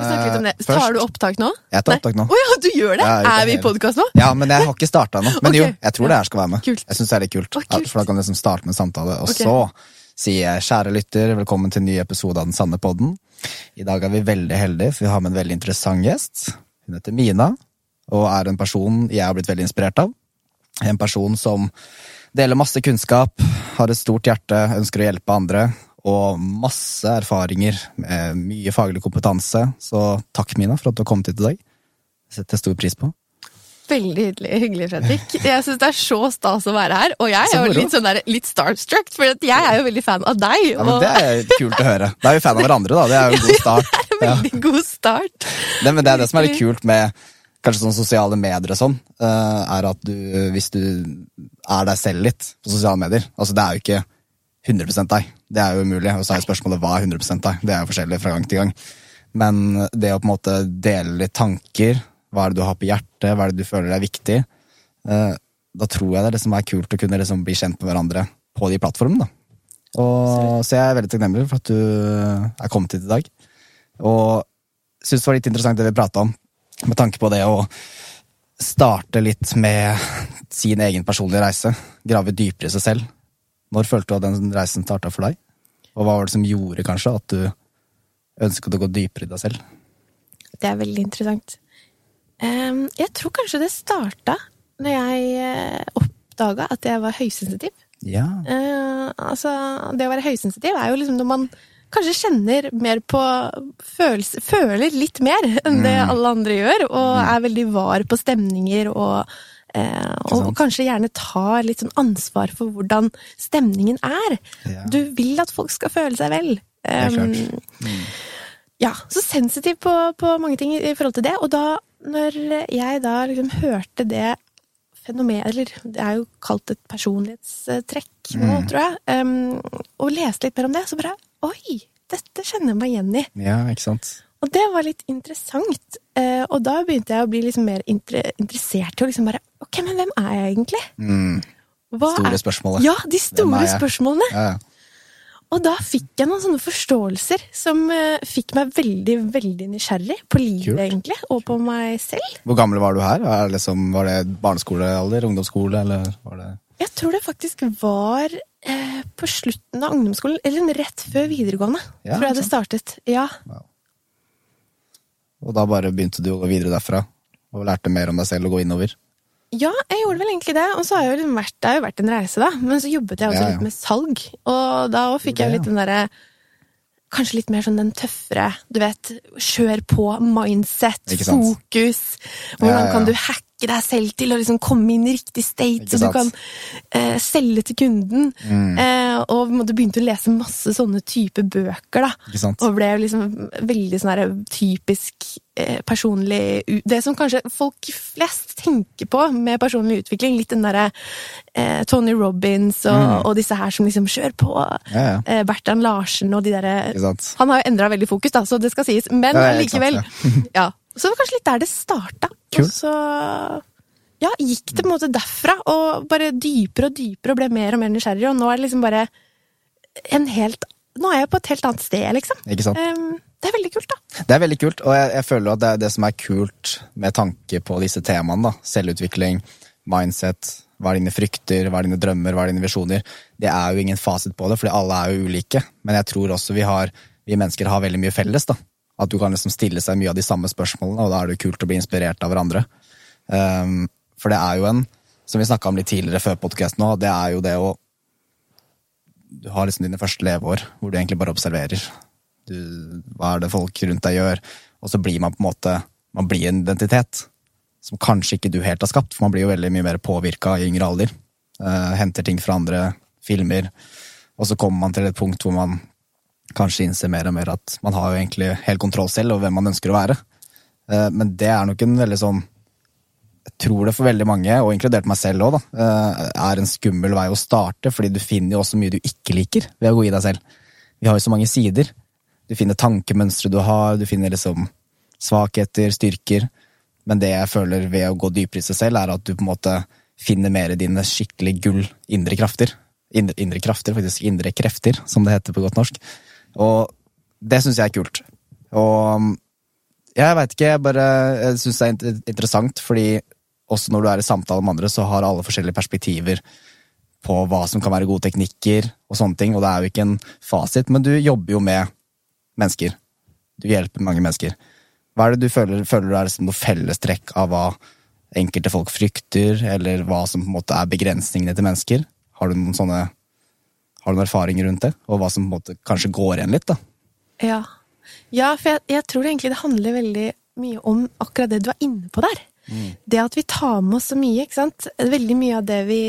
Vi snakker litt om det. Eh, først- Tar du opptak nå? Jeg tar opptak nå. Oh, ja, du gjør det? Ja, er vi i podkast nå? Ja, men jeg har ikke starta ennå. Men jo, jeg tror det her skal være med. Kult. Jeg syns det er litt kult. oh, kult. For da kan vi liksom starte med en samtale. Og okay. så sier jeg kjære lytter, velkommen til en ny episode av Den sanne podden. I dag er vi veldig heldige, for vi har med en veldig interessant gjest. Hun heter Mina, og er en person jeg har blitt veldig inspirert av. En person som deler masse kunnskap, har et stort hjerte, ønsker å hjelpe andre, og masse erfaringer, med mye faglig kompetanse. Så takk, Mina, for at du har kommet hit i dag. Det setter jeg stor pris på. Veldig hyggelig, hyggelig Fredrik. Jeg syns det er så stas å være her. Og jeg er jo litt, sånn der, litt starstruck, for jeg er jo veldig fan av deg. Ja, men Det er kult å høre. Da er vi fan av hverandre, da. Det er jo en god start. Ja. veldig god start. Det, men det er det som er litt kult med kanskje sånn sosiale medier og sånn, eh, er at du, hvis du er deg selv litt på sosiale medier Altså, det er jo ikke 100% deg. Det er jo umulig. Og så er spørsmålet hva er 100 deg? Det er jo forskjellig fra gang til gang. Men det å på en måte dele litt tanker, hva er det du har på hjertet, hva er det du føler er viktig, eh, da tror jeg det er det som er kult å kunne liksom bli kjent med hverandre på de plattformene. Og, så jeg er veldig takknemlig for at du er kommet hit i dag. Og syns det var litt interessant det vi prata om, med tanke på det å starte litt med sin egen personlige reise. Grave dypere i seg selv. Når følte du at den reisen starta for deg? Og hva var det som gjorde kanskje at du ønsket å gå dypere i deg selv? Det er veldig interessant. Jeg tror kanskje det starta når jeg uh, oppdaga at jeg var høysensitiv. Ja. Eh, altså, det å være høysensitiv er jo liksom når man kanskje kjenner mer på følelse, Føler litt mer enn det Mm. alle andre gjør, og er veldig var på stemninger og eh, og kanskje gjerne tar litt sånn ansvar for hvordan stemningen er. Ja. Du vil at folk skal føle seg vel. Um, mm. ja, så sensitiv på, på mange ting i forhold til det. Og da, når jeg da liksom hørte det fenomenet Eller det er jo kalt et personlighetstrekk nå, Mm. tror jeg. Um, og leste litt mer om det, så bare Oi! Dette kjenner jeg meg igjen i. ja, ikke sant. Og det var litt interessant. Eh, og da begynte jeg å bli liksom mer inter interessert i å liksom bare Ok, men hvem er jeg egentlig? Mm. Store er- spørsmålet. Ja, de store spørsmålene. Ja, ja. Og da fikk jeg noen sånne forståelser som uh, fikk meg veldig, veldig nysgjerrig på livet, Kult. egentlig, og på meg selv. Hvor gammel var du her? Er det liksom, var det barneskolealder? Ungdomsskole? Eller var det Jeg tror det faktisk var uh, på slutten av ungdomsskolen, eller rett før videregående, Ja, tror jeg det startet. Ja. Og da bare begynte du å gå videre derfra? Og lærte mer om deg selv og gå innover? Ja, jeg gjorde vel egentlig det. Og så har jeg jo liksom vært, det har jo vært en reise, da. Men så jobbet jeg også Ja, ja. litt med salg, og da fikk jeg litt den derre Kanskje litt mer sånn den tøffere, du vet, kjør på, mindset, fokus. Hvordan kan du hacke deg selv til å liksom komme inn i riktig state, så du kan eh, selge til kunden. Mm. Eh, og du begynte å lese masse sånne type bøker, da. Ikke sant? Og ble liksom veldig sånn her typisk eh, personlig Det som kanskje folk flest tenker på med personlig utvikling. Litt den derre eh, Tony Robins og, Mm. og disse her som liksom kjør på. Ja, ja. Eh, Bertrand Larsen og de derre Han har jo endra veldig fokus, da, så det skal sies. Men Ja, ja, Så det var kanskje litt der det starta. Og så ja, gikk det på en måte derfra, og bare dypere og dypere, og ble mer og mer nysgjerrig. Og nå er det liksom bare en helt Nå er jeg på et helt annet sted, liksom. Ikke sant? Um, det er veldig kult, da. Det er veldig kult, og jeg, jeg føler at det er det som er kult med tanke på disse temaene. da. Selvutvikling, mindset, hva er dine frykter, hva er dine drømmer, hva er dine visjoner. Det er jo ingen fasit på det, fordi alle er jo ulike. Men jeg tror også vi, har, vi mennesker har veldig mye felles. da. At du kan liksom stille seg mye av de samme spørsmålene, og da er det kult å bli inspirert av hverandre. Um, for det er jo en, som vi snakka om litt tidligere før podkasten nå, det er jo det å Du har liksom dine første leveår hvor du egentlig bare observerer. Du, hva er det folk rundt deg gjør? Og så blir man på en måte Man blir en identitet som kanskje ikke du helt har skapt, for man blir jo veldig mye mer påvirka i yngre alder. Uh, henter ting fra andre filmer, og så kommer man til et punkt hvor man kanskje innser mer og mer at man har jo egentlig helt kontroll selv over hvem man ønsker å være. Eh, men det er nok en veldig sånn Jeg tror det for veldig mange, og inkludert meg selv òg, er en skummel vei å starte, fordi du finner jo også mye du ikke liker ved å gå i deg selv. Vi har jo så mange sider. Du finner tankemønstre du har, du finner liksom svakheter, styrker. Men det jeg føler ved å gå dypere i seg selv, er at du på en måte finner mer dine skikkelig gull indre krafter. Indre, indre krafter, faktisk. Indre krefter, som det heter på godt norsk. Og det syns jeg er kult. Og Jeg veit ikke, jeg bare syns det er interessant, fordi også når du er i samtale med andre, så har alle forskjellige perspektiver på hva som kan være gode teknikker og sånne ting, og det er jo ikke en fasit, men du jobber jo med mennesker. Du hjelper mange mennesker. Hva er det du føler, føler du er liksom noe fellestrekk av hva enkelte folk frykter, eller hva som på en måte er begrensningene til mennesker? Har du noen sånne har du noen erfaringer rundt det, og hva som på en måte kanskje går igjen litt? da? Ja. ja, for jeg, jeg tror egentlig det handler veldig mye om akkurat det du er inne på der. Det at vi tar med oss så mye, ikke sant. Veldig mye av det vi,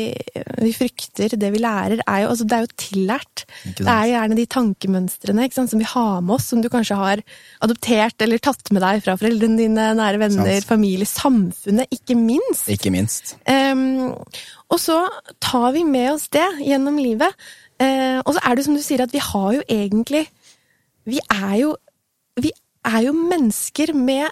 vi frykter, det vi lærer, er jo, altså det er jo tillært. Det er gjerne de tankemønstrene ikke sant, som vi har med oss, som du kanskje har adoptert eller tatt med deg fra foreldrene dine, nære venner, Sans. familie, samfunnet, ikke minst. Ikke minst. Um, og så tar vi med oss det gjennom livet. Eh, og så er det som du sier, at vi har jo egentlig Vi er jo Vi er jo mennesker med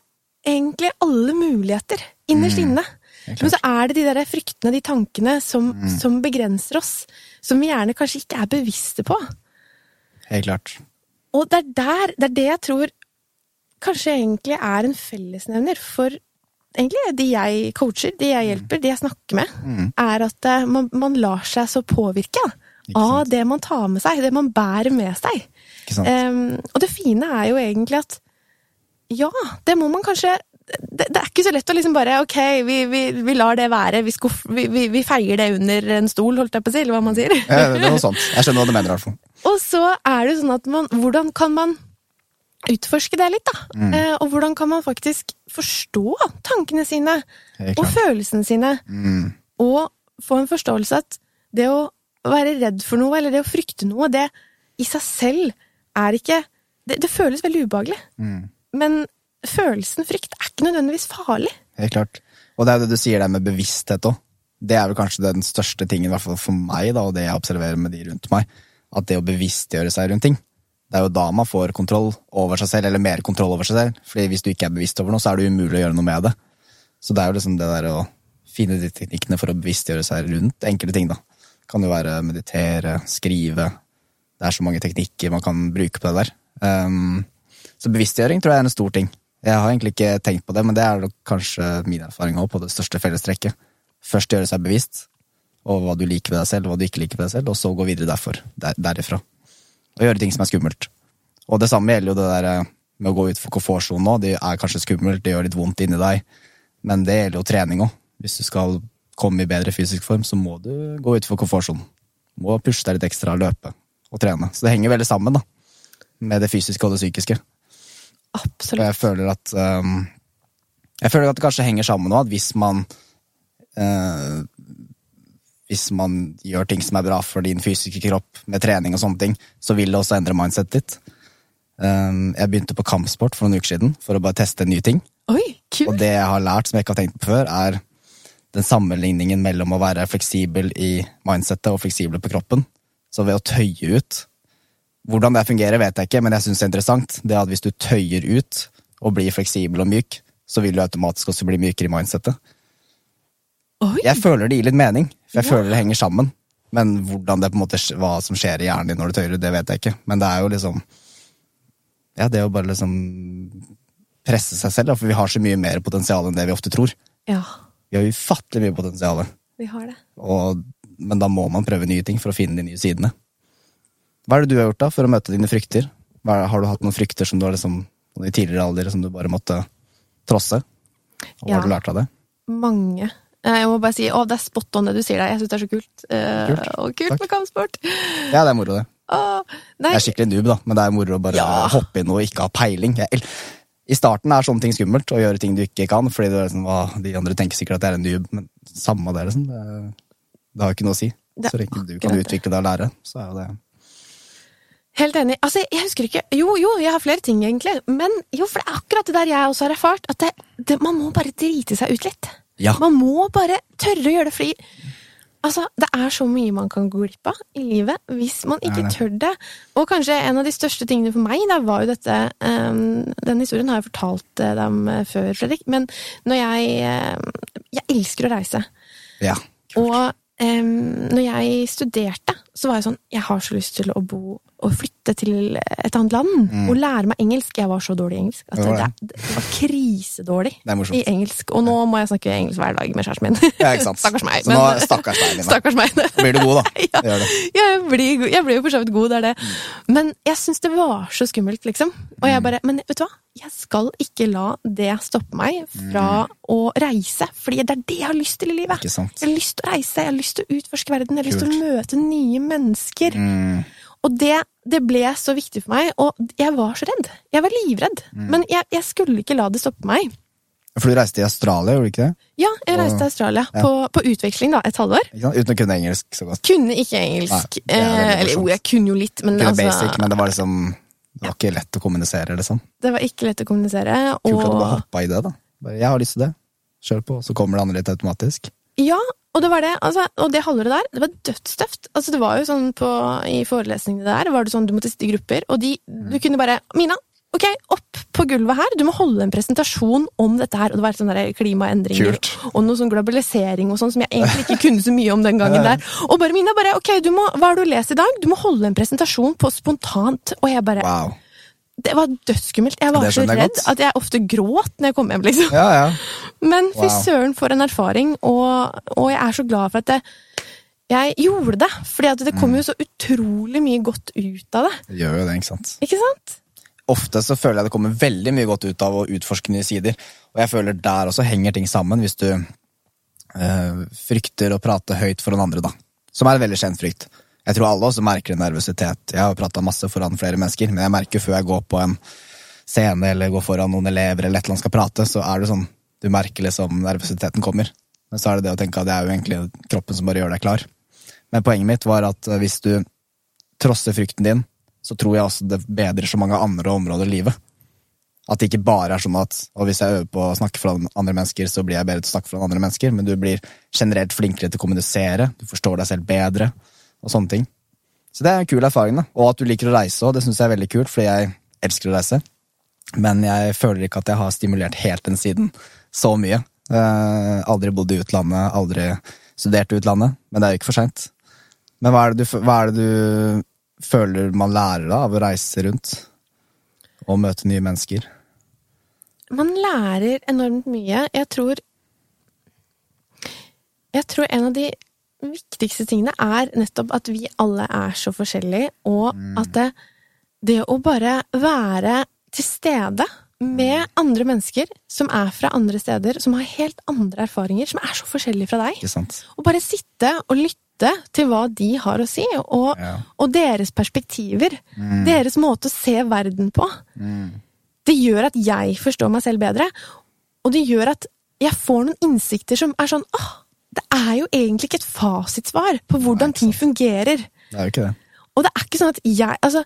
egentlig alle muligheter innerst inne. Mm, Men så er det de der fryktene, de tankene, som, Mm. som begrenser oss. Som vi gjerne kanskje ikke er bevisste på. Helt klart. Og det er der, det er det jeg tror kanskje egentlig er en fellesnevner for egentlig de jeg coacher, de jeg hjelper, de jeg snakker med, Mm. er at eh, man, man lar seg så påvirke av det man tar med seg, det man bærer med seg. Em, og det fine er jo egentlig at ja, det må man kanskje det, det er ikke så lett å liksom bare ok, vi, vi, vi lar det være, vi, skuff, vi, feier det under en stol, holdt jeg på å si, eller hva man sier. Ja, det er noe sånt. Jeg skjønner hva du mener, i. Og så er det sånn at man Hvordan kan man utforske det litt, da? Mm. Eh, og hvordan kan man faktisk forstå tankene sine og følelsene sine? Mm. Og få en forståelse at det å være redd for noe, eller det å frykte noe, det i seg selv er ikke Det, det føles veldig ubehagelig. Mm. Men følelsen frykt er ikke nødvendigvis farlig. Helt klart. Og det er jo det du sier der med bevissthet òg. Det er vel kanskje den største tingen, i hvert fall for meg, da, og det jeg observerer med de rundt meg. At det å bevisstgjøre seg rundt ting. Det er jo da man får kontroll over seg selv, eller mer kontroll over seg selv. Fordi hvis du ikke er bevisst over noe, så er det umulig å gjøre noe med det. Så det er jo liksom det der å finne de teknikkene for å bevisstgjøre seg rundt enkelte ting, da. Kan jo være meditere, skrive. Det er så mange teknikker man kan bruke på det der. Um, så bevisstgjøring tror jeg er en stor ting. Jeg har egentlig ikke tenkt på det, men det er kanskje min erfaring også på det største fellestrekket. Først gjøre seg bevisst over hva du liker ved deg selv, hva du ikke liker ved deg selv, og så gå videre derfor, der, derifra. Og gjøre ting som er skummelt. Og det samme gjelder jo det der eh, med å gå ut for komfortsonen nå. Det er kanskje skummelt, det gjør litt vondt inni deg, men det gjelder jo trening òg. Hvis du skal komme i bedre fysisk form, så må du gå ut for komfortsonen. Må pushe deg litt ekstra, løpe og trene. Så det henger veldig sammen, da. Med det fysiske og det psykiske. Og Absolutt. jeg føler at um, Jeg føler at det kanskje henger sammen nå, at hvis man uh, Hvis man gjør ting som er bra for din fysiske kropp, med trening og sånne ting, så vil det også endre mindsetet ditt. Um, jeg begynte på kampsport for noen uker siden for å bare teste nye ting. Oi, Og det jeg har lært, som jeg ikke har tenkt på før, er den sammenligningen mellom å være fleksibel i mindsettet og fleksibel på kroppen. Så ved å tøye ut Hvordan det fungerer, vet jeg ikke, men jeg syns det er interessant. Det at hvis du tøyer ut og blir fleksibel og myk, så vil du automatisk også bli mykere i mindsettet. Oi! Jeg føler det gir litt mening, for jeg Ja. føler det henger sammen. Men hvordan det på en måte, hva som skjer i hjernen din når du tøyer ut, det vet jeg ikke. Men det er jo liksom Ja, det å bare liksom presse seg selv, da, for vi har så mye mer potensial enn det vi ofte tror. Ja, Vi har ufattelig mye potensial, vi har det. og, men da må man prøve nye ting for å finne de nye sidene. Hva er det du har gjort da for å møte dine frykter? Er, har du hatt noen frykter som du har liksom, i tidligere alder som du bare måtte trosse? Og hva Ja. har du lært av det? Mange. Eh, Jeg må bare si, å, det er spot on det du sier der. Jeg syns det er så kult. Eh, Kult. Og kult Takk. med kampsport. Ja, det er moro, det. Åh, Jeg er skikkelig noob, da, men det er moro å bare Ja. hoppe inn og ikke ha peiling. Jeg, I starten er sånne ting skummelt, å gjøre ting du ikke kan, fordi er liksom, hva, de andre tenker sikkert at jeg er en noob, men samme det, liksom. Det, det har jo ikke noe å si. Det Så lenge du kan utvikle deg og lære, så er jo det Helt enig. Altså, jeg husker ikke Jo, jo, jeg har flere ting, egentlig. Men jo, for det er akkurat det der jeg også har erfart. At det, det, man må bare drite seg ut litt. Ja. Man må bare tørre å gjøre det, fordi Altså, det er så mye man kan gå glipp av i livet hvis man ikke Det det. tør det. Og kanskje en av de største tingene for meg, da, var jo dette um, Den historien har jeg fortalt eh, dem eh, før, Fredrik. Men når jeg eh, Jeg elsker å reise. Ja. Og um, når jeg studerte, så var jeg sånn Jeg har så lyst til å bo å flytte til et annet land og lære meg engelsk. Jeg var så dårlig i engelsk. Altså, Mm. Det var det, det var krisedårlig i engelsk. Og nå må jeg snakke engelsk hver dag med kjæresten min. Ja. Stakkars meg. Så nå, stakkars deg, stakkars meg. Blir du god, da? Ja. Ja, jeg blir, jeg blir jo for så vidt god, det er det. Men jeg syns det var så skummelt, liksom. Og Mm. jeg bare Men vet du hva? Jeg skal ikke la det stoppe meg fra å reise. Fordi det er det jeg har lyst til i livet. Mm. Jeg har lyst til å reise, jeg har lyst til å utforske verden, jeg har lyst til å møte nye mennesker. Mm. Og det, det ble så viktig for meg, og jeg var så redd. Jeg var livredd. Mm. Men jeg, jeg skulle ikke la det stoppe meg. For du reiste til Australia, gjorde du ikke det? Ja, jeg reiste til Australia Ja. på, på utveksling, da, et halvår. Uten å kunne engelsk så godt. Kunne ikke engelsk. Nei, eh, eller jo, jeg kunne jo litt, men Kunne altså basic, men det var liksom Det var ikke lett å kommunisere, liksom. Det var ikke lett å kommunisere. Kult at du bare hoppa i det, da. Bare, jeg har lyst til det. Kjør på, så kommer det andre litt automatisk. Ja, og det var det. Altså, og det halvåret der, det var dødstøft. Altså, det var jo sånn på, I forelesningene der var det sånn du måtte sitte i grupper, og de, du kunne bare Mina, ok, opp på gulvet her. Du må holde en presentasjon om dette her. Og det var sånn klimaendringer Kult. og noe sånn globalisering og sånn som jeg egentlig ikke kunne så mye om den gangen der. Og bare Mina, bare ok, du må, hva har du lest i dag? Du må holde en presentasjon på spontant. Og jeg bare Wow. Det var dødsskummelt. Jeg var så redd godt. at jeg ofte gråt når jeg kom hjem, liksom. Ja, ja. Men fy søren for en erfaring, og, og jeg er så glad for at jeg, jeg gjorde det. Fordi at det Mm. kom jo så utrolig mye godt ut av det. Det gjør jo det, ikke sant. Ikke sant? Ofte så føler jeg det kommer veldig mye godt ut av å utforske nye sider. Og jeg føler der også henger ting sammen, hvis du øh, frykter å prate høyt foran andre, da. Som er en veldig kjent frykt. Jeg tror alle også merker en nervøsitet. Jeg har prata masse foran flere mennesker, men jeg merker før jeg går på en scene eller går foran noen elever eller et eller annet skal prate, så er det sånn Du merker liksom nervøsiteten kommer. Men så er det det å tenke at det er jo egentlig kroppen som bare gjør deg klar. Men poenget mitt var at eh, hvis du trosser frykten din, så tror jeg også det bedrer så mange andre områder i livet. At det ikke bare er sånn at og hvis jeg øver på å snakke foran andre mennesker, så blir jeg bedre til å snakke foran andre mennesker, men du blir generelt flinkere til å kommunisere, du forstår deg selv bedre, og sånne ting. Så det er en kul erfaring, da. Og at du liker å reise òg, det syns jeg er veldig kult, fordi jeg elsker å reise. Men jeg føler ikke at jeg har stimulert helt den siden så mye. Eh, aldri bodd i utlandet, aldri studert i utlandet, men det er jo ikke for seint. Men hva er, du, hva er det du føler man lærer da, av å reise rundt? Og møte nye mennesker? Man lærer enormt mye. Jeg tror Jeg tror en av de viktigste tingene er nettopp at vi alle er så forskjellige, og at det, det å bare være til stede med andre mennesker som er fra andre steder, som har helt andre erfaringer, som er så forskjellige fra deg. Og bare sitte og lytte til hva de har å si, og, Ja. og deres perspektiver. Deres måte å se verden på. Det gjør at jeg forstår meg selv bedre, og det gjør at jeg får noen innsikter som er sånn åh, det er jo egentlig ikke et fasitsvar på hvordan ting fungerer. Det er jo ikke det. Og det er ikke sånn at jeg Altså,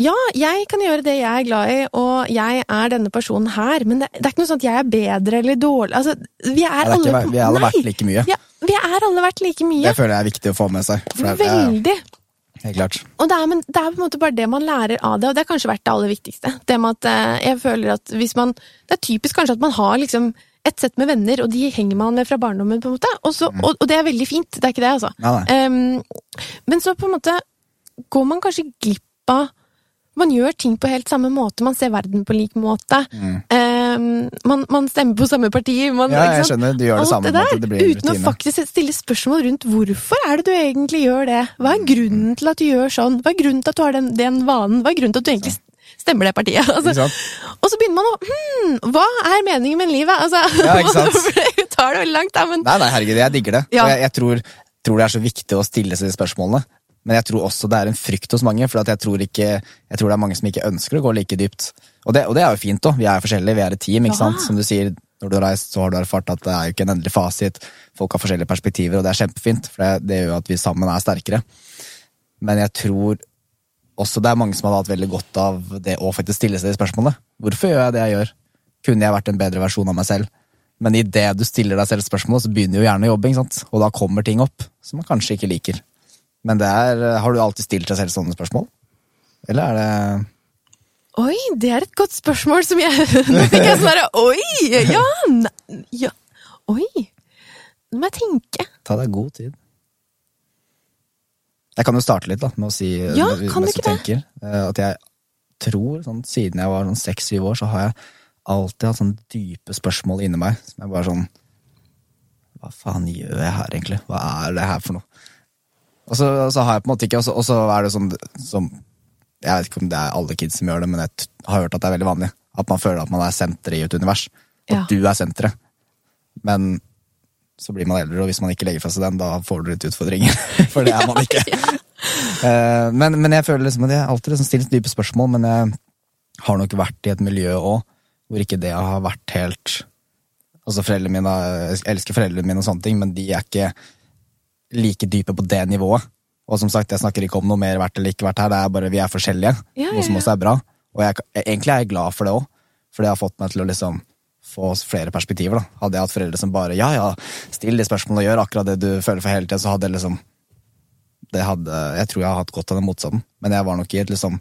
ja, jeg kan gjøre det jeg er glad i, og jeg er denne personen her, men det, det er ikke noe sånn at jeg er bedre eller dårlig Altså, vi er, er alle ikke, vi alle vært like mye. Ja, vi er alle verdt like mye. Det føler jeg er viktig å få med seg. Det, Veldig. helt klart. Og det er, men det er på en måte bare det man lærer av det, og det har kanskje vært det aller viktigste. Det med at eh, jeg føler at hvis man Det er typisk kanskje at man har liksom et sett med venner, og de henger man med fra barndommen, på en måte. Og, så, og, og det er veldig fint, det er ikke det, altså. Nei, nei. Um, men så på en måte går man kanskje glipp av Man gjør ting på helt samme måte, man ser verden på lik måte. Em, man, man stemmer på samme parti. Man, Mm. Ja, jeg skjønner. Du gjør det samme. det en måte, det blir uten uten å faktisk stille spørsmål rundt hvorfor er det du egentlig gjør det? Hva er grunnen til at du gjør sånn? Hva er grunnen til at du har den, den vanen? Hva er grunnen til at du egentlig stemmer det partiet? Altså, og så begynner man å hm, hva er meningen med livet? Altså, Ja, ikke sant? det tar det veldig langt, da, men Nei, nei, herregud, jeg digger det. Ja. Og jeg, jeg tror, tror det er så viktig å stille seg de spørsmålene. Men jeg tror også det er en frykt hos mange, for at jeg, tror ikke, jeg tror det er mange som ikke ønsker å gå like dypt. Og det, og det er jo fint, da. Vi er forskjellige, vi er et team. ikke Ja. sant? Som du sier, når du har reist, så har du erfart at det er jo ikke en endelig fasit. Folk har forskjellige perspektiver, og det er kjempefint, for det, det gjør jo at vi sammen er sterkere. Men jeg tror også det er mange som har hatt veldig godt av det å faktisk stille seg de spørsmålene. Hvorfor gjør jeg det jeg gjør? Kunne jeg vært en bedre versjon av meg selv? Men idet du stiller deg selv spørsmål, så begynner jo hjernen å jobbe, og da kommer ting opp som man kanskje ikke liker. Men det er, har du alltid stilt deg selv sånne spørsmål? Eller er det Oi, det er et godt spørsmål som jeg Nå fikk jeg sånn Oi! Ja, ne- ja. Oi! Nå må jeg tenke. Ta deg god tid. Jeg kan jo starte litt da, med å si Ja, du mens ikke det? tenker, eh, At jeg tror, sånn, siden jeg var sånn seks-syv år, så har jeg alltid hatt sånne dype spørsmål inni meg. Som jeg bare sånn Hva faen gjør jeg her, egentlig? Hva er det her for noe? Og så, så har jeg på en måte ikke og så er det sånn som Jeg vet ikke om det er alle kids som gjør det, men jeg har hørt at det er veldig vanlig. At man føler at man er senteret i et univers. At Ja. du er senteret. Men så blir man eldre, og hvis man ikke legger fra seg den, da får du litt utfordringer. For det er man ikke. Eh, men, men jeg føler liksom at jeg alltid liksom stilt dype spørsmål, men jeg har nok vært i et miljø òg hvor ikke det har vært helt Altså foreldrene mine, Jeg elsker foreldrene mine, og sånne ting, men de er ikke like dype på det nivået. Og som sagt, jeg snakker ikke om noe mer verdt eller ikke verdt her, det er bare vi er forskjellige. Ja, ja, Noe som også er bra. Og jeg, egentlig er jeg glad for det òg, for det har fått meg til å liksom få flere perspektiver. da. Hadde jeg hatt foreldre som bare ja, ja, still de spørsmålene og gjør akkurat det du føler for hele tida, så hadde jeg liksom det hadde, Jeg tror jeg har hatt godt av den motstanden, men jeg var nok i et liksom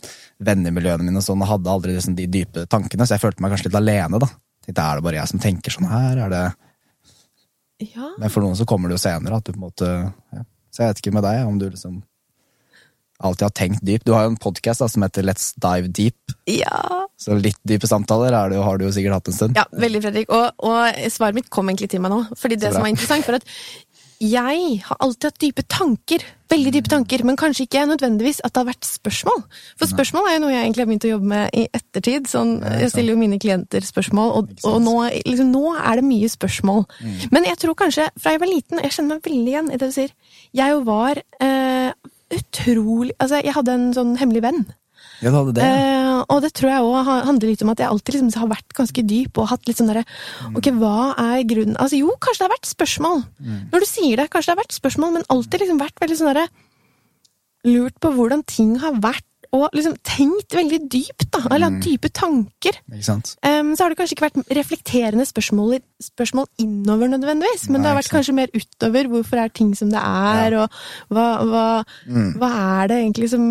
vennemiljøene mine og sånn, og hadde aldri liksom de dype tankene, så jeg følte meg kanskje litt alene. da. Tenkte, Er det bare jeg som tenker sånn her? Er det... Ja. Men for noen så kommer det jo senere. at du på en måte... Ja. Så jeg vet ikke med deg om du liksom alltid har tenkt dypt. Du har jo en podkast som heter Let's Dive Deep. ja. Så litt dype samtaler er det har du jo sikkert hatt en stund. Ja, veldig, Fredrik. Og, og svaret mitt kom egentlig til meg nå. Fordi det som var interessant, for at jeg har alltid hatt dype tanker. Veldig dype tanker, men kanskje ikke nødvendigvis at det har vært spørsmål. For spørsmål er jo noe jeg egentlig har begynt å jobbe med i ettertid. Sånn, jeg stiller jo mine klienter spørsmål, og, og nå, liksom, nå er det mye spørsmål. Mm. Men jeg tror kanskje, fra jeg var liten, jeg kjenner meg veldig igjen i det du sier, jeg var eh, utrolig Altså, jeg hadde en sånn hemmelig venn. Ja, hadde det. Eh, og det tror jeg òg handler litt om at jeg alltid liksom har vært ganske dyp og hatt litt sånn derre Ok, hva er grunnen Altså jo, kanskje det har vært spørsmål. Når du sier det, kanskje det har vært spørsmål, men alltid liksom vært veldig sånn derre Lurt på hvordan ting har vært, og liksom tenkt veldig dypt, da. Eller hatt dype tanker. Em, så har det kanskje ikke vært reflekterende spørsmål, spørsmål innover nødvendigvis, men Nei, det har vært kanskje mer utover. Hvorfor er ting som det er, og hva, hva, Mm. hva er det egentlig som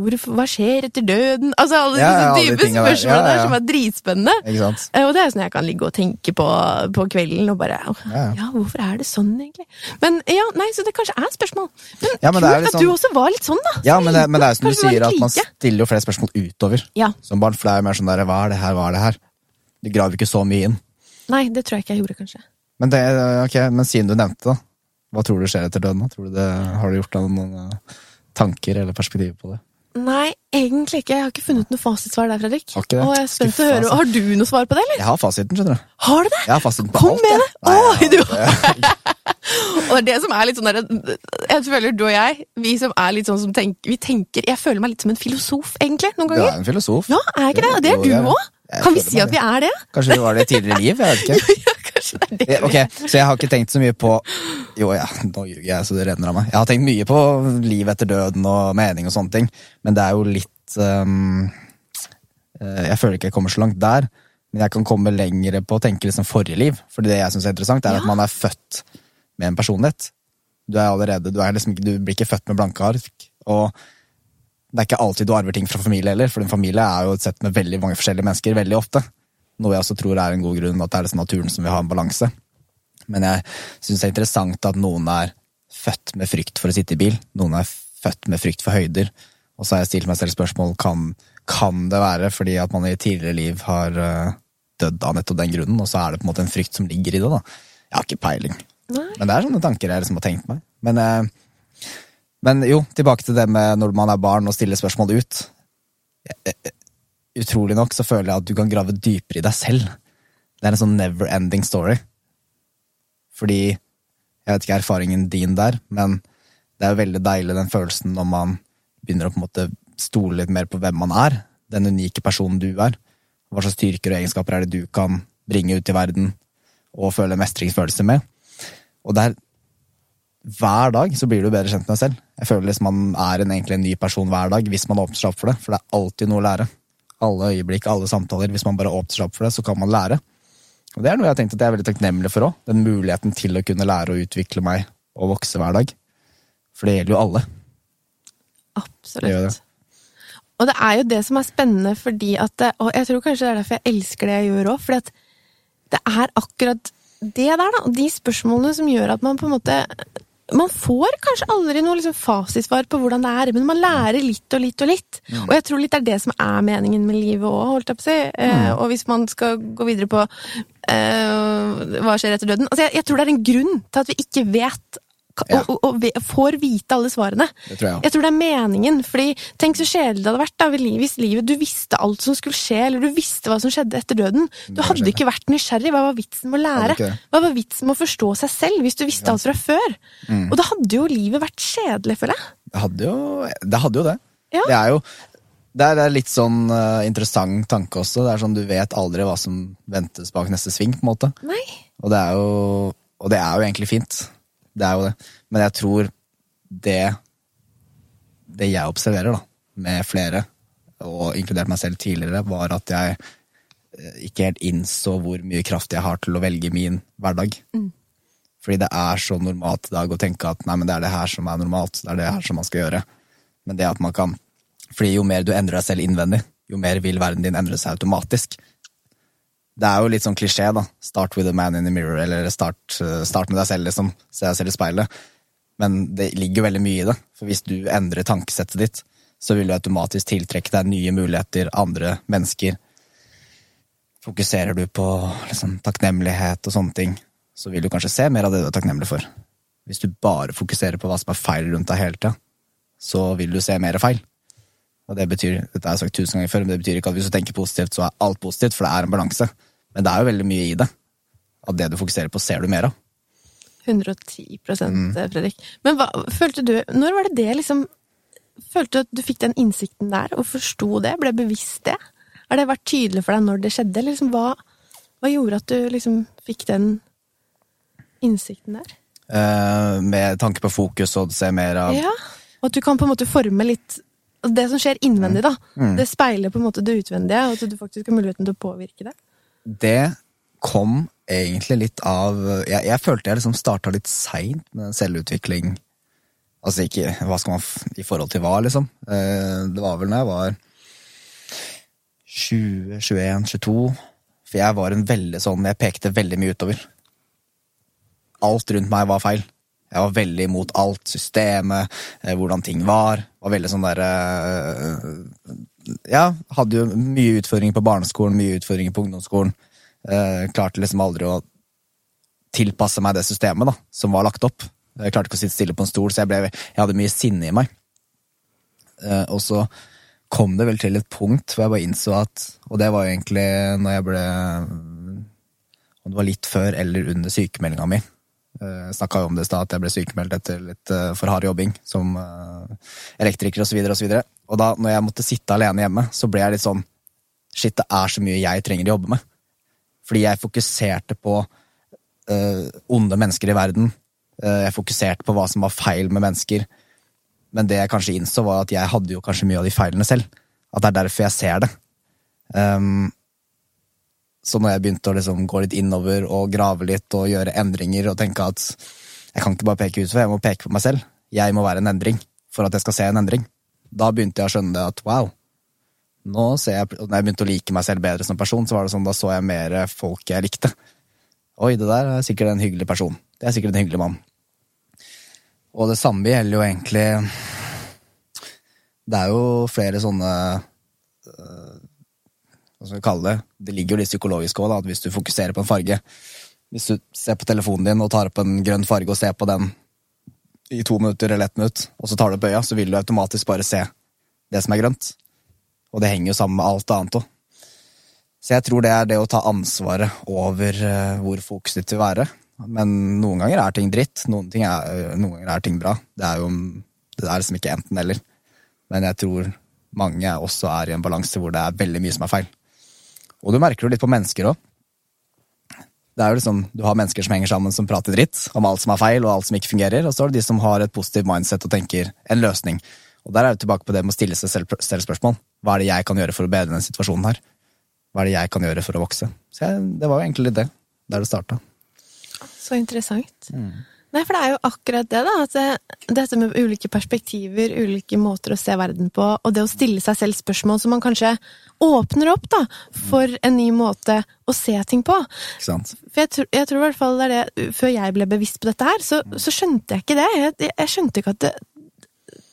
hvorfor, Hva skjer etter døden? Altså alle Ja, disse ja, alle de dype spørsmålene Ja, der som er dritspennende. Eh, Og det er sånn jeg kan ligge og tenke på på kvelden og bare «Åh, Ja, hvorfor er det sånn, egentlig? Men ja, nei, så det kanskje er spørsmål. Men, Ja, men det kult at du sånn- også var litt sånn, da. Ja, men det, men det er som du sier, at man stiller jo flere spørsmål utover Ja. som barn. For det er mer sånn der, hva er det her, hva er det her? Du graver ikke så mye inn. Nei, det tror jeg ikke jeg gjorde, kanskje. Men, det, ok, men siden du nevnte det, hva tror du skjer etter døden? Tror du det, har du gjort deg noen, noen eh, tanker eller perspektiver på det? Nei, egentlig ikke. Jeg har ikke funnet noe fasitsvar der, Fredrik. Har ikke det? Og jeg er spent å høre. Har du noe svar på det, eller? Jeg har fasiten, skjønner du. Har du det? Jeg har fasiten på Kom alt. med det! Nei, Oi, du- Og det er det som er litt sånn der, Jeg føler du og jeg, vi som er litt sånn som tenker Vi tenker Jeg føler meg litt som en filosof, egentlig, noen Du er en filosof. Ja, er jeg ikke det? Og det er du òg. Kan vi si at vi er det? Kanskje du var det i tidligere liv? Jeg vet ikke. det. Eh, Ok, Så jeg har ikke tenkt så mye på Jo, ja, nå ljuger jeg så det renner av meg. Jeg har tenkt mye på liv etter døden og mening og sånne ting, men det er jo litt eh, Jeg føler ikke jeg kommer så langt der, men jeg kan komme lenger på å tenke liksom forrige liv. For det jeg syns er interessant, er Ja. at man er født med en personlighet. Du er allerede, du, er liksom, du blir ikke født med blanke ark. Og det er ikke alltid du arver ting fra familie heller, for en familie er jo et sett med veldig mange forskjellige mennesker veldig ofte. Noe jeg også tror er en god grunn, at det er liksom naturen som vil ha en balanse. Men jeg syns det er interessant at noen er født med frykt for å sitte i bil. Noen er født med frykt for høyder. Og så har jeg stilt meg selv spørsmål kan, kan det være fordi at man i tidligere liv har øh, dødd av nettopp den grunnen, og så er det på en måte en frykt som ligger i det. da. Jeg har ikke peiling. Nei. Men det er sånne tanker jeg liksom har tenkt meg. Men, eh, men jo, tilbake til det med når man er barn og stiller spørsmål ut. Eh, eh, Utrolig nok så føler jeg at du kan grave dypere i deg selv. Det er en sånn never ending story. Fordi Jeg vet ikke erfaringen din der, men det er jo veldig deilig den følelsen når man begynner å på en måte stole litt mer på hvem man er. Den unike personen du er. Hva slags styrker og egenskaper er det du kan bringe ut i verden og føle mestringsfølelse med. Og der hver dag så blir du bedre kjent med deg selv. Jeg føler liksom man er en, egentlig en ny person hver dag hvis man åpner seg opp for det. For det er alltid noe å lære. Alle øyeblikk, alle samtaler. Hvis man bare åpner seg opp for det, så kan man lære. Og det er noe jeg har tenkt at jeg er veldig takknemlig for òg. Den muligheten til å kunne lære å utvikle meg og vokse hver dag. For det gjelder jo alle. Absolutt. Det det. Og det er jo det som er spennende, fordi at Og jeg tror kanskje det er derfor jeg elsker det jeg gjør òg. at det er akkurat det der, da. og De spørsmålene som gjør at man på en måte man får kanskje aldri noe liksom fasitsvar på hvordan det er, men man lærer litt og litt og litt. Mm. Og jeg tror litt det er det som er meningen med livet òg, holdt jeg på å si. Eh, Mm. og hvis man skal gå videre på eh, hva skjer etter døden Altså, jeg, jeg tror det er en grunn til at vi ikke vet Ja. og, og, og får vite alle svarene. Det tror jeg. Jeg tror det er meningen, fordi tenk så kjedelig det hadde vært da, hvis livet du visste alt som skulle skje, eller du visste hva som skjedde etter døden. Du hadde skjedelig. ikke vært nysgjerrig. Hva var vitsen med å lære? Hva var vitsen med å forstå seg selv hvis du visste alt fra før? Mm. Og da hadde jo livet vært kjedelig, føler jeg. Det hadde jo det. Hadde jo det. Ja. Det er jo det er, litt sånn uh, interessant tanke også. Det er sånn Du vet aldri hva som ventes bak neste sving. på en måte Nei. Og det er jo, det er jo egentlig fint. Det er jo det. Men jeg tror det Det jeg observerer, da, med flere, og inkludert meg selv tidligere, var at jeg eh, ikke helt innså hvor mye kraft jeg har til å velge min hverdag. Fordi det er så normalt i dag å tenke at nei, men det er det her som er normalt. Det er det her som man skal gjøre. Men det at man kan Fordi jo mer du endrer deg selv innvendig, jo mer vil verden din endre seg automatisk. Det er jo litt sånn klisjé, da. Start with a man in the mirror, eller start, eh, start med deg selv, liksom. Se deg selv i speilet. Men det ligger jo veldig mye i det. For hvis du endrer tankesettet ditt, så vil du automatisk tiltrekke deg nye muligheter, andre mennesker. Fokuserer du på liksom, takknemlighet og sånne ting, så vil du kanskje se mer av det du er takknemlig for. Hvis du bare fokuserer på hva som er feil rundt deg hele tida, så vil du se mer feil. Og det betyr, dette har jeg sagt tusen ganger før, men det betyr ikke at hvis du tenker positivt, så er alt positivt, for det er en balanse. Men det er jo veldig mye i det. At det du fokuserer på, ser du mer av. 110 Mm. Fredrik. Men hva følte du Når var det det liksom Følte du at du fikk den innsikten der, og forsto det? Ble bevisst det? Har det vært tydelig for deg når det skjedde? Eller liksom, hva, hva gjorde at du liksom fikk den innsikten der? Eh, med tanke på fokus og se mer av Ja. Og at du kan på en måte forme litt Det som skjer innvendig, da. Mm. Det speiler på en måte det utvendige, og at du faktisk har muligheten til å påvirke det. Det kom egentlig litt av Jeg, jeg følte jeg liksom starta litt seint med selvutvikling. Altså ikke hva skal man i forhold til hva, liksom. Eh, det var vel når jeg var 20, 21, 22. For jeg var en veldig sånn Jeg pekte veldig mye utover. Alt rundt meg var feil. Jeg var veldig imot alt. Systemet, eh, hvordan ting var. Var veldig sånn derre Ja, hadde jo mye utfordringer på barneskolen, mye utfordringer på ungdomsskolen. Eh, klarte liksom aldri å tilpasse meg det systemet da, som var lagt opp. Jeg klarte ikke å sitte stille på en stol, så jeg, ble, jeg hadde mye sinne i meg. Eh, og så kom det vel til et punkt hvor jeg bare innså at Og det var jo egentlig når jeg ble Om det var litt før eller under sykemeldinga mi. Uh, Snakka jo om det i stad, at jeg ble sykemeldt etter litt eh, for hard jobbing som eh, elektriker osv. Og, så videre, og da når jeg måtte sitte alene hjemme, så ble jeg litt sånn Shit, det er så mye jeg trenger å jobbe med. Fordi jeg fokuserte på uh, onde mennesker i verden. Uh, jeg fokuserte på hva som var feil med mennesker. Men det jeg kanskje innså, var at jeg hadde jo kanskje mye av de feilene selv. At det er derfor jeg ser det. Um, så når jeg begynte å liksom gå litt innover og grave litt og gjøre endringer og tenke at jeg kan ikke bare peke utover, jeg må peke på meg selv. Jeg må være en endring for at jeg skal se en endring. Da begynte jeg å skjønne at wow, nå ser jeg, når jeg begynte å like meg selv bedre som person, så var det sånn, da så jeg mer folk jeg likte. Oi, det der er sikkert en hyggelig person. Det er sikkert en hyggelig mann. Og det samme gjelder jo egentlig Det er jo flere sånne øh, Hva skal vi kalle det? Det ligger jo litt psykologisk òg, at hvis du fokuserer på en farge Hvis du ser på telefonen din og tar opp en grønn farge og ser på den i to minutter eller ett minutt, og så tar du opp øya, så vil du automatisk bare se det som er grønt. Og det henger jo sammen med alt annet òg. Så jeg tror det er det å ta ansvaret over eh, hvor fokuset ditt vil være. Men noen ganger er ting dritt, noen, ting er, eh, noen ganger er ting bra. Det er jo det er liksom ikke enten-eller. Men jeg tror mange også er i en balanse hvor det er veldig mye som er feil. Og du merker det litt på mennesker òg. Det er jo liksom, Du har mennesker som henger sammen som prater dritt om alt som er feil og alt som ikke fungerer, og så er det de som har et positivt mindset og tenker en løsning. Og Der er vi tilbake på det med å stille seg selv, selv spørsmål. Hva er det jeg kan gjøre for å bedre denne situasjonen her? Hva er det jeg kan gjøre for å vokse? Så jeg, Det var jo egentlig det, der det starta. Så interessant. Nei, for det er jo akkurat det, da. At det, dette med ulike perspektiver, ulike måter å se verden på, og det å stille seg selv spørsmål som man kanskje åpner opp da, for en ny måte å se ting på. Ikke sant? For jeg, tror- jeg tror i hvert fall det er det Før jeg ble bevisst på dette her, så, så skjønte jeg ikke det. Jeg, jeg skjønte ikke at det,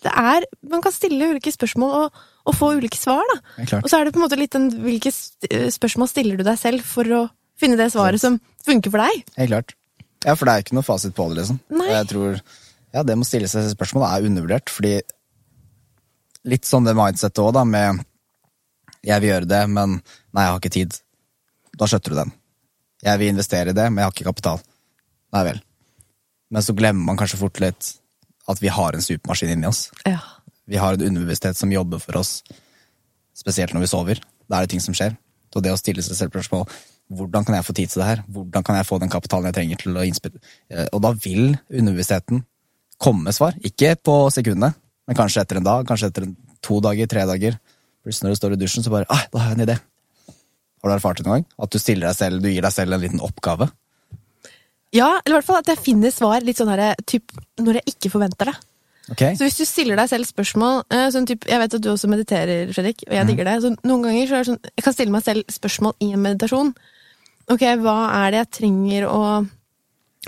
det er Man kan stille ulike spørsmål og, og få ulike svar, da. Og så er det på en måte litt den hvilke spørsmål stiller du deg selv for å finne det svaret som funker for deg? Helt klart. Ja, for det er ikke noe fasit på det, liksom. Nei. Og jeg tror ja, det må stille seg spørsmål er undervurdert, fordi litt sånn det mindsettet òg, da, med jeg vil gjøre det, men nei, jeg har ikke tid. Da skjøtter du den. Jeg vil investere i det, men jeg har ikke kapital. Nei vel. Men så glemmer man kanskje fort litt at vi har en supermaskin inni oss. Ja. Vi har en underbevissthet som jobber for oss, spesielt når vi sover. Da er det ting som skjer. Og det å stille seg selv spørsmål hvordan kan jeg få tid til det her? Hvordan kan jeg få den kapitalen jeg trenger til å innspille Eh, Og da vil underbevisstheten komme med svar. Ikke på sekundene, men kanskje etter en dag, kanskje etter en, to dager, tre dager. Plutselig når du står i dusjen, så bare ah, da har jeg en idé. Har du erfart det noen gang? At du stiller deg selv, du gir deg selv en liten oppgave? ja, eller i hvert fall at jeg finner svar litt sånn her, typ, når jeg ikke forventer det. Okay. Så hvis du stiller deg selv spørsmål eh, sånn typ, Jeg vet at du også mediterer, Fredrik, og jeg digger det. Så noen ganger så er det sånn Jeg kan stille meg selv spørsmål i en meditasjon. Ok, hva er det jeg trenger å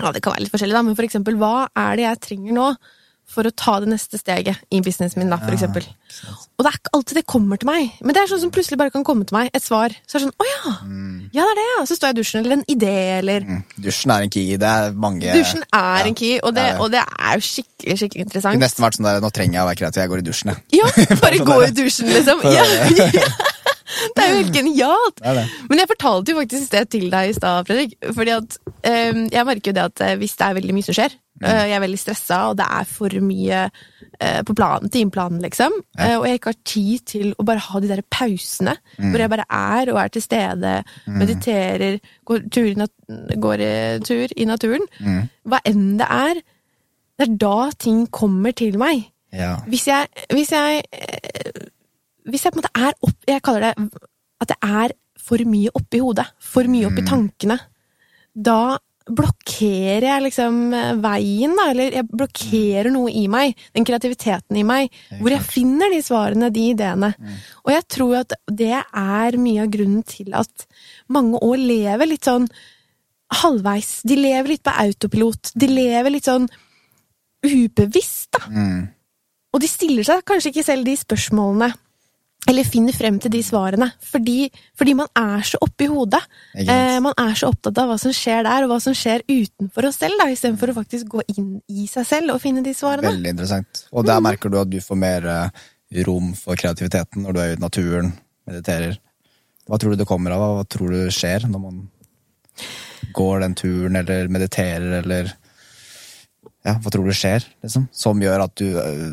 Ja, det kan være litt forskjellig, da, men for eksempel, hva er det jeg trenger nå for å ta det neste steget i businessen min, da, for eksempel. Og det er ikke alltid det kommer til meg, men det er sånn som plutselig bare kan komme til meg, et svar. Så er det sånn Å ja! Ja, det er det, ja! Så står jeg i dusjen, eller en idé, eller Mm. Dusjen er en key. Det er mange Dusjen er en key, og det, det og det er jo skikkelig, skikkelig Det interessant. kunne nesten vært sånn der, Nå trenger jeg å være kreativ, jeg går i dusjen, jeg. Ja, bare sånn gå i dusjen, liksom. Ja, ja. Det er jo helt genialt! Det det. Men jeg fortalte jo faktisk det til deg i stad, Fredrik. Fordi at eh, jeg merker jo det at eh, hvis det er veldig mye som skjer, Mm. eh, jeg er veldig stressa, og det er for mye eh, på planen, timeplanen, liksom, eh, og jeg ikke har tid til å bare ha de der pausene, Mm. hvor jeg bare er og er til stede, mediterer, går tur i, går i tur i naturen, Mm. hva enn det er, det er da ting kommer til meg. Ja. Hvis jeg, hvis jeg Hvis jeg på en måte er opp Jeg kaller det at det er for mye oppi hodet. For mye oppi tankene. Da blokkerer jeg liksom eh, veien, da. Eller jeg blokkerer noe i meg. Den kreativiteten i meg. Hvor jeg finner de svarene, de ideene. Og jeg tror at det er mye av grunnen til at mange år lever litt sånn halvveis. De lever litt på autopilot. De lever litt sånn ubevisst, da. Mm. Og de stiller seg kanskje ikke selv de spørsmålene, eller finner frem til de svarene, fordi, fordi man er så oppi hodet. Eh, man er så opptatt av hva som skjer der, og hva som skjer utenfor oss selv, da, istedenfor å faktisk gå inn i seg selv og finne de svarene. Veldig interessant. Og der merker du at du får mer eh, rom for kreativiteten når du er ute i naturen, mediterer. Hva tror du det kommer av? Hva tror du skjer når man går den turen, eller mediterer, eller Ja, hva tror du skjer, liksom? Som gjør at du eh,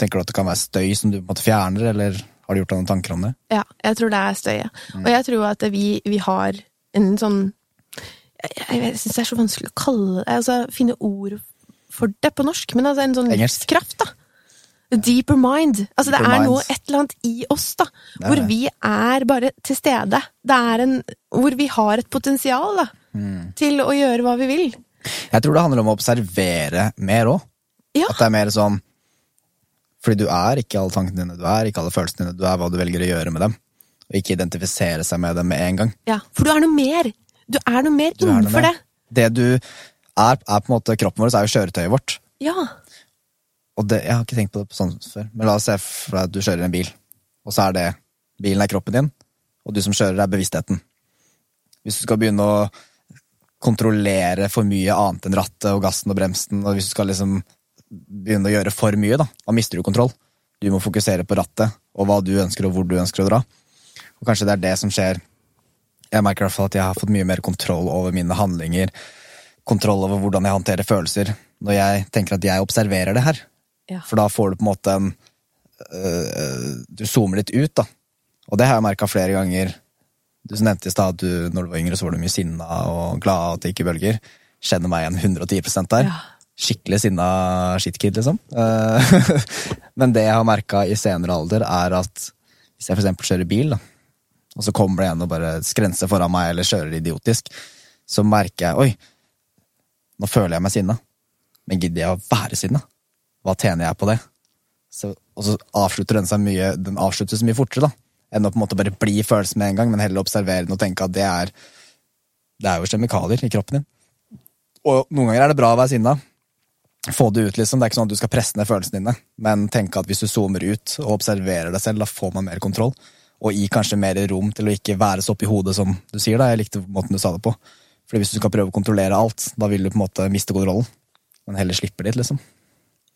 Tenker du at det kan være støy som du på en måte fjerner, eller har du gjort deg noen tanker om det? Ja, jeg tror det er støyet. Og jeg tror at vi, vi har en sånn Jeg, jeg syns det er så vanskelig å kalle det Altså finne ord for det på norsk, men altså en sånn Engelsk. livskraft, da. Deeper mind. Altså Deeper det er noe, et eller annet i oss, da. Hvor det. vi er bare til stede. Det er en Hvor vi har et potensial, da. Mm. Til å gjøre hva vi vil. Jeg tror det handler om å observere mer òg. Ja. At det er mer sånn Fordi du er ikke alle tankene dine, du er ikke alle følelsene dine, du er hva du velger å gjøre med dem. Og ikke identifisere seg med dem med en gang. ja. For du er noe mer. Du er noe mer er noe innenfor mer. det. Det du er, er på en måte Kroppen vår er jo kjøretøyet vårt. Ja. Og det, Jeg har ikke tenkt på det sånn før, men la oss se for deg at du kjører en bil. Og så er det Bilen er kroppen din, og du som kjører, er bevisstheten. Hvis du skal begynne å kontrollere for mye annet enn rattet og gassen og bremsen, og hvis du skal liksom begynne å gjøre for mye, da, da mister du kontroll. Du må fokusere på rattet og hva du ønsker og hvor du ønsker å dra. Og kanskje det er det som skjer. Jeg merker i hvert fall at jeg har fått mye mer kontroll over mine handlinger, kontroll over hvordan jeg håndterer følelser, når jeg tenker at jeg observerer det her. Ja. For da får du på en måte en øh, Du zoomer litt ut, da. Og det har jeg merka flere ganger. Du nevnte i stad at du når du var yngre, så var du mye sinna og glad at det gikk i bølger. Kjenner meg igjen 110 der. Ja. Skikkelig sinna shitkid, liksom. Eh, Men det jeg har merka i senere alder, er at hvis jeg eksempel kjører bil, da, og så kommer det en og bare skrenser foran meg eller kjører idiotisk, så merker jeg oi, nå føler jeg meg sinna. Men gidder jeg å være sinna? Hva tjener jeg på det? Så, og så avslutter den seg mye Den avsluttes mye fortere, da. Enn å på en måte bare bli følelsen med en gang, men heller observere den og tenke at det er Det er jo kjemikalier i kroppen din. Og noen ganger er det bra å være sinna. Få det ut, liksom. Det er ikke sånn at du skal presse ned følelsene dine, men tenke at hvis du zoomer ut og observerer deg selv, da får man mer kontroll. Og gi kanskje mer rom til å ikke være så oppi hodet som du sier. da, Jeg likte måten du sa det på. Fordi hvis du skal prøve å kontrollere alt, da vil du på en måte miste kontrollen. Men heller slippe litt, liksom.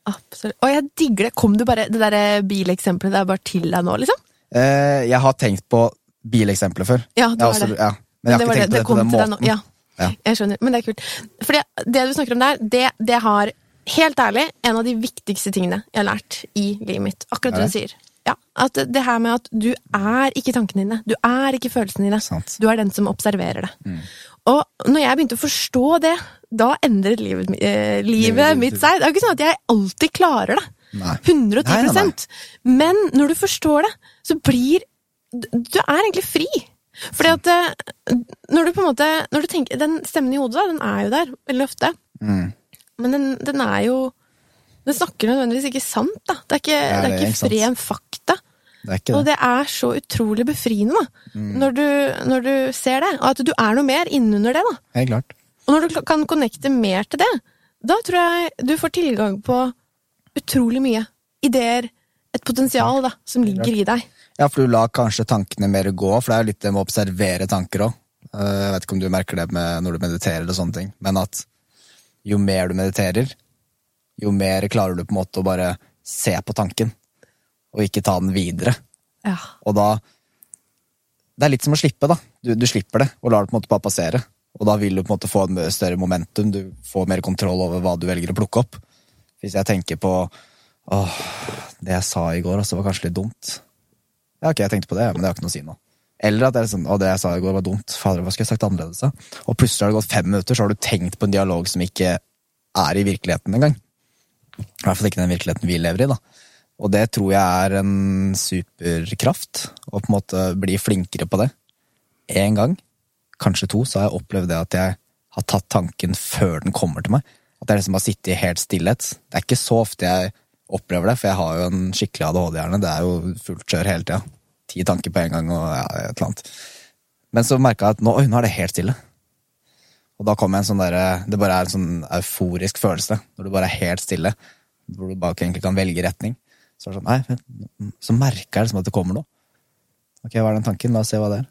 Absolutt. Og jeg digger det. Kom du bare, det der bileksempelet der bare til deg nå, liksom? Eh, jeg har tenkt på bileksempler før. Ja, du har det. Ja, men jeg har det ikke tenkt det, det på det på den måten. Ja, Ja. jeg skjønner. Men det er kult. Fordi det du snakker om der, det, det har helt ærlig en av de viktigste tingene jeg har lært i livet mitt. Akkurat det du sier. Ja, at det, her med at du er ikke tankene dine. Du er ikke følelsene dine. Sant. Du er den som observerer det. Mm. Og når jeg begynte å forstå det, da endret livet, eh, livet mitt seg. Det er ikke sånn at jeg alltid klarer det. Nei. 110 Nei, nei, nei. Men når du forstår det, så blir Du du er egentlig fri. Fordi at eh, når du på en måte når du tenker, Den stemmen i hodet, da, den er jo der veldig ofte. Mm. Men den, den er jo Den snakker nødvendigvis ikke sant, da. Det er ikke, Ja, det er ikke ikke ren fakta. Det ikke Og det. det er så utrolig befriende, da. Mm. Når, du, når du ser det. Og at du er noe mer innunder det, da. Helt klart. Og når du kan connecte mer til det, da tror jeg du får tilgang på utrolig mye. Ideer, et potensial da, som ligger i deg. Ja, for du lar kanskje tankene mer gå, for det er jo litt det med å observere tanker òg. Jeg vet ikke om du merker det med når du mediterer eller sånne ting, men at jo mer du mediterer, jo mer klarer du på en måte å bare se på tanken, og ikke ta den videre. Ja. Og da Det er litt som å slippe, da. Du, du slipper det, og lar det på en måte bare passere. Og da vil du på en måte få en større momentum, du får mer kontroll over hva du velger å plukke opp. Hvis jeg tenker på åh, det jeg sa i går, altså, var kanskje litt dumt. Ja, ok, jeg tenkte på det, men det har ikke noe å si nå. Eller at det er sånn, å, det jeg sa i går var dumt. Fader, hva skulle jeg sagt annerledes da? Og plutselig har det gått fem minutter, så har du tenkt på en dialog som ikke er i virkeligheten engang. I hvert fall ikke den virkeligheten vi lever i, da. Og det tror jeg er en superkraft, å på en måte bli flinkere på det. En gang, kanskje to, så har jeg opplevd det at jeg har tatt tanken før den kommer til meg. At jeg liksom har sittet i helt stillhet. Det er ikke så ofte jeg opplever det, for jeg har jo en skikkelig ADHD-hjerne. Det er jo fullt kjør hele tida. Ti tanker på en gang og ja, et eller annet. Men så merka jeg at nå, oi, nå er det helt stille. Og da kom jeg en sånn derre Det bare er en sånn euforisk følelse. Når du bare er helt stille. Hvor du bare egentlig kan velge retning. Så, sånn, nei, så merker jeg liksom at det kommer noe. Ok, hva er den tanken? La oss se hva det er.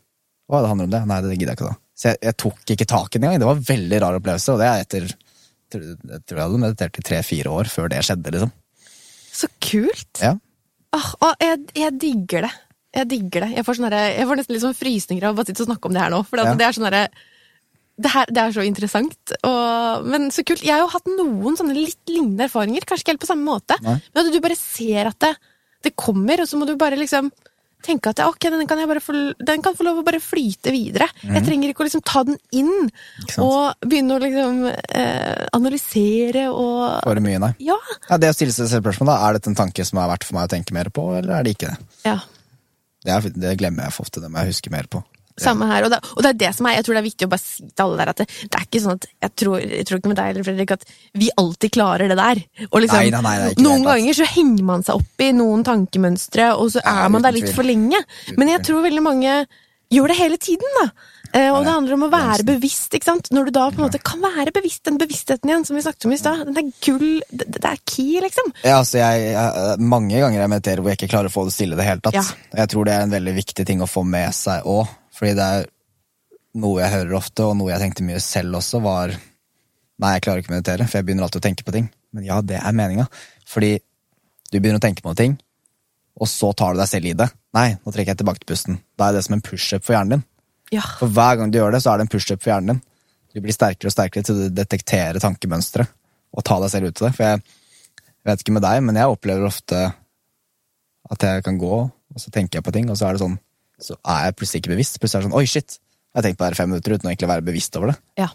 Å, det handler om det? Nei, det gidder jeg ikke da. Så jeg, jeg tok ikke tak i den engang. Det var en veldig rar opplevelse, og det er etter Jeg tror jeg hadde meditert i tre-fire år før det skjedde, liksom. Så kult! Ja. Åh, og jeg, jeg digger det. Jeg digger det. Jeg får, sånne, jeg får nesten litt sånn frysninger av å bare sitte og snakke om det her nå. For Ja. det er sånn det, her- det er så interessant. Og, men så kult. Jeg har jo hatt noen sånne litt lignende erfaringer. Kanskje ikke helt på samme måte. Nei. Men at du bare ser at det, det kommer, og så må du bare liksom tenke at ok, den kan, jeg bare få, den kan få lov å bare flyte videre. Jeg trenger ikke å liksom ta den inn Mhm. Og begynne å liksom eh, analysere og For mye, nei. Ja. Ja, det å stille seg selv spørsmål, da, er dette en tanke som er verdt for meg å tenke mer på, eller er det ikke det? ja. Det, er, det glemmer jeg for ofte, det må jeg huske mer på. Samme her. Og det, og det er det som er Jeg tror det er viktig å bare si til alle der at det, det er ikke sånn at jeg tror, jeg tror ikke med deg eller Fredrik at vi alltid klarer det der. Og liksom, Nei, nei, nei, noen det, ganger så henger man seg opp i noen tankemønstre, og så er man der litt for lenge. Men jeg tror veldig mange gjør det hele tiden, da. Eh, og det handler om å være bevisst. ikke sant? Når du da på en måte kan være bevisst, den bevisstheten igjen som vi snakket om i stad, den er gull, det, det er key, liksom. Ja, altså jeg, jeg, mange ganger jeg mediterer hvor jeg ikke klarer å få det stille i det hele tatt. Ja. Jeg tror det er en veldig viktig ting å få med seg òg, fordi det er noe jeg hører ofte, og noe jeg tenkte mye selv også, var Nei, jeg klarer ikke å meditere, for jeg begynner alltid å tenke på ting. Men ja, det er meninga. Fordi du begynner å tenke på noe ting, og så tar du deg selv i det. Nei, nå trekker jeg tilbake til pusten. Da er det som en pushup for hjernen din. Ja. For hver gang du gjør det, så er det en pushup for hjernen din. Du blir sterkere og sterkere til å detektere tankemønsteret og ta deg selv ut av det. For jeg, jeg vet ikke med deg, men jeg opplever ofte at jeg kan gå, og så tenker jeg på ting, og så er det sånn Så er jeg plutselig ikke bevisst. Plutselig er det sånn Oi, shit! Jeg har tenkt på det her i fem minutter uten å egentlig være bevisst over det. Ja.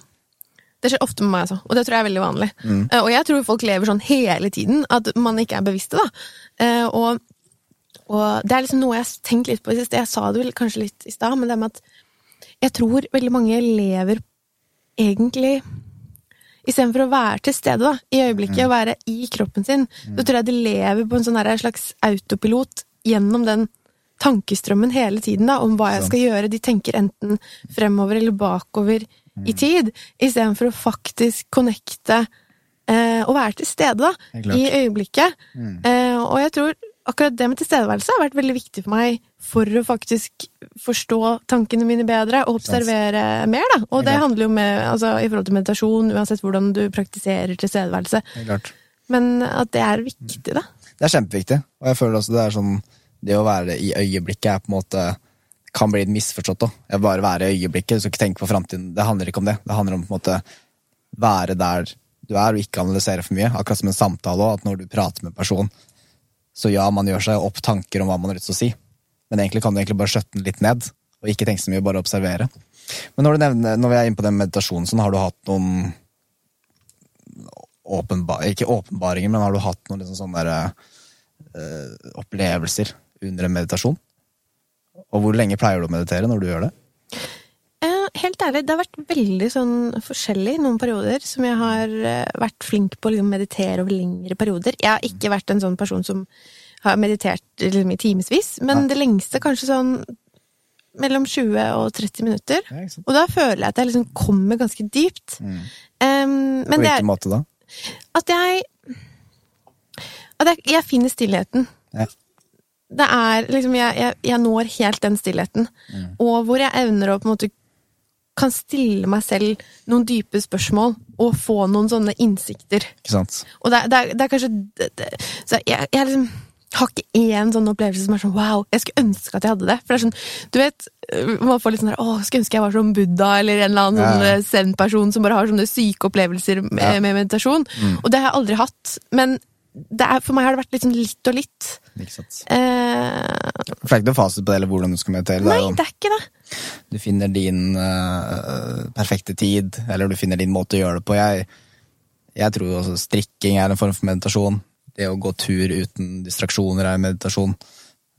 Det skjer ofte med meg, altså. Og det tror jeg er veldig vanlig. Mm. Eh, Og jeg tror folk lever sånn hele tiden, at man ikke er bevisste, da. Eh, Og, og det er liksom noe jeg har tenkt litt på i siste. Jeg sa det vel kanskje litt i stad, men det med at jeg tror veldig mange lever egentlig istedenfor å være til stede da, i øyeblikket og være i kroppen sin, så tror jeg de lever på en sånn slags autopilot gjennom den tankestrømmen hele tiden da, om hva jeg skal gjøre. De tenker enten fremover eller bakover i tid, istedenfor å faktisk connecte eh, og være til stede da, i øyeblikket. Eh, og jeg tror akkurat det med tilstedeværelse har vært veldig viktig for meg for å faktisk forstå tankene mine bedre og observere mer. da. Og det handler jo med, altså, i forhold til meditasjon, uansett hvordan du praktiserer tilstedeværelse. Men at det er viktig, da. Det er kjempeviktig, og jeg føler også det er sånn Det å være i øyeblikket er på en måte kan bli misforstått òg. Bare være i øyeblikket, du skal ikke tenke på framtiden. Det handler ikke om det. Det handler om på en måte være der du er, og ikke analysere for mye. Akkurat som en samtale òg, at når du prater med en person, så ja, man gjør seg opp tanker om hva man har lyst til å si, men egentlig kan du egentlig bare skjøtte den litt ned, og ikke tenke så mye, bare observere. Men når, nevner, når vi er inne på den meditasjonen, sånn, har du hatt noen åpenbar, Ikke åpenbaringer, men har du hatt noen liksom sånne der, eh, opplevelser under en meditasjon? Og hvor lenge pleier du å meditere når du gjør det? Helt ærlig, det har vært veldig sånn forskjellig noen perioder som jeg har eh, vært flink på å liksom, meditere over lengre perioder. Jeg har ikke vært en sånn person som har meditert liksom, i timevis, men Nei. det lengste kanskje sånn mellom 20 og 30 minutter. Ja. Og da føler jeg at jeg liksom kommer ganske dypt. Mm. Um, På men det hvilken måte da? at jeg At jeg, jeg finner stillheten. Ja. Det er liksom Jeg, jeg, jeg når helt den stillheten. Mm. Og hvor jeg evner å på en måte kan stille meg selv noen dype spørsmål og få noen sånne innsikter. Ikke sant? Og det, det, det er kanskje det, jeg, jeg liksom har ikke én sånn opplevelse som er sånn wow, jeg skulle ønske at jeg hadde det. For det er sånn, du vet, man får litt sånn der åh, skulle ønske jeg var som Buddha eller en eller annen Ja, sånn eh, zen-person som bare har sånne syke opplevelser med, Ja. med meditasjon. Og det har jeg aldri hatt. Men det er, for meg har det vært litt sånn litt og litt. Ikke sant? Eh, det er ikke noe fasit på det, eller hvordan du skal meditere. Nei, det er ikke det. Du finner din uh, perfekte tid, eller du finner din måte å gjøre det på. Jeg, jeg tror også strikking er en form for meditasjon. Det å gå tur uten distraksjoner er meditasjon.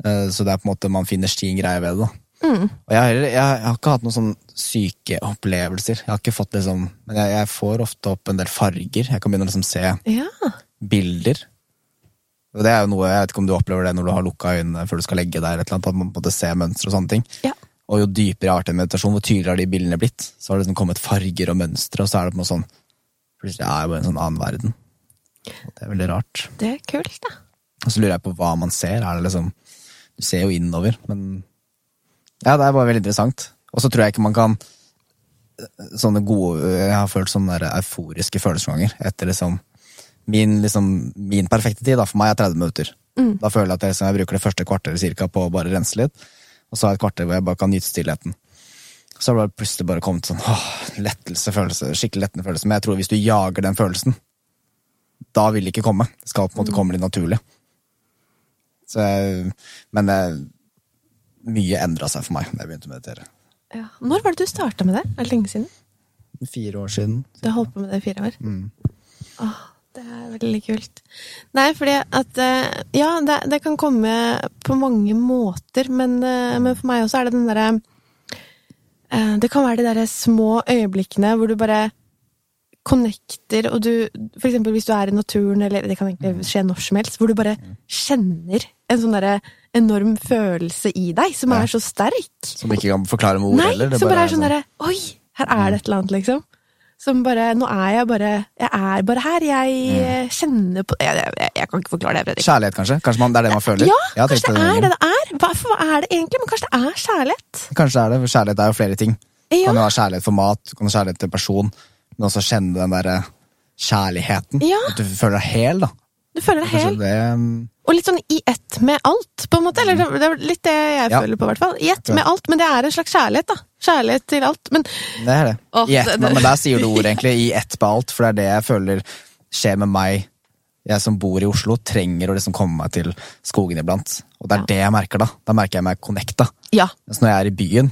Uh, Så det er på en måte man finner sin greie ved det. da. Og jeg, har jeg, jeg har ikke hatt noen sånn syke opplevelser. Jeg har ikke fått liksom, Men jeg, jeg får ofte opp en del farger. Jeg kan begynne å liksom se Ja. bilder. Og det er jo noe, Jeg vet ikke om du opplever det når du har lukka øynene før du skal legge deg, eller et eller annet, at man både ser mønstre og sånne ting. ja. Og jo dypere jeg har vært i meditasjon, hvor tydeligere har de bildene blitt. Så har det liksom kommet farger og mønstre, og så er det på en måte sånn Plutselig er jeg jo i en sånn annen verden. Og det er veldig rart. Det er kult, da. Og så lurer jeg på hva man ser. Er det liksom Du ser jo innover, men Ja, det er bare veldig interessant. Og så tror jeg ikke man kan Sånne gode Jeg har følt sånne der euforiske følelser noen ganger. Etter liksom min, liksom min perfekte tid da, for meg er 30 minutter. Da føler jeg at jeg, jeg bruker det første kvarteret cirka, på å bare rense litt. Og så har jeg et kvarter hvor jeg bare kan nyte stillheten. Så har det plutselig bare kommet sånn åh, lettelse, følelse, skikkelig lettende følelse. Men jeg tror hvis du jager den følelsen, da vil det ikke komme. Det skal på en måte komme litt naturlig. Så, jeg- men mye endra seg for meg da jeg begynte å meditere. Ja. Når var det du starta med det? Er det lenge siden? Fire år siden. Du har holdt på med det i fire år? Mm. Åh, det er veldig kult. Nei, fordi at eh, Ja, det, det kan komme på mange måter, men, eh, men for meg også er det den derre eh, Det kan være de derre små øyeblikkene hvor du bare connecter, og du For eksempel hvis du er i naturen, eller det kan egentlig skje når som helst, hvor du bare kjenner en sånn derre enorm følelse i deg, som Ja. er så sterk. Som ikke kan forklare med ord Nei, heller. det som bare er sånn sånn- derre Oi, her er det et eller annet, liksom. Som bare Nå er jeg bare Jeg er bare her. Jeg Mm. eh, kjenner på jeg, jeg, jeg kan ikke forklare det, Fredrik. Kjærlighet, kanskje? Kanskje man, det er det man føler? Ja, ja kanskje det er det det er. Hva, for hva er det egentlig? Men kanskje det er kjærlighet? Kanskje det er det, for kjærlighet er jo flere ting. Ja. kan jo ha kjærlighet for mat, du kan ha kjærlighet til person, men også kjenne den derre kjærligheten. Ja. At du føler deg hel, da. Du føler deg hel. det mm, Og litt sånn i ett med alt, på en måte. Eller det er litt det jeg Ja. føler på, i hvert fall. I ett med alt. Men det er en slags kjærlighet, da. Kjærlighet til alt. Men Det er det. Å, I ett, det- men, men der sier du ord, egentlig. I ett på alt, for det er det jeg føler skjer med meg. Jeg som bor i Oslo, trenger å liksom komme meg til skogen iblant. Og det er Ja. det jeg merker, da. Da merker jeg meg connecta. ja. Mens når jeg er i byen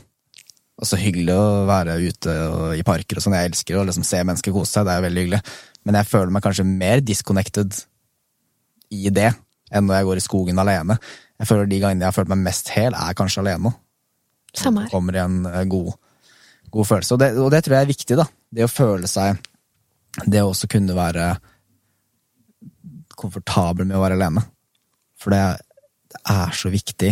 og så hyggelig å være ute i parker og sånn. Jeg elsker å liksom se mennesker kose seg, det er veldig hyggelig. Men jeg føler meg kanskje mer disconnected i det enn når jeg går i skogen alene. Jeg føler De gangene jeg har følt meg mest hel, er kanskje alene. Samme her. Kommer i en eh, god, god følelse. Og det, og det tror jeg er viktig. da. Det å føle seg det å også kunne være komfortabel med å være alene. For det, det er så viktig.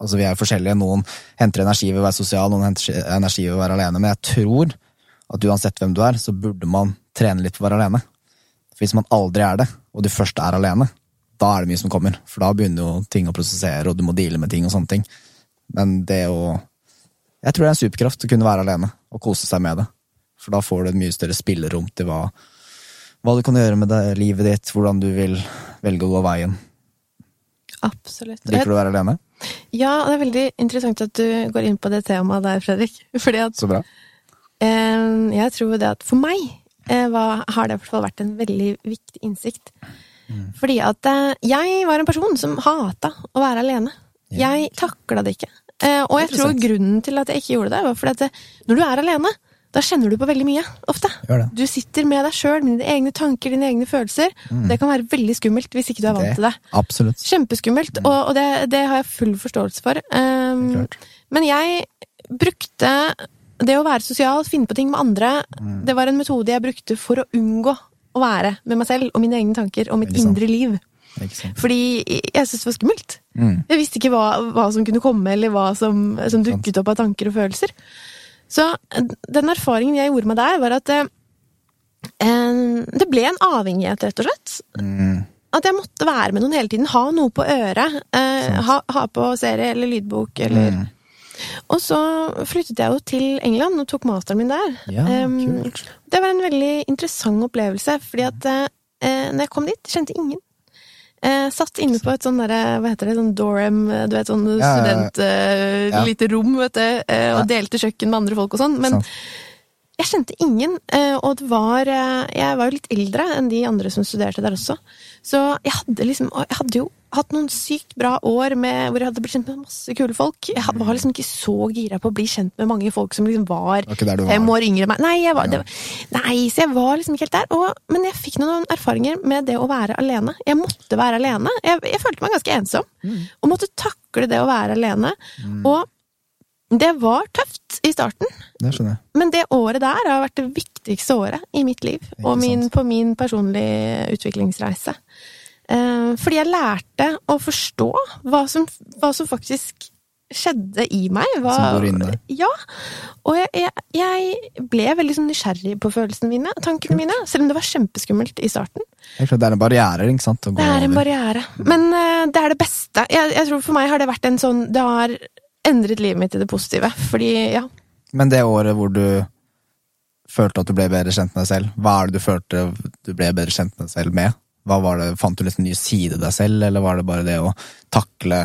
Altså, vi er forskjellige. Noen henter energi ved å være sosial, noen henter energi ved å være alene. Men jeg tror at uansett hvem du er, så burde man trene litt på å være alene. For hvis man aldri er det, og du først er alene, da er det mye som kommer. For da begynner jo ting å prosessere, og du må deale med ting og sånne ting. Men det å Jeg tror det er en superkraft å kunne være alene og kose seg med det. For da får du et mye større spillerom til hva, hva du kan gjøre med det, livet ditt, hvordan du vil velge å gå veien. Absolutt. Liker du å være alene? Ja, det er veldig interessant at du går inn på det temaet der, Fredrik. Fordi at Så bra. eh, jeg tror det at for meg eh, var, har det i hvert fall vært en veldig viktig innsikt. Mm. Fordi at eh, jeg var en person som hata å være alene. Ja. Jeg takla det ikke. Eh, og jeg tror grunnen til at jeg ikke gjorde det, var fordi at det, når du er alene, da kjenner du på veldig mye, ofte. Du sitter med deg sjøl, med dine egne tanker, dine egne følelser. Det kan være veldig skummelt hvis ikke du er vant Mm. Det- til det. Absolutt. Kjempeskummelt, og, og det, det har jeg full forståelse for. Um, men jeg brukte det å være sosial, finne på ting med andre, Mm. det var en metode jeg brukte for å unngå å være med meg selv og mine egne tanker og mitt indre liv. Fordi jeg syntes det var skummelt. Mm. Jeg visste ikke hva, hva som kunne komme, eller hva som, som dukket opp av tanker og følelser. Så eh, den erfaringen jeg gjorde meg der, var at eh, eh, det ble en avhengighet, rett og slett. Mm. At jeg måtte være med noen hele tiden. Ha noe på øret. Eh, ha, ha på serie eller lydbok eller Mm. Og så flyttet jeg jo til England og tok masteren min der. Ja, um, det var en veldig interessant opplevelse, fordi at uh, når jeg kom dit, kjente ingen. Jeg satt inne på et sånn derre, hva heter det, sånn dorm, du vet, sånn student... Eh, Ja. Lite rom, vet du, uh, og delte kjøkken med andre folk og sånn. Men Sant. jeg kjente ingen, eh, og det var eh, Jeg var jo litt eldre enn de andre som studerte der også. Så jeg hadde liksom Jeg hadde jo hatt noen sykt bra år med, hvor jeg hadde blitt kjent med masse kule folk. Jeg var liksom ikke så gira på å bli kjent med mange folk som liksom var var fem år yngre enn meg. Nei, jeg var, det, var- nei, så jeg var liksom ikke helt der. Og, men jeg fikk noen erfaringer med det å være alene. Jeg måtte være alene. Jeg, jeg følte meg ganske ensom. Mm. Og måtte takle det å være alene. Og det var tøft i starten. Det. Men det året der har vært det viktigste året i mitt liv, og min, på min personlige utviklingsreise. Eh, fordi jeg lærte å forstå hva som, hva som faktisk skjedde i meg. Hva, Som går inn der. Ja. Og jeg, jeg, jeg ble veldig sånn nysgjerrig på følelsene mine, tankene mine, selv om det var kjempeskummelt i starten. Det er en barriere, ikke sant? Det er en barriere. Men uh, det er det beste. Jeg, jeg tror for meg har det vært en sånn Det har endret livet mitt til det positive. Fordi, ja. Men det året hvor du følte at du ble bedre kjent med deg selv, hva er det du følte du ble bedre kjent med deg selv med? Hva var det, Fant du liksom ny side deg selv, eller var det bare det å takle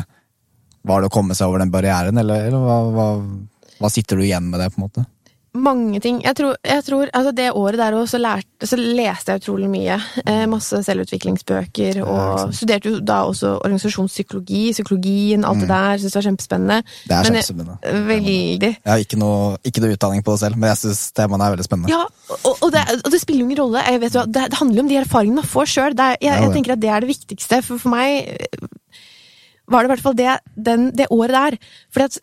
Var det å komme seg over den barrieren, eller, eller hva, hva, hva sitter du igjen med det, på en måte? Mange ting. Jeg tror, jeg tror altså Det året der også lærte, så leste jeg utrolig mye. Eh, masse selvutviklingsbøker. Og ja, studerte jo da også organisasjonspsykologi, psykologien, alt det der. Syns det var kjempespennende. Mm. Det er Men jeg- kjempespennende. Veldig. Jeg har ikke noe, ikke noe utdanning på det selv, men jeg syns temaene er veldig spennende. Ja, og, og, det, og det spiller ingen rolle. Jeg vet jo, det, det handler om de erfaringene man får sjøl. Jeg, jeg tenker at det er det viktigste. For, for meg eh, var det i hvert fall det, den, det året der. Fordi at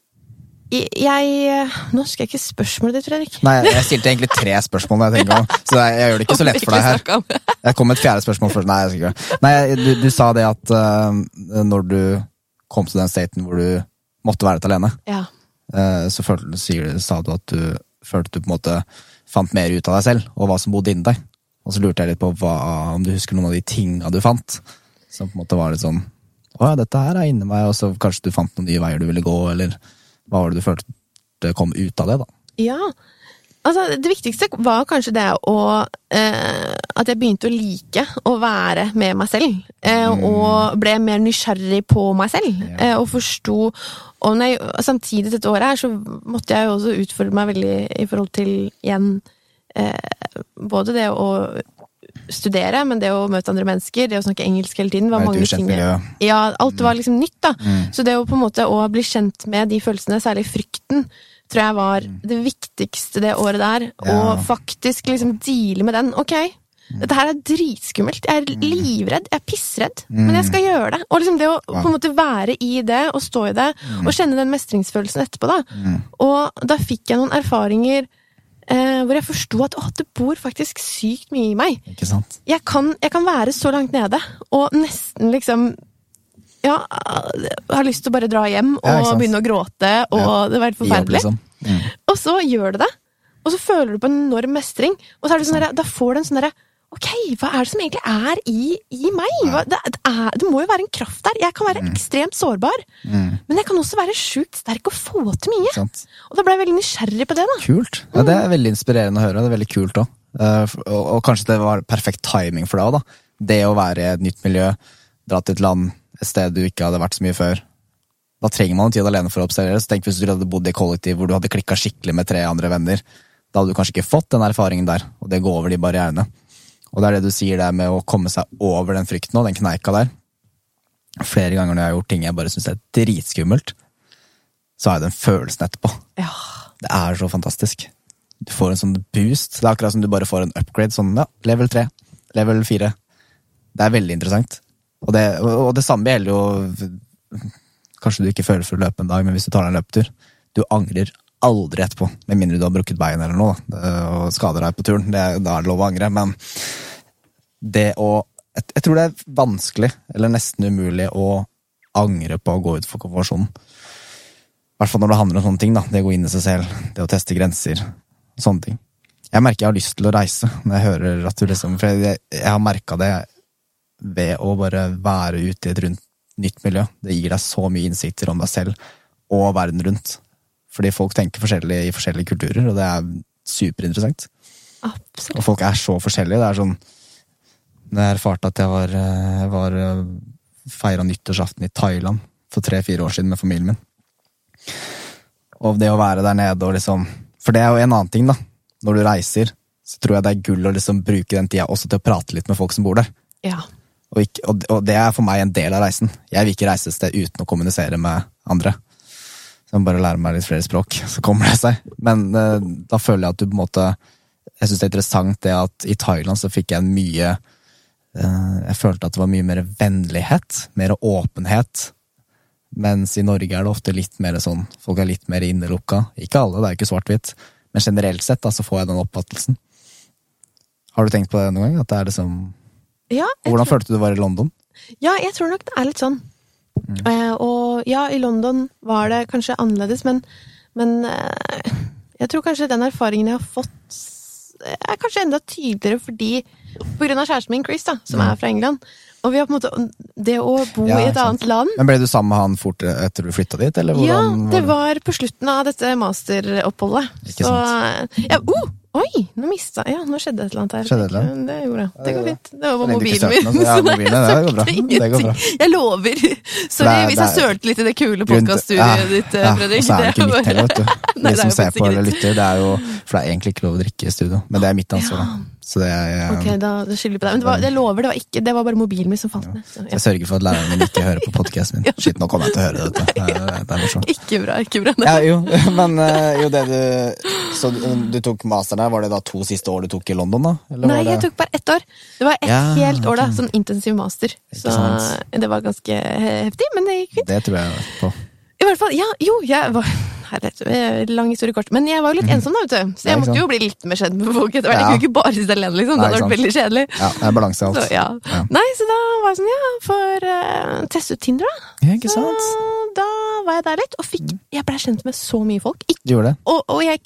jeg, jeg Nå husker jeg ikke spørsmålet ditt, Fredrik. Nei, jeg stilte egentlig tre spørsmål, jeg tenker om, så jeg, jeg gjør det ikke så lett for deg her. Jeg kom med et fjerde spørsmål først. Nei, jeg ikke. Nei du, du sa det at uh, når du kom til den staten hvor du måtte være litt alene, Ja. uh, så følte, sier, sa du at du følte du på en måte fant mer ut av deg selv, og hva som bodde inni deg. Og så lurte jeg litt på hva, om du husker noen av de tinga du fant, som på en måte var litt sånn Å ja, dette her er inni meg, og så kanskje du fant noen nye veier du ville gå, eller hva var det du følte kom ut av det, da? Ja. Altså, det viktigste var kanskje det å eh, At jeg begynte å like å være med meg selv. Eh, Og ble mer nysgjerrig på meg selv. Ja. Eh, og forsto Og når jeg, samtidig dette året her, så måtte jeg jo også utfordre meg veldig i forhold til igjen eh, Både det å studere, men det å møte andre mennesker, det å snakke engelsk hele tiden, var mange ting. Ja, alt var liksom nytt, da. Mm. Så det å på en måte å bli kjent med de følelsene, særlig frykten, tror jeg var det viktigste det året der. Mm. Ja. Og faktisk liksom deale med den. Ok, dette her er dritskummelt. Jeg er livredd. Jeg er pissredd. Men jeg skal gjøre det. Og liksom det å Mm. På en måte være i det, og stå i det, og kjenne den mestringsfølelsen etterpå, da. Mm. Og da fikk jeg noen erfaringer eh, hvor jeg forsto at å, det bor faktisk sykt mye i meg. Ikke sant? Jeg kan, jeg kan være så langt nede og nesten liksom ja, har lyst til å bare dra hjem og Ja, begynne å gråte, og Ja. det var helt forferdelig. jobb, liksom. Mm. Og så gjør du det, og så føler du på en enorm mestring, og så er det sånn der, da får du en sånn derre Ok, hva er det som egentlig er i, i meg? Hva, det, det, er, det må jo være en kraft der. Jeg kan være ekstremt sårbar, Mm. men jeg kan også være sjukt sterk og få til mye. Sant? Og da ble jeg veldig nysgjerrig på det, da. Kult. Ja, det er veldig inspirerende å høre. Det er veldig kult òg. og, og kanskje det var perfekt timing for deg òg, da. Det å være i et nytt miljø, dra til et land, et sted du ikke hadde vært så mye før. Da trenger man en tid alene for å observere. Så tenk hvis du hadde bodd i kollektiv hvor du hadde klikka skikkelig med tre andre venner. Da hadde du kanskje ikke fått den erfaringen der, og det går over de barrierene. Og det er det du sier der med å komme seg over den frykten og den kneika der. Flere ganger når jeg har gjort ting jeg bare syns er dritskummelt, så har jeg den følelsen etterpå. Ja. Det er så fantastisk. Du får en sånn boost. Det er akkurat som du bare får en upgrade. Sånn, ja, level 3, level 4. Det er veldig interessant. Og det, og det samme gjelder jo Kanskje du ikke føler for å løpe en dag, men hvis du tar deg en løpetur Du angrer aldri etterpå, med mindre du har brukket bein eller noe da, og skader deg på turen. Det, da er det lov å angre, men det å jeg, jeg tror det er vanskelig, eller nesten umulig, å angre på å gå ut for konfirmasjonen. I hvert fall når det handler om sånne ting. da, Det å gå inn i seg selv, det å teste grenser. Sånne ting. Jeg merker jeg har lyst til å reise når jeg hører at du liksom For jeg, jeg har merka det ved å bare være ute i et rundt, nytt miljø. Det gir deg så mye innsikter om deg selv og verden rundt. Fordi folk tenker forskjellig i forskjellige kulturer, og det er superinteressant. Absolutt. Og folk er så forskjellige. Det er sånn Når jeg erfarte at jeg var, eh, var feira nyttårsaften i Thailand for tre-fire år siden med familien min. Og det å være der nede og liksom For det er jo en annen ting, da. Når du reiser, så tror jeg det er gull å liksom bruke den tida også til å prate litt med folk som bor der. Ja. Og, ikke, og, og det er for meg en del av reisen. Jeg vil ikke reise et sted uten å kommunisere med andre. Så jeg må bare lære meg litt flere språk, så kommer det seg. Men eh, da føler jeg at du på en måte Jeg syns det er interessant det at i Thailand så fikk jeg en mye eh, Jeg følte at det var mye mer vennlighet, mer åpenhet. Mens i Norge er det ofte litt mer sånn Folk er litt mer innelukka. Ikke alle, det er ikke svart-hvitt. Men generelt sett da, så får jeg den oppfattelsen. Har du tenkt på det noen gang? At det er liksom Ja, hvordan tror, følte du det var i London? ja, jeg tror nok det er litt sånn. Eh, og ja, i London var det kanskje annerledes, men, men eh, jeg tror kanskje den erfaringen jeg har fått, er kanskje enda tydeligere fordi På grunn av kjæresten min, Chris, da, som er fra England. Og vi har på en måte Det å bo Ja, i et sant. annet land Men Ble du sammen med han fort etter du flytta dit? Eller Ja, hvordan det var på slutten av dette masteroppholdet. Ikke Så ja, oh, Oi! Nå mista Ja, nå skjedde et eller annet her. Skjedde et eller annet? Det gjorde det. Det går fint. Det var ikke mobilen min. ja, mobilen, det går bra. Det går bra. Jeg lover. Sorry hvis jeg sølte litt i det kule podkaststudioet ditt, ja, Fredrik. Og så er det ikke mitt heller, vet du. De som ser på eller lytter, det er jo For det er egentlig ikke lov å drikke i studio, men det er mitt ansvar. da. Så det er, Ok, da skylder vi på deg. Men det var, jeg lover, det var ikke Det var bare mobilen min som falt ned. Ja. Jeg sørger for at læreren min ikke hører på podkasten min. Shit, nå kommer jeg til å høre det. vet du. Det er, det er morsomt. Ikke bra, ikke bra. Ja, jo, men eh, jo, det du Så du, du tok master der, var det da to siste år du tok i London, da? Eller Nei, var det, jeg tok bare ett år. Det var ett Ja, helt år, da. Sånn intensiv master. Så det var ganske heftig, men det gikk fint. Det tror jeg på. I hvert fall, ja, jo, jeg var Herregud, lang historie kort. Men jeg var jo litt ensom, da, vet du. Så jeg måtte jo bli litt mer kjent med folk etter hvert. Jeg kunne ikke bare sitte alene, liksom. Det hadde vært veldig kjedelig. Ja, det er balanse alt. Så, ja. Ja. Nei, så da var jeg sånn, ja, for uh, teste ut Tinder, da. Ja, ikke sant? Så da var jeg der litt, og fikk Jeg ble kjent med så mye folk. Ikke, Du gjorde det? og, og jeg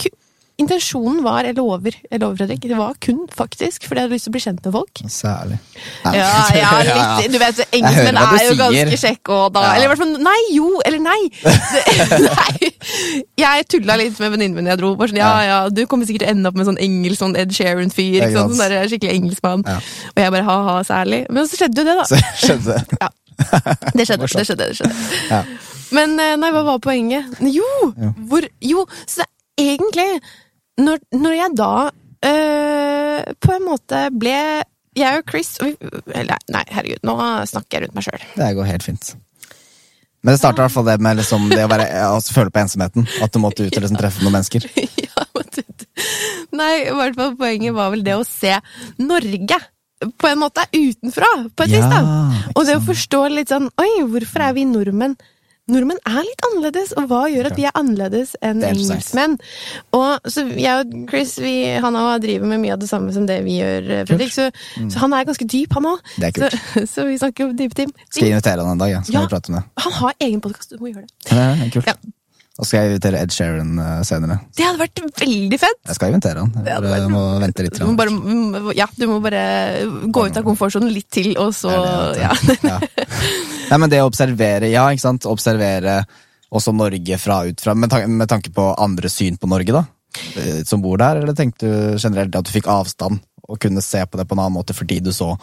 Intensjonen var, jeg lover, jeg lover, Fredrik, det var kun faktisk fordi jeg hadde lyst til å bli kjent med folk. Særlig. Ja, ja, litt. Du vet, engelskmenn er jo sier. ganske kjekke og da Ja. Eller i hvert fall Nei, jo, eller nei! Nei. Jeg tulla litt med venninnen min jeg dro. Bare sånn, ja, ja, du kommer sikkert til å ende opp med sånn engelsk sånn Ed Sheeran-fyr. Ikke sant? Sånn der skikkelig engelskmann. Ja. Og jeg bare ha-ha, særlig. Men så skjedde jo det, da. Så skjedde det. Ja. Det skjedde, det skjedde. det skjedde. Ja. Men eh, nei, hva var poenget? Jo! jo. Hvor, jo, så det, er egentlig når, når jeg da øh, på en måte ble Jeg og Chris og vi, eller, Nei, herregud, nå snakker jeg rundt meg sjøl. Det går helt fint. Men det starter i hvert fall det med liksom det å være, altså, føle på ensomheten. At du måtte ut og liksom treffe noen mennesker. ja, nei, i hvert fall poenget var vel det å se Norge på en måte utenfra, på et vis, da. Og det å forstå litt sånn Oi, hvorfor er vi nordmenn nordmenn er litt annerledes, og hva gjør at vi er annerledes enn engelskmenn? Og så jeg og Chris, vi, han også driver med mye av det samme som det vi gjør, eh, Fredrik, så, så han er ganske dyp, han òg. Mm. Så, så vi snakker om dype ting. Skal jeg invitere han en dag, ja. så kan Ja. vi prate om det. Han har egen podkast, du må gjøre det. Ja, det er kult. Ja. Så skal jeg invitere Ed Sheeran eh, senere. Det hadde vært veldig fett! Jeg skal invitere han. Jeg bare vært- må vente litt. Du må bare, ja, du må bare gå ut av komfortsonen litt til, og så Det det, ja. ja. Nei, men det å observere, ja, ikke sant. Observere også Norge fra ut fra med, tan med tanke på andre syn på Norge, da. eh, Som bor der, eller tenkte du generelt at du fikk avstand og kunne se på det på en annen måte fordi du så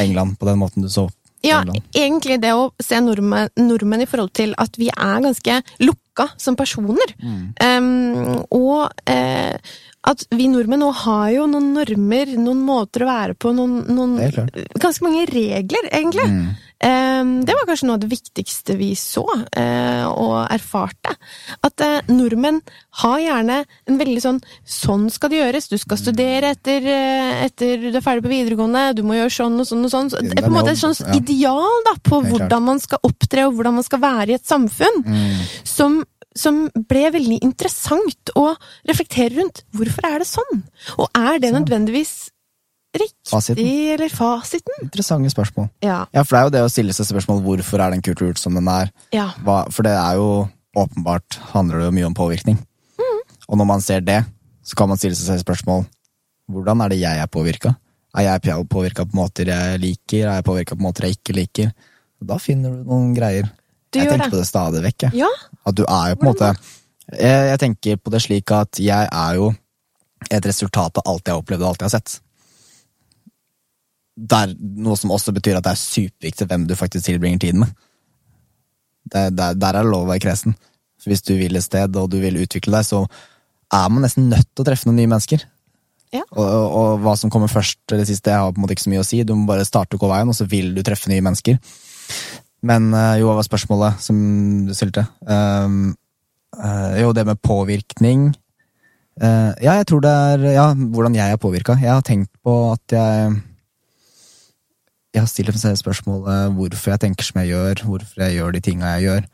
England på den måten du så Ja, egentlig det å se nordmenn, nordmenn i forhold til at vi er ganske lukka som personer. Mm. Um, og eh, at vi nordmenn nå har jo noen normer, noen måter å være på, noen, noen. Ganske mange regler, egentlig. Mm. Em, det var kanskje noe av det viktigste vi så eh, og erfarte. At eh, nordmenn har gjerne en veldig sånn Sånn skal det gjøres. Du skal studere etter, eh, etter du er ferdig på videregående. Du må gjøre sånn og sånn og sånn. Det er på en måte et sånt ideal da, på hvordan man skal opptre og hvordan man skal være i et samfunn. Mm. Som, som ble veldig interessant å reflektere rundt. Hvorfor er det sånn? Og er det nødvendigvis riktig, Fasiten. eller fasiten? Interessante spørsmål. Ja. Ja, for det er jo det å stille seg spørsmål hvorfor er den kulturen som den er. ja. Hva, for det er jo åpenbart handler det jo mye om påvirkning. Og når man ser det, så kan man stille seg spørsmål hvordan er det jeg er påvirka? Er jeg påvirka på måter jeg liker? Er jeg påvirka på måter jeg ikke liker? Da finner du noen greier. Du jeg tenker det. på det stadig vekk. Ja, At du er jo på en måte jeg, jeg tenker på det slik at jeg er jo et resultat av alt jeg har opplevd og alt jeg har sett. Der, noe som også betyr at det er superviktig hvem du faktisk tilbringer tiden med. Det, der, der er det lov å være kresen. Hvis du vil et sted, og du vil utvikle deg, så er man nesten nødt til å treffe noen nye mennesker. Ja. Og, og, og hva som kommer først eller sist, det har på en måte ikke så mye å si. Du må bare starte å gå veien, og så vil du treffe nye mennesker. Men eh, jo, hva var spørsmålet som du stilte? Um, uh, jo, det med påvirkning. Uh, ja, jeg tror det er Ja, hvordan jeg er påvirka. Jeg har tenkt på at jeg Jeg har stilt meg spørsmålet hvorfor jeg tenker som jeg gjør, hvorfor jeg gjør de tinga jeg gjør.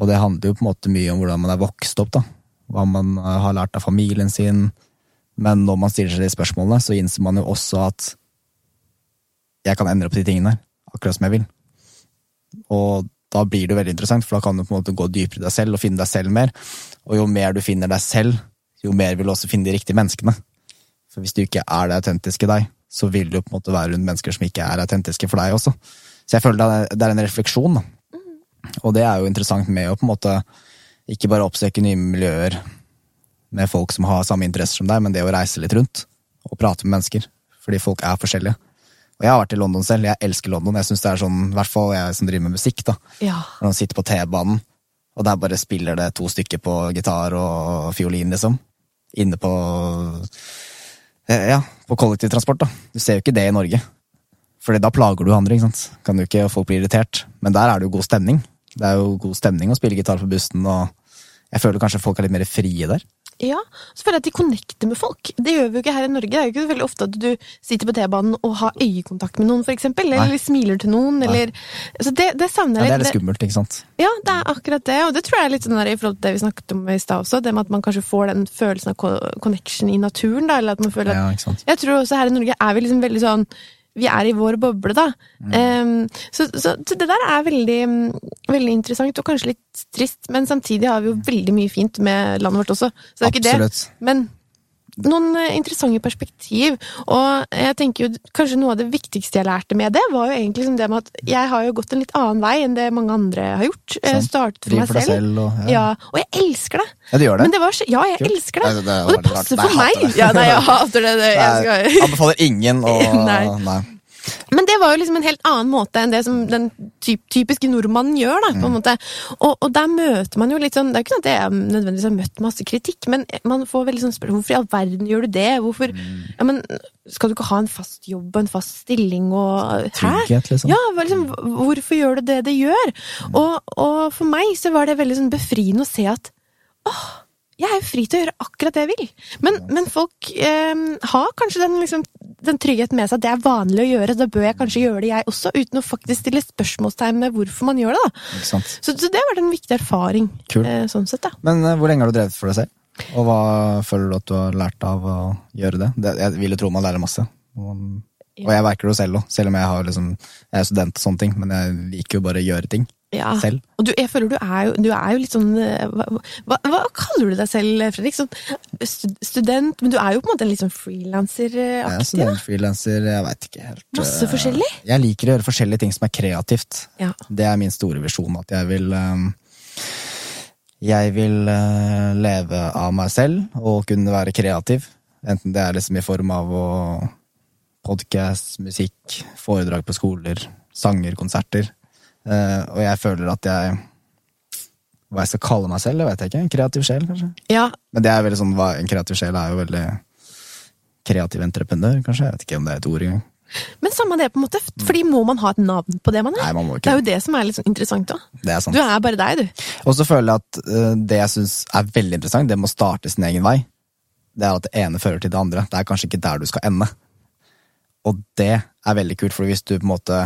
Og det handler jo på en måte mye om hvordan man er vokst opp, da. Hva man eh, har lært av familien sin. Men når man stiller seg de spørsmålene, så innser man jo også at jeg kan endre opp de tingene akkurat som jeg vil. Og da blir det veldig interessant, for da kan du på en måte gå dypere i deg selv og finne deg selv mer. Og jo mer du finner deg selv, jo mer vil du også finne de riktige menneskene. For hvis du ikke er det autentiske deg, så vil du på en måte være rundt mennesker som ikke er autentiske for deg også. Så jeg føler det er- en refleksjon, da. Og det er jo interessant med å på en måte ikke bare oppsøke nye miljøer med folk som har samme interesser som deg, men det å reise litt rundt og prate med mennesker. Fordi folk er forskjellige. Og jeg har vært i London selv. Jeg elsker London. Jeg synes det er sånn, i hvert fall jeg som driver med musikk, da. ja. Når man sitter på T-banen, og der bare spiller det to stykker på gitar og fiolin, liksom. Inne på eh, Ja, på kollektivtransport, da. Du ser jo ikke det i Norge. Fordi da plager du andre, ikke sant. Kan du ikke, og folk blir irritert. Men der er det jo god stemning. Det er jo god stemning å spille gitar på bussen, og jeg føler kanskje folk er litt mer frie der. Ja, så føler jeg at de connecter med folk. Det gjør vi jo ikke her i Norge. Det er jo ikke så veldig ofte at du sitter på T-banen og har øyekontakt med noen, eksempel. Eller Nei. smiler til noen, eller Så det, det savner Ja, det er litt litt. skummelt, ikke sant. Ja, det er akkurat det. Og det tror jeg er litt sånn der i forhold til det vi snakket om i stad også. Det med at man kanskje får den følelsen av connection i naturen, da. Eller at man føler at Ja, ikke sant. Jeg tror også her i Norge er vi liksom veldig sånn Vi er i vår boble, da. Mm. Um, så, så, så det der er veldig, veldig interessant, og kanskje litt trist. Men samtidig har vi jo veldig mye fint med landet vårt også. Så det er ikke det. Men noen eh, interessante perspektiv. Og jeg tenker jo kanskje noe av det viktigste jeg lærte med det, var jo egentlig liksom det med at jeg har jo gått en litt annen vei enn det mange andre har gjort. Sånn. Startet for meg for selv. selv og Ja, og jeg elsker det! Ja, du gjør det. Men det var ja, jeg Kult. elsker det! Nei, det- og det passer rart. passer Nei, for meg! det. Ja, nei, jeg hater det. det. Jeg skal... Jeg anbefaler ingen å Nei. Nei. Men det var jo liksom en helt annen måte enn det som den typ, typiske nordmannen gjør. da, på en måte. Og, og der møter man jo litt sånn Det er jo ikke sånn at jeg nødvendigvis har møtt masse kritikk, men man får veldig sånn spørsmål hvorfor i all verden gjør du det? Hvorfor, ja, men Skal du ikke ha en fast jobb og en fast stilling og? Trygghet, liksom. Ja, liksom, hvorfor gjør du det det gjør? Og, og for meg så var det veldig sånn befriende å se at åh, jeg er jo fri til å gjøre akkurat det jeg vil. Men, men folk eh, har kanskje den liksom den tryggheten med seg at det er vanlig å gjøre, da bør jeg kanskje gjøre det jeg også, uten å faktisk stille spørsmålstegn med hvorfor man gjør det. da. Så, så det har vært en viktig erfaring. Kult. Eh, sånn sett, da. Men eh, hvor lenge har du drevet for deg selv? Og hva føler du at du har lært av å gjøre det? det jeg vil jo tro man lærer masse. Og, og jeg merker det jo selv òg, selv om jeg, har liksom, jeg er student og sånne ting. Men jeg liker jo bare å gjøre ting Ja. selv. Og du, jeg føler du er jo, du er jo litt sånn eh, hva, hva, hva kaller du deg selv, Fredrik? Sånn student, men du er jo på en måte en litt sånn er frilanseraktig? da? studentfrilanser, jeg veit ikke helt. Masse eh, forskjellig? Jeg liker å gjøre forskjellige ting som er kreativt. Ja. Det er min store visjon, at jeg vil eh, Jeg vil eh, leve av meg selv og kunne være kreativ. Enten det er liksom i form av å podkast, musikk, foredrag på skoler, sanger, konserter. Eh, og jeg føler at jeg Hva jeg skal kalle meg selv, det vet jeg ikke. En kreativ sjel, kanskje. ja. Men det er veldig sånn, en kreativ sjel er jo veldig kreativ entreprenør, kanskje. Jeg vet ikke om det er et ord engang. Men samme det, på en måte. Fordi må man ha et navn på det man er? Nei, man må Det er jo det som er litt sånn interessant òg. Du er bare deg, du. Og så føler jeg at eh, det jeg syns er veldig interessant, det med å starte sin egen vei, det er at det ene fører til det andre. Det er kanskje ikke der du skal ende. Og det er veldig kult, for hvis du på en måte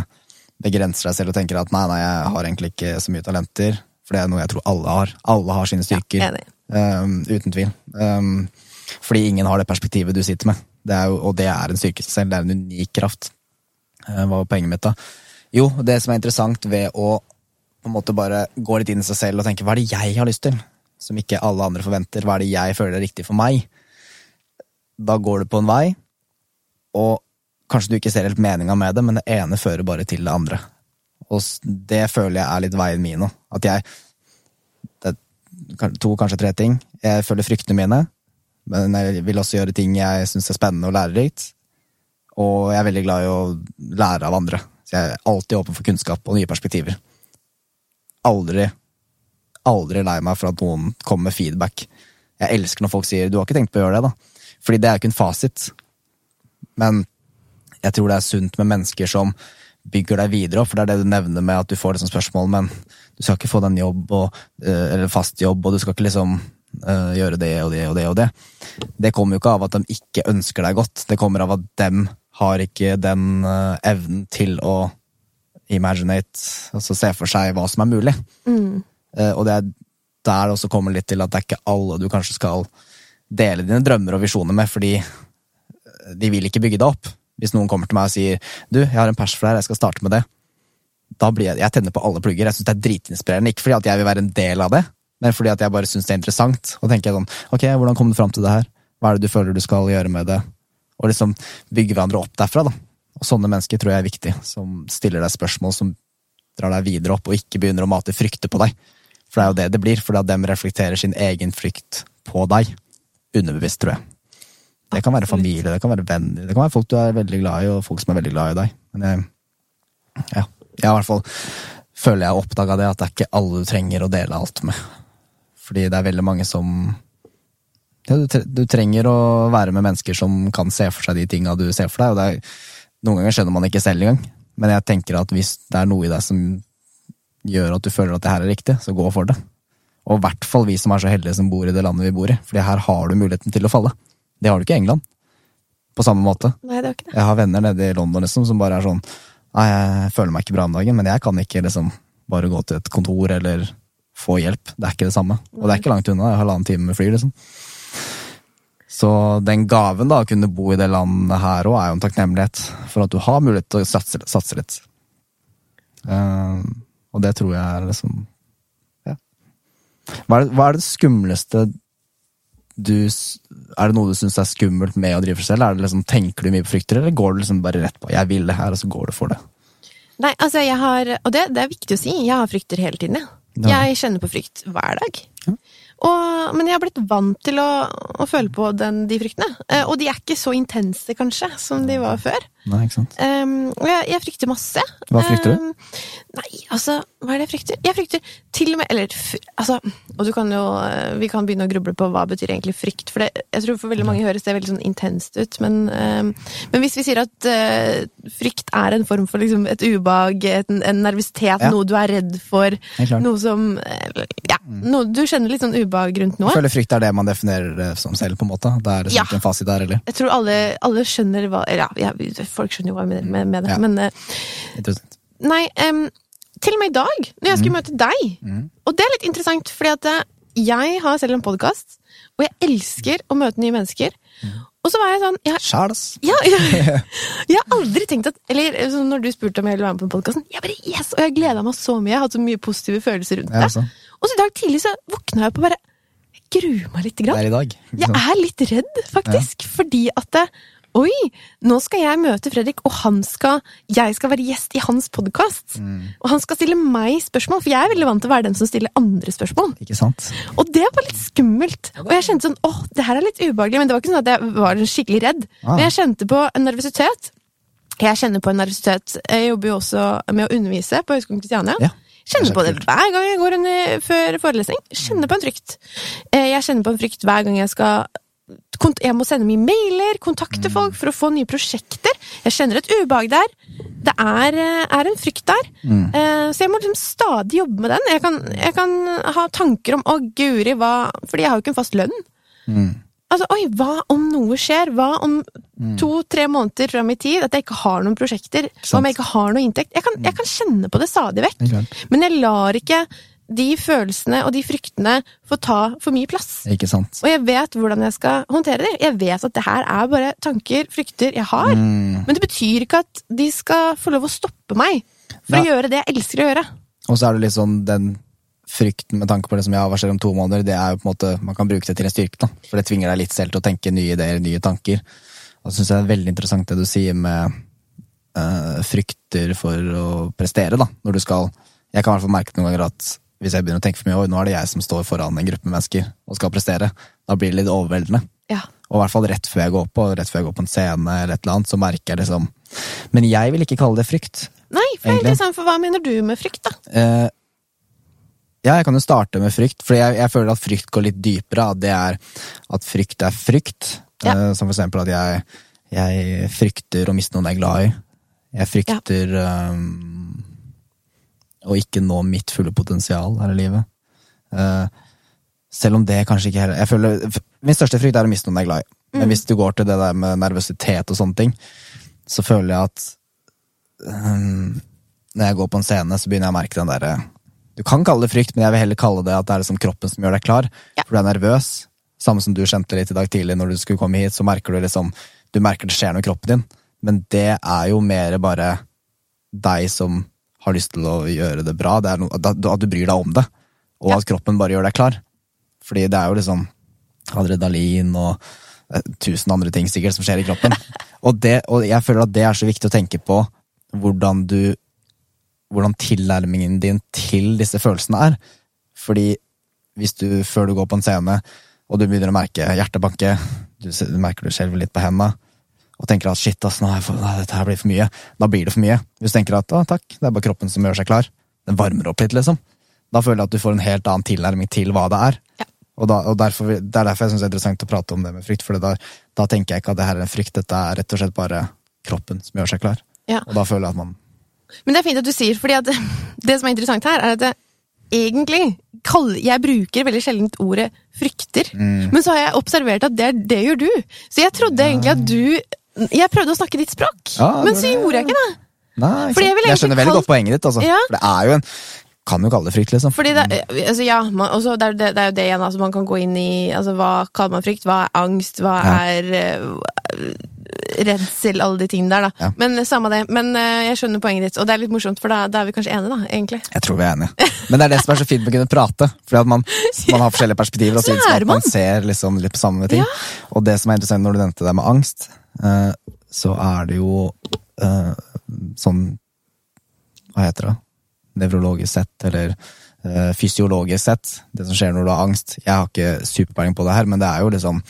begrenser deg selv og tenker at nei, nei, jeg har egentlig ikke så mye talenter, for det er noe jeg tror alle har. Alle har sine styrker. Ja, Um, uten tvil. Um, fordi ingen har det perspektivet du sitter med. Det er jo, og det er en styrke i seg selv. Det er en unik kraft. Uh, hva var poenget mitt, da? Jo, det som er interessant ved å på en måte bare gå litt inn i seg selv og tenke hva er det jeg har lyst til, som ikke alle andre forventer, hva er det jeg føler er riktig for meg? Da går du på en vei, og kanskje du ikke ser helt meninga med det, men det ene fører bare til det andre. Og det føler jeg er litt veien min nå. At jeg Det er to, kanskje tre ting. Jeg føler fryktene mine, men jeg vil også gjøre ting jeg syns er spennende og lærerikt. Og jeg er veldig glad i å lære av andre. Så jeg er alltid åpen for kunnskap og nye perspektiver. Aldri, aldri lei meg for at noen kommer med feedback. Jeg elsker når folk sier 'du har ikke tenkt på å gjøre det', da. Fordi det er jo ikke en fasit. Men jeg tror det er sunt med mennesker som bygger deg videre opp, for det er det du nevner med at du får liksom spørsmål, men du skal ikke få deg en jobb og, eh, eller fast jobb, og du skal ikke liksom uh, gjøre det og det og det og det. Det kommer jo ikke av at de ikke ønsker deg godt, det kommer av at dem har ikke den uh, evnen til å imaginate, altså se for seg hva som er mulig. Eh, og det er der det også kommer litt til at det er ikke alle du kanskje skal dele dine drømmer og visjoner med, fordi de vil ikke bygge det opp. Hvis noen kommer til meg og sier du, jeg har en pers for deg, jeg skal starte med det. Da blir jeg, jeg tenner på alle plugger. Jeg syns det er dritinspirerende. Ikke fordi at jeg vil være en del av det, men fordi at jeg bare syns det er interessant. Og tenker sånn, ok, hvordan kom du fram til det her? Hva er det du føler du skal gjøre med det? Og liksom bygge hverandre opp derfra, da. Og sånne mennesker tror jeg er viktig, som stiller deg spørsmål som drar deg videre opp, og ikke begynner å mate frykter på deg. For det er jo det det blir, fordi at dem reflekterer sin egen frykt på deg. Underbevisst, tror jeg. Det kan være familie, det kan være venner, det kan være folk du er veldig glad i, og folk som er veldig glad i deg. Men jeg, ja, jeg i hvert fall føler jeg har oppdaga det, at det er ikke alle du trenger å dele alt med. Fordi det er veldig mange som ja, du, du trenger å være med mennesker som kan se for seg de tinga du ser for deg. og det er, Noen ganger skjønner man ikke selv engang, men jeg tenker at hvis det er noe i deg som gjør at du føler at det her er riktig, så gå for det. Og i hvert fall vi som er så heldige som bor i det landet vi bor i, Fordi her har du muligheten til å falle. Det har du ikke i England. På samme måte. Nei, det var ikke det. Jeg har venner nede i London liksom, som bare er sånn Nei, jeg føler meg ikke bra om dagen, men jeg kan ikke liksom bare gå til et kontor eller få hjelp. Det er ikke det samme. Og det er ikke langt unna. Jeg har halvannen time med fly, liksom. Så den gaven, da, å kunne bo i det landet her òg, er jo en takknemlighet for at du har mulighet til å satse, satse litt. Uh, og det tror jeg er liksom Ja. Hva er det, hva er det skumleste du Er det noe du syns er skummelt med å drive for selv? Er det liksom, tenker du mye på frykter, eller går du liksom bare rett på 'jeg vil det her', og så går du for det? Nei, altså jeg har, og det, det er viktig å si, jeg har frykter hele tiden, jeg. Ja. Jeg kjenner på frykt hver dag. Og, men jeg har blitt vant til å, å føle på den, de fryktene. Eh, og de er ikke så intense, kanskje, som de var før. Nei, ikke sant? Um, og jeg, jeg frykter masse. Hva frykter du? Um, Nei, altså, hva er det jeg frykter? Jeg frykter til og med Eller, altså Og du kan jo eh, Vi kan begynne å gruble på hva betyr egentlig frykt, for det, jeg tror for veldig mange høres det veldig sånn intenst ut, men, eh, men hvis vi sier at eh, frykt er en form for liksom et ubehag, en, en nervøsitet, Ja. noe du er redd for, er noe som eh, Ja, noe, du kjenner litt sånn ubehag rundt noe. Jeg føler frykt er det man definerer det som selv, på en måte. Det er liksom Ja. ikke en fasit der, eller? Jeg tror alle, alle skjønner hva Ja, folk skjønner jo hva jeg mener med, med det, Ja. men Interessant. Nei, em, til og med i dag, når jeg skulle møte deg. Og det er litt interessant, fordi at eh, jeg har selv en podkast, og jeg elsker å møte nye mennesker. Og så var jeg sånn jeg, Sjæl, ja, jeg, jeg har aldri tenkt at Eller når du spurte om jeg ville være med på podkasten, jeg bare yes! Og jeg gleda meg så mye. Jeg har hatt så mye positive følelser rundt det. altså. Og så i dag tidlig så våkna jeg opp og bare Jeg gruer meg lite Det grann. er i dag. Jeg er litt redd, faktisk. Fordi at det, Oi! Nå skal jeg møte Fredrik, og han skal, jeg skal være gjest i hans podkast. Mm. Og han skal stille meg spørsmål, for jeg er veldig vant til å være den som stiller andre spørsmål. Ikke sant? Og det var litt skummelt. Og jeg kjente sånn åh, det her er litt ubehagelig. Men det var ikke sånn at jeg var skikkelig redd. Ah. Men jeg kjente på en nervøsitet. Jeg kjenner på en nervøsitet. Jeg jobber jo også med å undervise på Høgskolen Kristiania. Ja. Kjenner på det hver gang jeg går under, før forelesning. Kjenner på en frykt. Eh, Jeg kjenner på en frykt hver gang jeg skal Jeg må sende mye mailer, kontakte folk for å få nye prosjekter. Jeg kjenner et ubehag der. Det er, eh, er en frykt der. Mm. Så jeg må liksom stadig jobbe med den. Jeg kan, jeg kan ha tanker om 'å, guri, hva Fordi jeg har jo ikke en fast lønn. Mm. Altså, oi, hva om noe skjer? Hva om to-tre måneder fram i tid at jeg ikke har noen prosjekter? Hva om jeg ikke har noe inntekt? Jeg kan, jeg kan kjenne på det stadig vekk. Men jeg lar ikke de følelsene og de fryktene får ta for mye plass. Ikke sant? Og jeg vet hvordan jeg skal håndtere det. Jeg vet at det her er bare tanker, frykter jeg har. Mm. Men det betyr ikke at de skal få lov å stoppe meg for å gjøre det jeg elsker å gjøre. Og så er det sånn den frykten med tanke på det som jeg har varsler om to måneder, det er jo på en måte, man kan bruke det til en styrke, da. For det tvinger deg litt selv til å tenke nye ideer, nye tanker. Og så syns jeg det er veldig interessant det du sier med eh, frykter for å prestere, da. Når du skal Jeg kan i hvert fall merke noen ganger at hvis jeg begynner å tenke for mye, oi, nå er det jeg som står foran en gruppe mennesker og skal prestere, da blir det litt overveldende. Ja. Og i hvert fall rett før jeg går på, rett før jeg går på en scene eller et eller annet, så merker jeg liksom Men jeg vil ikke kalle det frykt. Nei, for interessant, for hva mener du med frykt, da? Eh, ja, jeg kan jo starte med frykt, for jeg, jeg føler at frykt går litt dypere. At det er at frykt er frykt. Ja. Eh, som for eksempel at jeg, jeg frykter å miste noen jeg er glad i. Jeg frykter ehm, å ikke nå mitt fulle potensial her i livet. Uh, selv om det kanskje ikke heller jeg føler, Min største frykt er å miste noen jeg er glad i. Mm. Men hvis du går til det der med nervøsitet og sånne ting, så føler jeg at um, når jeg går på en scene, så begynner jeg å merke den derre Du kan kalle det frykt, men jeg vil heller kalle det at det er liksom kroppen som gjør deg klar. Ja. For du er nervøs. Samme som du kjente litt i dag tidlig når du skulle komme hit, så merker du liksom Du merker det skjer noe i kroppen din, men det er jo mer bare deg som har lyst til å gjøre det bra. Det er noe, at du- bryr deg om det, og Ja. at kroppen bare gjør deg klar. Fordi det er jo liksom adrenalin og eh, tusen andre ting sikkert som skjer i kroppen. og, det, og jeg føler at det er så viktig å tenke på hvordan du hvordan tilnærmingen din til disse følelsene er. Fordi hvis du, før du går på en scene, og du begynner å merke hjertet banke, du, du merker du skjelver litt på hendene, og tenker at shit, ass, nå er for, nei, dette her blir for mye, da blir det for mye. Hvis du tenker at å, takk, det er bare kroppen som gjør seg klar, den varmer opp litt, liksom. Da føler jeg at du får en helt annen tilnærming til hva det er. Ja. Og, da, og derfor, Det er derfor jeg synes det er interessant å prate om det med frykt, for da, da tenker jeg ikke at det her er en frykt, dette er rett og slett bare kroppen som gjør seg klar. Ja. Og da føler jeg at man Men det er fint at du sier, fordi at det som er interessant her, er at det, egentlig Jeg bruker veldig sjelden ordet frykter, Mm. men så har jeg observert at det, det gjør du. Så jeg trodde egentlig at du Jeg prøvde å snakke ditt språk, Ja, men det- så gjorde jeg ikke det. Nei, ikke jeg jeg skjønner veldig kalt- godt poenget ditt. Altså. Ja. For det er jo en Kan jo kalle det frykt, liksom. Fordi det, altså ja, man, også, det, er, det, er jo det igjen, altså man kan gå inn i altså Hva kaller man frykt? Hva er angst? Hva Ja. er uh, redsel? Alle de tingene der, da. Ja. Men eh, samme det. Men uh, jeg skjønner poenget ditt, og det er litt morsomt, for da, da er vi kanskje enige, da, egentlig. Jeg tror vi er enige. Men det er det som er så fint med å kunne prate. Fordi at man, man har forskjellige perspektiver, og så man man ser liksom litt på samme ting. Og det som er interessant når du nevnte det med angst, så er det jo eh, sånn Hva heter det? Nevrologisk sett, eller eh, fysiologisk sett. Det som skjer når du har angst. Jeg har ikke superpeiling på det her, men det er jo liksom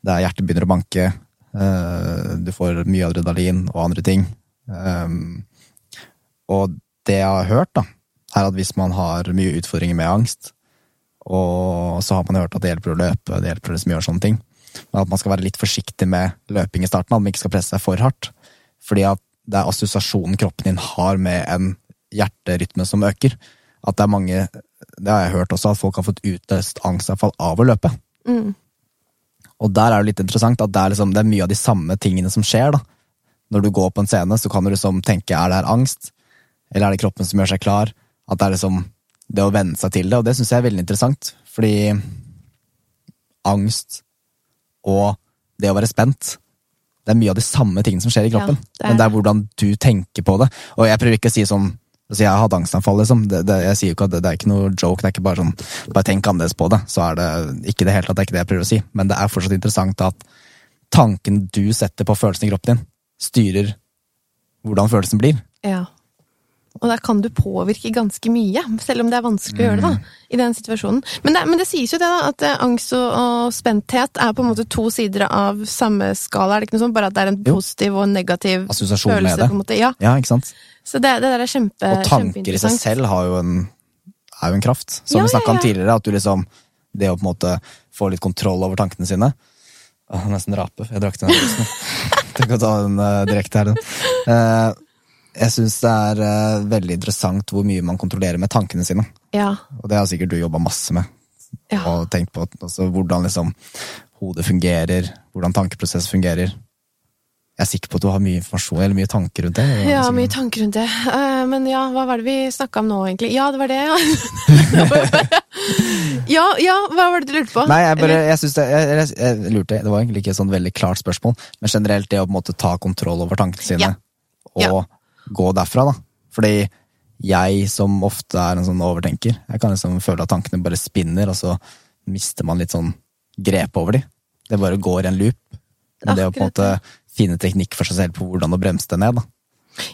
Det er hjertet begynner å banke, eh, du får mye adrenalin og andre ting. Um, og det jeg har hørt, da, er at hvis man har mye utfordringer med angst, og så har man hørt at det hjelper å løpe, det hjelper å gjøre sånne ting, men at man skal være litt forsiktig med løping i starten, at man ikke skal presse seg for hardt. Fordi at det er assosiasjonen kroppen din har med en hjerterytme som øker. At det er mange Det har jeg hørt også, at folk har fått utløst angstanfall av å løpe. Mm. Og der er det litt interessant at det er, liksom, det er mye av de samme tingene som skjer. da. Når du går på en scene, så kan du liksom tenke er det her angst, eller er det kroppen som gjør seg klar? At det er liksom det å venne seg til det, og det syns jeg er veldig interessant. Fordi angst og det å være spent det er mye av de samme tingene som skjer i kroppen. Ja, det men det er hvordan du tenker på det. Og jeg prøver ikke å si sånn altså Jeg har hatt angstanfall, liksom. Det, det, jeg sier jo ikke at det, det er ikke noe joke. Det er ikke bare sånn Bare tenk annerledes på det. Så er det ikke det hele tatt, det er ikke det jeg prøver å si. Men det er fortsatt interessant at tanken du setter på følelsen i kroppen din, styrer hvordan følelsen blir. Ja. Og der kan du påvirke ganske mye, selv om det er vanskelig å gjøre det. da, i den situasjonen. Men det, men det sies jo det, da, at eh, angst og, og spenthet er på en måte to sider av samme skala. Er det ikke noe sånt? Bare at det er en positiv og en negativ følelse. på en måte. Ja, Ja, ikke sant? Så det, det der er kjempe, Og tanker i seg selv har jo en, er jo en kraft. Som Ja, vi snakka ja, om tidligere, at du liksom Det å på en måte få litt kontroll over tankene sine Åh, Nesten rape, jeg drakk den. Tenk å ta den uh, direkte her. Uh, jeg syns det er uh, veldig interessant hvor mye man kontrollerer med tankene sine. Ja, Og det har sikkert du jobba masse med. ja. Og tenkt på altså, hvordan liksom hodet fungerer, hvordan tankeprosess fungerer. Jeg er sikker på at du har mye informasjon eller mye tanker rundt det. ja, mye tanker rundt det. Eh, men ja, hva var det vi snakka om nå, egentlig? Ja, det var det, ja. ja, ja, hva var det du lurte på? Nei, jeg bare, jeg synes det, jeg, jeg, jeg lurte, det var egentlig ikke et sånn veldig klart spørsmål, men generelt det å på en måte ta kontroll over tankene sine, Ja. og. Gå derfra da. Fordi jeg som ofte er en sånn overtenker, jeg kan liksom føle at tankene bare spinner, og så mister man litt sånn grep over de. Det bare går i en loop. Men det å på en måte finne teknikk for seg selv på hvordan å bremse det ned, da.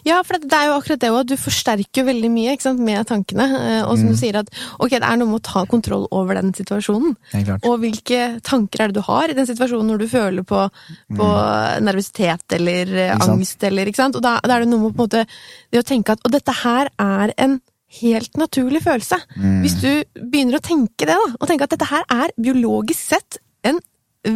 Ja, for det er jo akkurat det òg. Du forsterker jo veldig mye sant, med tankene. eh, Og som du sier at ok, det er noe med å ta kontroll over den situasjonen. Og hvilke tanker er det du har i den situasjonen når du føler på, på nervøsitet eller eh, angst eller ikke sant. Og da, da er det noe med på en måte det å tenke at og dette her er en helt naturlig følelse. Hvis du begynner å tenke det, da, og tenke at dette her er biologisk sett en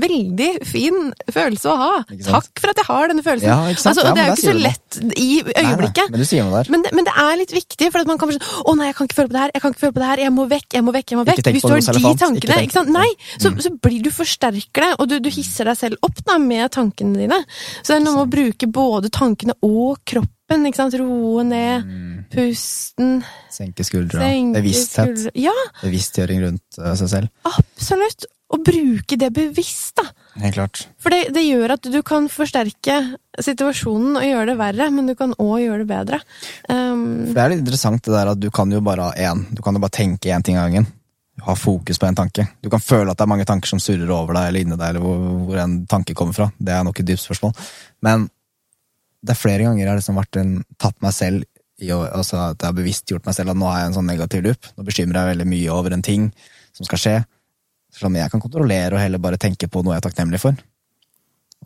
veldig fin følelse å ha. Takk for at jeg har denne følelsen. Ja? Altså, Ja, det er jo ikke så lett i øyeblikket. Nei, nei, men. Men det, men det er litt viktig, for at man kan forstå, sånn Å nei, jeg kan ikke føle på det her, jeg kan ikke føle på det her, jeg må vekk, jeg må vekk. jeg må vekk. Hvis du har de elefant, tankene, ikke sant? Nei, så, så blir du forsterker det, og du, du hisser deg selv opp da med tankene dine. Så det er noe med å bruke både tankene og kroppen, ikke sant. Roe ned, pusten, Senke skuldra. senke Bevissthet. skuldre Ja, Bevisstgjøring rundt eh, seg selv. absolutt. Og bruke det bevisst, da. Helt klart. For det, det gjør at du kan forsterke situasjonen og gjøre det verre, men du kan òg gjøre det bedre. Um, Det er litt interessant det der at du kan jo bare ha én. Du kan jo bare tenke én ting av gangen. Ha fokus på en tanke. Du kan føle at det er mange tanker som surrer over deg eller inni deg, eller hvor, hvor en tanke kommer fra. Det er nok et dypt spørsmål. Men det er flere ganger jeg har liksom vært en, tatt meg selv i å, altså at jeg har bevisstgjort meg selv at nå er jeg en sånn negativ loop. Nå bekymrer jeg veldig mye over en ting som skal skje. Som jeg kan kontrollere og heller bare tenke på noe jeg er takknemlig for.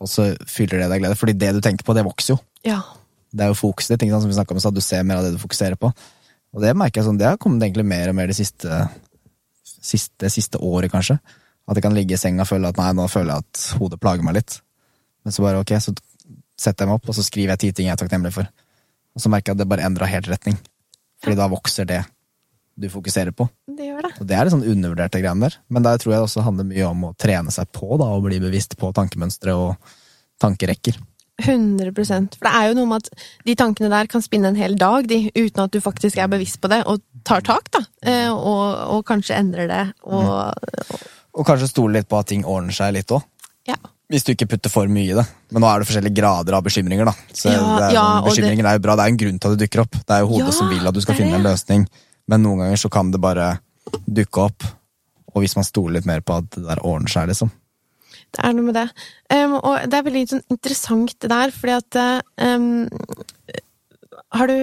Og så fyller det deg glede. Fordi det du tenker på, det vokser jo ja. det er jo fokuset ditt, som vi om, så du ser mer av det du fokuserer på. Og det merker jeg sånn, det har kommet egentlig mer og mer det siste, siste, siste året, kanskje. At jeg kan ligge i senga og føle at nei, nå føler jeg at hodet plager meg litt. Men så bare ok, så setter jeg meg opp, og så skriver jeg ti ting jeg er takknemlig for. Og så merker jeg at det bare endrer helt retning. Fordi da vokser det du fokuserer på. Det gjør det. Og det er litt sånn undervurderte greiene der. Men der tror jeg det også handler mye om å trene seg på, da, og bli bevisst på tankemønstre og tankerekker. 100% For det er jo noe med at de tankene der kan spinne en hel dag, de, uten at du faktisk er bevisst på det, og tar tak, da. Eh, og, og kanskje endrer det, og, Og kanskje stole litt på at ting ordner seg litt òg. Ja. Hvis du ikke putter for mye i det. Men nå er det forskjellige grader av bekymringer. da Så Ja, det er, ja, bekymringer det- er jo bra, det er en grunn til at det dukker opp. Det er jo hodet som vil at du skal finne en løsning. Men noen ganger så kan det bare dukke opp. Og hvis man stoler litt mer på at det der ordner seg, liksom. Det er noe med det. Um, og det er veldig sånn interessant det der, fordi at um, Har du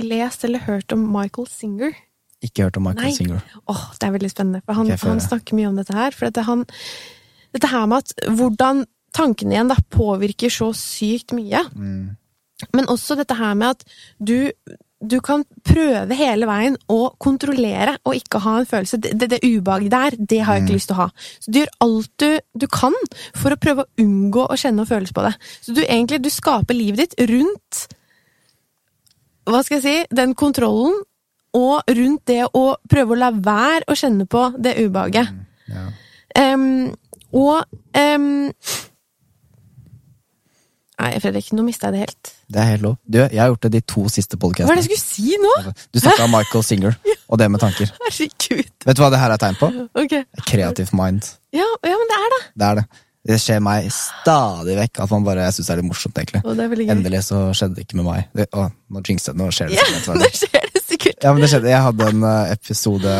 lest eller hørt om Michael Singer? Ikke hørt om Michael Nei. Singer. Åh, det er veldig spennende, for han, okay, han snakker mye om dette her. For dette, han, dette her med at hvordan tankene igjen da påvirker så sykt mye. Mm. Men også dette her med at du du kan prøve hele veien å kontrollere og ikke ha en følelse. Det, det, det ubehaget der, det har jeg ikke lyst til å ha. Så du gjør alt du, du kan for å prøve å unngå å kjenne og føles på det. Så du egentlig, du skaper livet ditt rundt hva skal jeg si, den kontrollen, og rundt det å prøve å la være å kjenne på det ubehaget. Ja. Um, og um, Nei, Fredrik, nå mista jeg det helt. Det er helt lov. Du, jeg har gjort det de to siste Hva er det jeg skulle si nå?! Du snakka om Michael Singer og det med tanker. Herregud. Vet du hva det her er tegn på? Ok. Creative mind. Ja, ja, men det er det. Det er det. Det skjer meg stadig vekk at man bare syns det er litt morsomt, egentlig. Og det er veldig gøy. Endelig så skjedde det ikke med meg. Det, å, nå jinxet det, nå skjer det Ja, sikkert. nå skjer det sikkert. Ja, men det skjedde. Jeg hadde en eh, episode,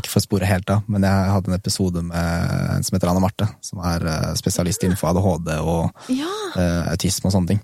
ikke for å spore helt av, men jeg hadde en episode med en som heter Anne Marte, som er eh, spesialist innenfor ADHD og Ja. uh, autisme og sånne ting.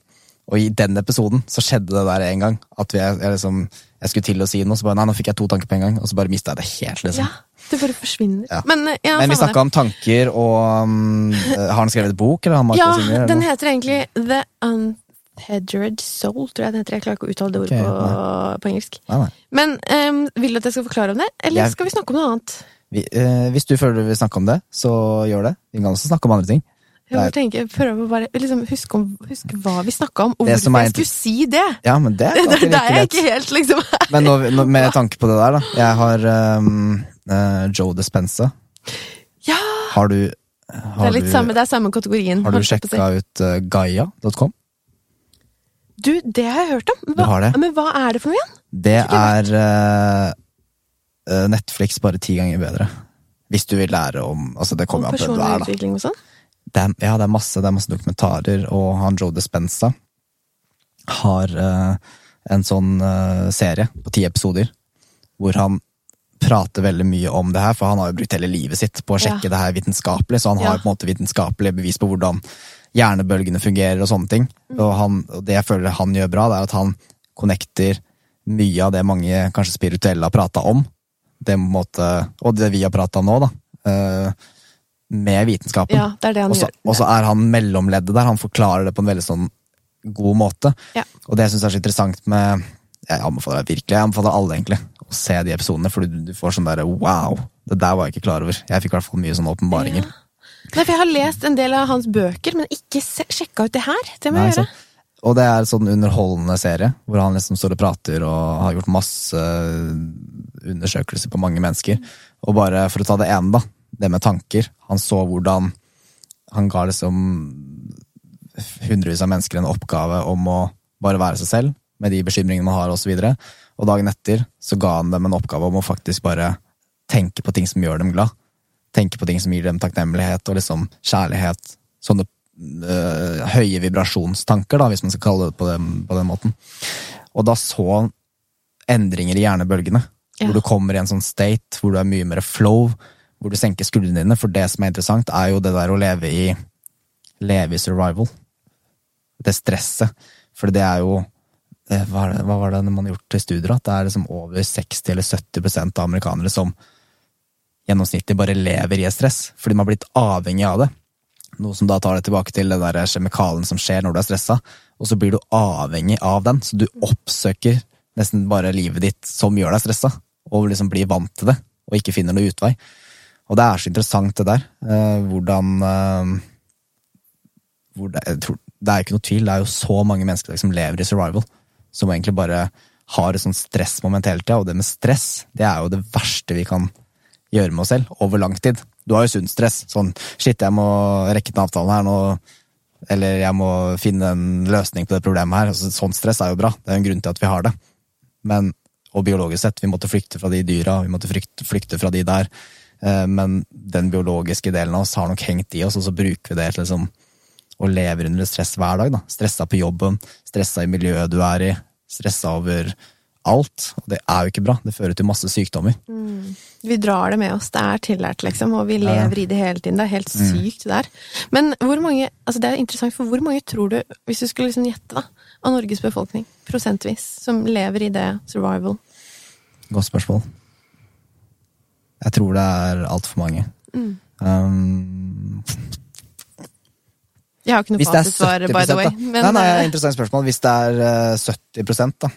Og i den episoden så skjedde det der en gang. At jeg, jeg, liksom, jeg skulle til å si noe, så bare nei, nå fikk jeg to tanker på en gang, og så bare mista jeg det helt. liksom. ja. Det bare forsvinner. Ja. Men, eh, ja, Men vi snakka om tanker, og um, har han skrevet bok? eller har han. Ja, Singer, den heter egentlig The Untethered Soul, tror jeg den heter. Jeg klarer ikke å uttale det ordet okay, på, på engelsk. Nei, nei. Men um, vil du at jeg skal forklare om det, eller Jeg- skal vi snakke om noe annet? Vi, eh, hvis du føler du vil snakke om det, så gjør det. Vi kan også snakke om andre ting. Jeg må tenke, prøve å bare liksom, huske, om, huske hva vi snakka om, og hvorfor jeg skulle si det! Ja, men det er Det, det er ikke helt, liksom. Men nå, nå, med tanke på det der, da. Jeg har um, uh, Joe Dispenza. Ja! Har du Det er litt du, samme, det er samme kategorien. Har du sjekka ut uh, gaia.com? Du, det har jeg hørt om. Har det? Men hva er det for noe igjen? Det er eh, eh, Netflix bare ti ganger bedre. Hvis du vil lære om Altså, det Om kommer personlig er, utvikling og sånn? Det er, ja, det er masse, det er masse dokumentarer, og han Joe Dispenza har eh, en sånn eh, serie på ti episoder hvor han prater veldig mye om det her, for han har jo brukt hele livet sitt på å sjekke Ja. det her vitenskapelig, så han Ja. har på en måte vitenskapelig bevis på hvordan hjernebølgene fungerer og sånne ting. Mm. Og, han, og det jeg føler han gjør bra, det er at han connecter mye av det mange kanskje spirituelle har prata om, det måte, og det vi har prata om nå, da, eh, med vitenskapen. Ja, det er det han Og så- gjør. Og så er han mellomleddet der. Han forklarer det på en veldig sånn god måte. Ja. Og det jeg syns er så interessant med Jeg anbefaler deg virkelig, jeg anbefaler alle egentlig å se de episodene, for du, du får sånn derre wow, det der var jeg ikke klar over. Jeg fikk i hvert fall mye sånne åpenbaringer. Ja. Nei, for jeg har lest en del av hans bøker, men ikke sjekka ut det her. Det må Nei, jeg gjøre. så- Og det er en sånn underholdende serie, hvor han liksom står og prater og har gjort masse undersøkelser på mange mennesker. Og bare for å ta det ene, da, det med tanker. Han så hvordan han ga liksom hundrevis av mennesker en oppgave om å bare være seg selv, med de bekymringene man har, og så. Og dagen etter så ga han dem en oppgave om å faktisk bare tenke på ting som gjør dem glad. Tenke på ting som gir dem takknemlighet og liksom kjærlighet. Sånne øh, høye vibrasjonstanker, da, hvis man skal kalle det på den, på den måten. Og da så han endringer i hjernebølgene. Ja. Hvor du kommer i en sånn state hvor du er mye mer flow, hvor du senker skuldrene dine. For det som er interessant, er jo det der å leve i leve i survival. Det stresset. For det er jo eh, hva, var det man har gjort i studier? At det er liksom over 60 eller 70% av amerikanere som gjennomsnittlig bare lever i stress. Fordi man har blitt avhengig av det. Noe som da tar det tilbake til den der kjemikalien som skjer når du er stressa. Og så blir du avhengig av den, så du oppsøker nesten bare livet ditt som gjør deg stressa. Og liksom blir vant til det, og ikke finner noe utvei. Og det er så interessant, det der. eh, hvordan eh, hvor det, tror, det er ikke noe tvil, det er jo så mange mennesker som lever i survival. Som egentlig bare har et sånt stressmoment hele tida. Og det med stress, det er jo det verste vi kan gjøre med oss selv over lang tid. Du har jo sunt stress. Sånn shit, jeg må rekke den avtalen her nå. Eller jeg må finne en løsning på det problemet her. Altså, sånn stress er jo bra. Det er jo en grunn til at vi har det. Men, og biologisk sett, vi måtte flykte fra de dyra, vi måtte flykte fra de der. Eh, Men den biologiske delen av oss har nok hengt i oss, og så bruker vi det til liksom å leve under stress hver dag. da. Stressa på jobben, stressa i miljøet du er i, stressa over alt. Og det er jo ikke bra. Det fører til masse sykdommer. Vi drar det med oss. Det er tillært, liksom, og vi lever i det hele tiden. Det er helt sykt, det der. Men hvor mange altså det er interessant, for hvor mange tror du, hvis du skulle liksom gjette, da, av Norges befolkning, prosentvis, som lever i det survival? Godt spørsmål. Jeg tror det er altfor mange. Um, Jeg har ikke noe fasitsvar, by the way. Men Nei, nei, eh, interessant spørsmål. Hvis det er eh, 70 da.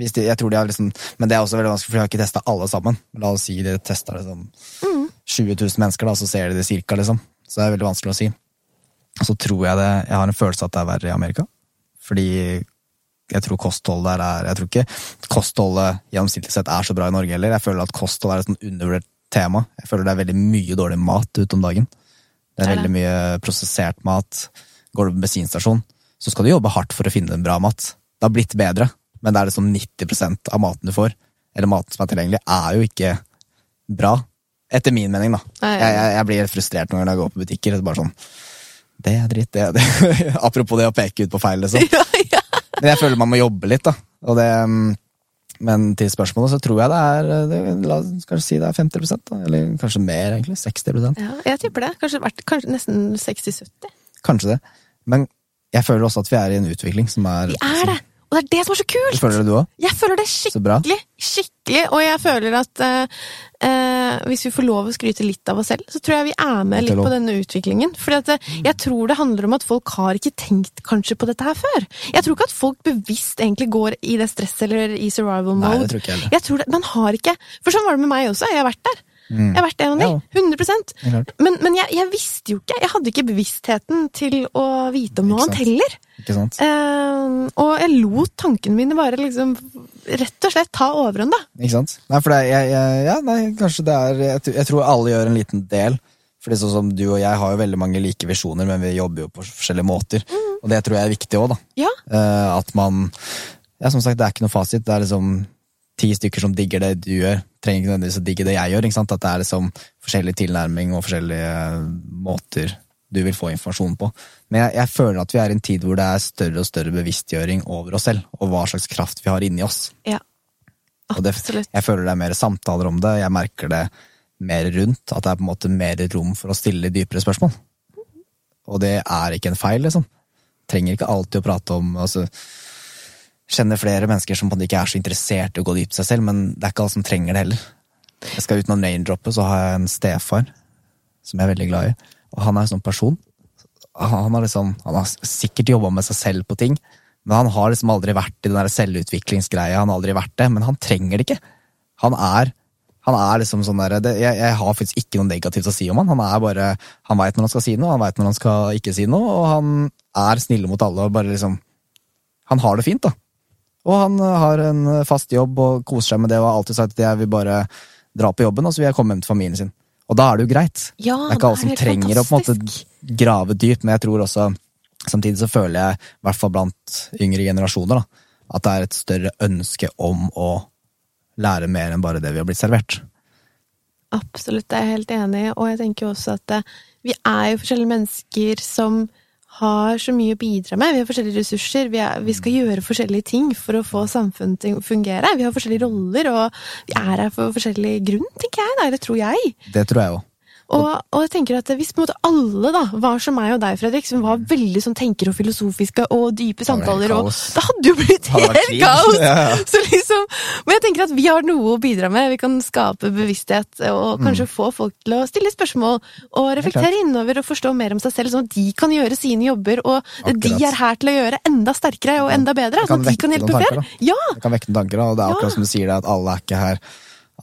Hvis de, jeg tror de har liksom, men det er også veldig vanskelig, for de har ikke testa alle sammen. La oss si de tester liksom 20 000 mennesker, da, så ser de det cirka, liksom. Så det er veldig vanskelig å si. Så tror jeg det Jeg har en følelse at det er verre i Amerika. Fordi jeg tror kostholdet der er Jeg tror ikke kostholdet gjennomsnittlig sett er så bra i Norge heller. Jeg føler at kosthold er et sånn undervurdert tema. Jeg føler det er veldig mye dårlig mat ute om dagen. Det er veldig mye prosessert mat. Går du på bensinstasjon, så skal du jobbe hardt for å finne en bra mat. Det har blitt bedre, men det er liksom 90% av maten du får, eller maten som er tilgjengelig, er jo ikke bra. Etter min mening, da. Jeg, jeg, jeg blir helt frustrert når jeg går på butikker. Det er bare sånn Det er dritt, det det. Apropos det å peke ut på feil, liksom. Men jeg føler man må jobbe litt, da. Og det, mm, men til spørsmålet så tror jeg det er det, La oss kanskje si det er 50 da. Eller kanskje mer, egentlig. 60% ja, jeg tipper det. Kanskje, kanskje nesten 60-70. Kanskje det. Men jeg føler også at vi er i en utvikling som er Vi er det! Og det er det som er så kult! Føler det du òg? Jeg føler det skikkelig, skikkelig, og jeg føler at uh, uh, hvis vi får lov å skryte litt av oss selv, så tror jeg vi er med litt på denne utviklingen. For jeg tror det handler om at folk har ikke tenkt kanskje på dette her før. Jeg tror ikke at folk bevisst egentlig går i det stresset eller i survival mode. Nei, det tror ikke jeg heller. Jeg tror det, Man har ikke For sånn var det med meg også. Jeg har vært der. Mm. Jeg har vært en av. Ja. 100 Det er. Men, men jeg, jeg visste jo ikke. Jeg hadde ikke bevisstheten til å vite om noe annet heller. Ikke sant? Uh, og jeg lot tankene mine bare liksom rett og slett ta overhånd, da. Ikke sant? Nei, for det, jeg, jeg, ja, nei, kanskje det er jeg, tror- alle gjør en liten del. Fordi sånn som du og jeg har jo veldig mange like visjoner, men vi jobber jo på forskjellige måter. Og det tror jeg er viktig òg, da. Ja. Uh, at man Ja, som sagt, det er ikke noe fasit. Det er liksom ti stykker som digger det du gjør, trenger ikke nødvendigvis å digge det jeg gjør. At det er liksom forskjellig tilnærming og forskjellige eh, måter du vil få informasjon på. Men jeg, jeg føler at vi er i en tid hvor det er større og større bevisstgjøring over oss selv, og hva slags kraft vi har inni oss. Ja. Og det, jeg føler det er mer samtaler om det, jeg merker det mer rundt, at det er på en måte mer rom for å stille dypere spørsmål. Og det er ikke en feil, liksom. Trenger ikke alltid å prate om altså, Kjenner flere mennesker som på ikke er så interessert i å gå dypt seg selv, men det er ikke alle som trenger det heller. Jeg skal uten å name-droppe, så har jeg en stefar som jeg er veldig glad i, og han er en sånn person. Han han har, liksom, han har sikkert jobba med seg selv på ting, men han har liksom aldri vært i den der selvutviklingsgreia. Han har aldri vært det, men han trenger det ikke. Han er, han er liksom sånn der, det, jeg, jeg har faktisk ikke noe negativt å si om han. Han er bare, han veit når han skal si noe, han veit når han skal ikke si noe, og han er snill mot alle. og bare liksom, Han har det fint, da. Og han øh, har en øh, fast jobb og koser seg med det og har alltid sagt at jeg vil bare dra på jobben og så vil jeg komme hjem til familien sin. Og da er det jo greit. Ja, det er ikke alle som trenger trenger å på en måte grave dypt, men jeg tror også Samtidig så føler jeg, i hvert fall blant yngre generasjoner, da, at det er et større ønske om å lære mer enn bare det vi har blitt servert. Absolutt, det er jeg helt enig i. Og jeg tenker jo også at eh, vi er jo forskjellige mennesker som har så mye å bidra med. Vi har forskjellige ressurser. Vi, er, vi skal gjøre forskjellige ting for å få samfunnet til å fungere. Vi har forskjellige roller, og vi er her for forskjellig grunn, tenker jeg. Da, eller tror jeg. Det tror jeg òg. Og, og jeg tenker at hvis på en måte alle da var som meg og deg, Fredrik, som var veldig sånn tenker og filosofiske og dype samtaler, og da hadde jo blitt helt kaos! Ja, ja. Så liksom, men jeg tenker at vi har noe å bidra med. Vi kan skape bevissthet og kanskje få folk til å stille spørsmål og reflektere innover og forstå mer om seg selv, sånn at de kan gjøre sine jobber, og det de er her til å gjøre enda sterkere og enda bedre. Sånn at de kan hjelpe flere. Ja! Det kan vekke noen tanker, og det er akkurat som du sier det, at alle er ikke her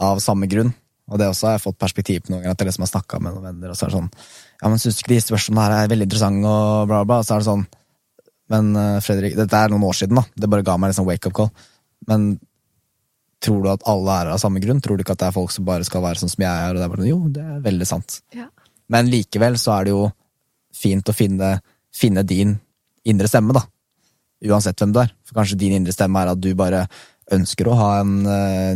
av samme grunn. Og det også har jeg fått perspektiv på noen ganger, at jeg liksom har snakka med noen venner, og så er det sånn Ja, men syns du ikke de spørsmålene her er veldig interessante, og bla, bla, og så er det sånn Men eh, Fredrik, dette er noen år siden, da. Det bare ga meg en sånn wake-up call. Men tror du at alle er av samme grunn? Tror du ikke at det er folk som bare skal være sånn som jeg er? Og det er bare, sånn, jo, det er veldig sant. Ja. Men likevel så er det jo fint å finne, finne din indre stemme, da. Uansett hvem du er. For kanskje din indre stemme er at du bare ønsker å ha en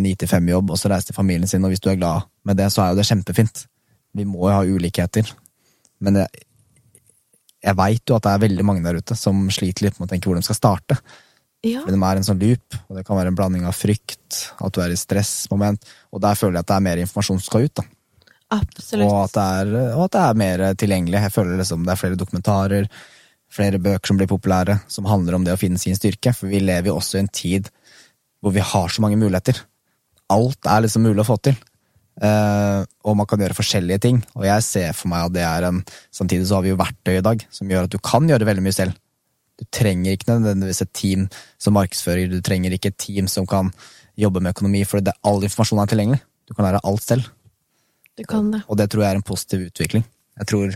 ni til fem-jobb, og så reise til familien sin, og hvis du er glad med det, så er jo det kjempefint. Vi må jo ha ulikheter. Men jeg, jeg veit jo at det er veldig mange der ute som sliter litt med å tenke hvor de skal starte. ja. Fordi de er en sånn loop, og det kan være en blanding av frykt, at du er i stressmoment, og der føler jeg at det er mer informasjon som skal ut. da. Absolutt. Og at, det er, og at det er mer tilgjengelig. Jeg føler liksom det er flere dokumentarer, flere bøker som blir populære, som handler om det å finne sin styrke. For vi lever jo også i en tid hvor vi har så mange muligheter. Alt er liksom mulig å få til. Uh, og man kan gjøre forskjellige ting. Og jeg ser for meg at det er en Samtidig så har vi jo verktøy i dag som gjør at du kan gjøre veldig mye selv. Du trenger ikke nødvendigvis et team som markedsfører, du trenger ikke et team som kan jobbe med økonomi, for det, all informasjon er tilgjengelig. Du kan lære alt selv. Du kan det. Og det tror jeg er en positiv utvikling. Jeg tror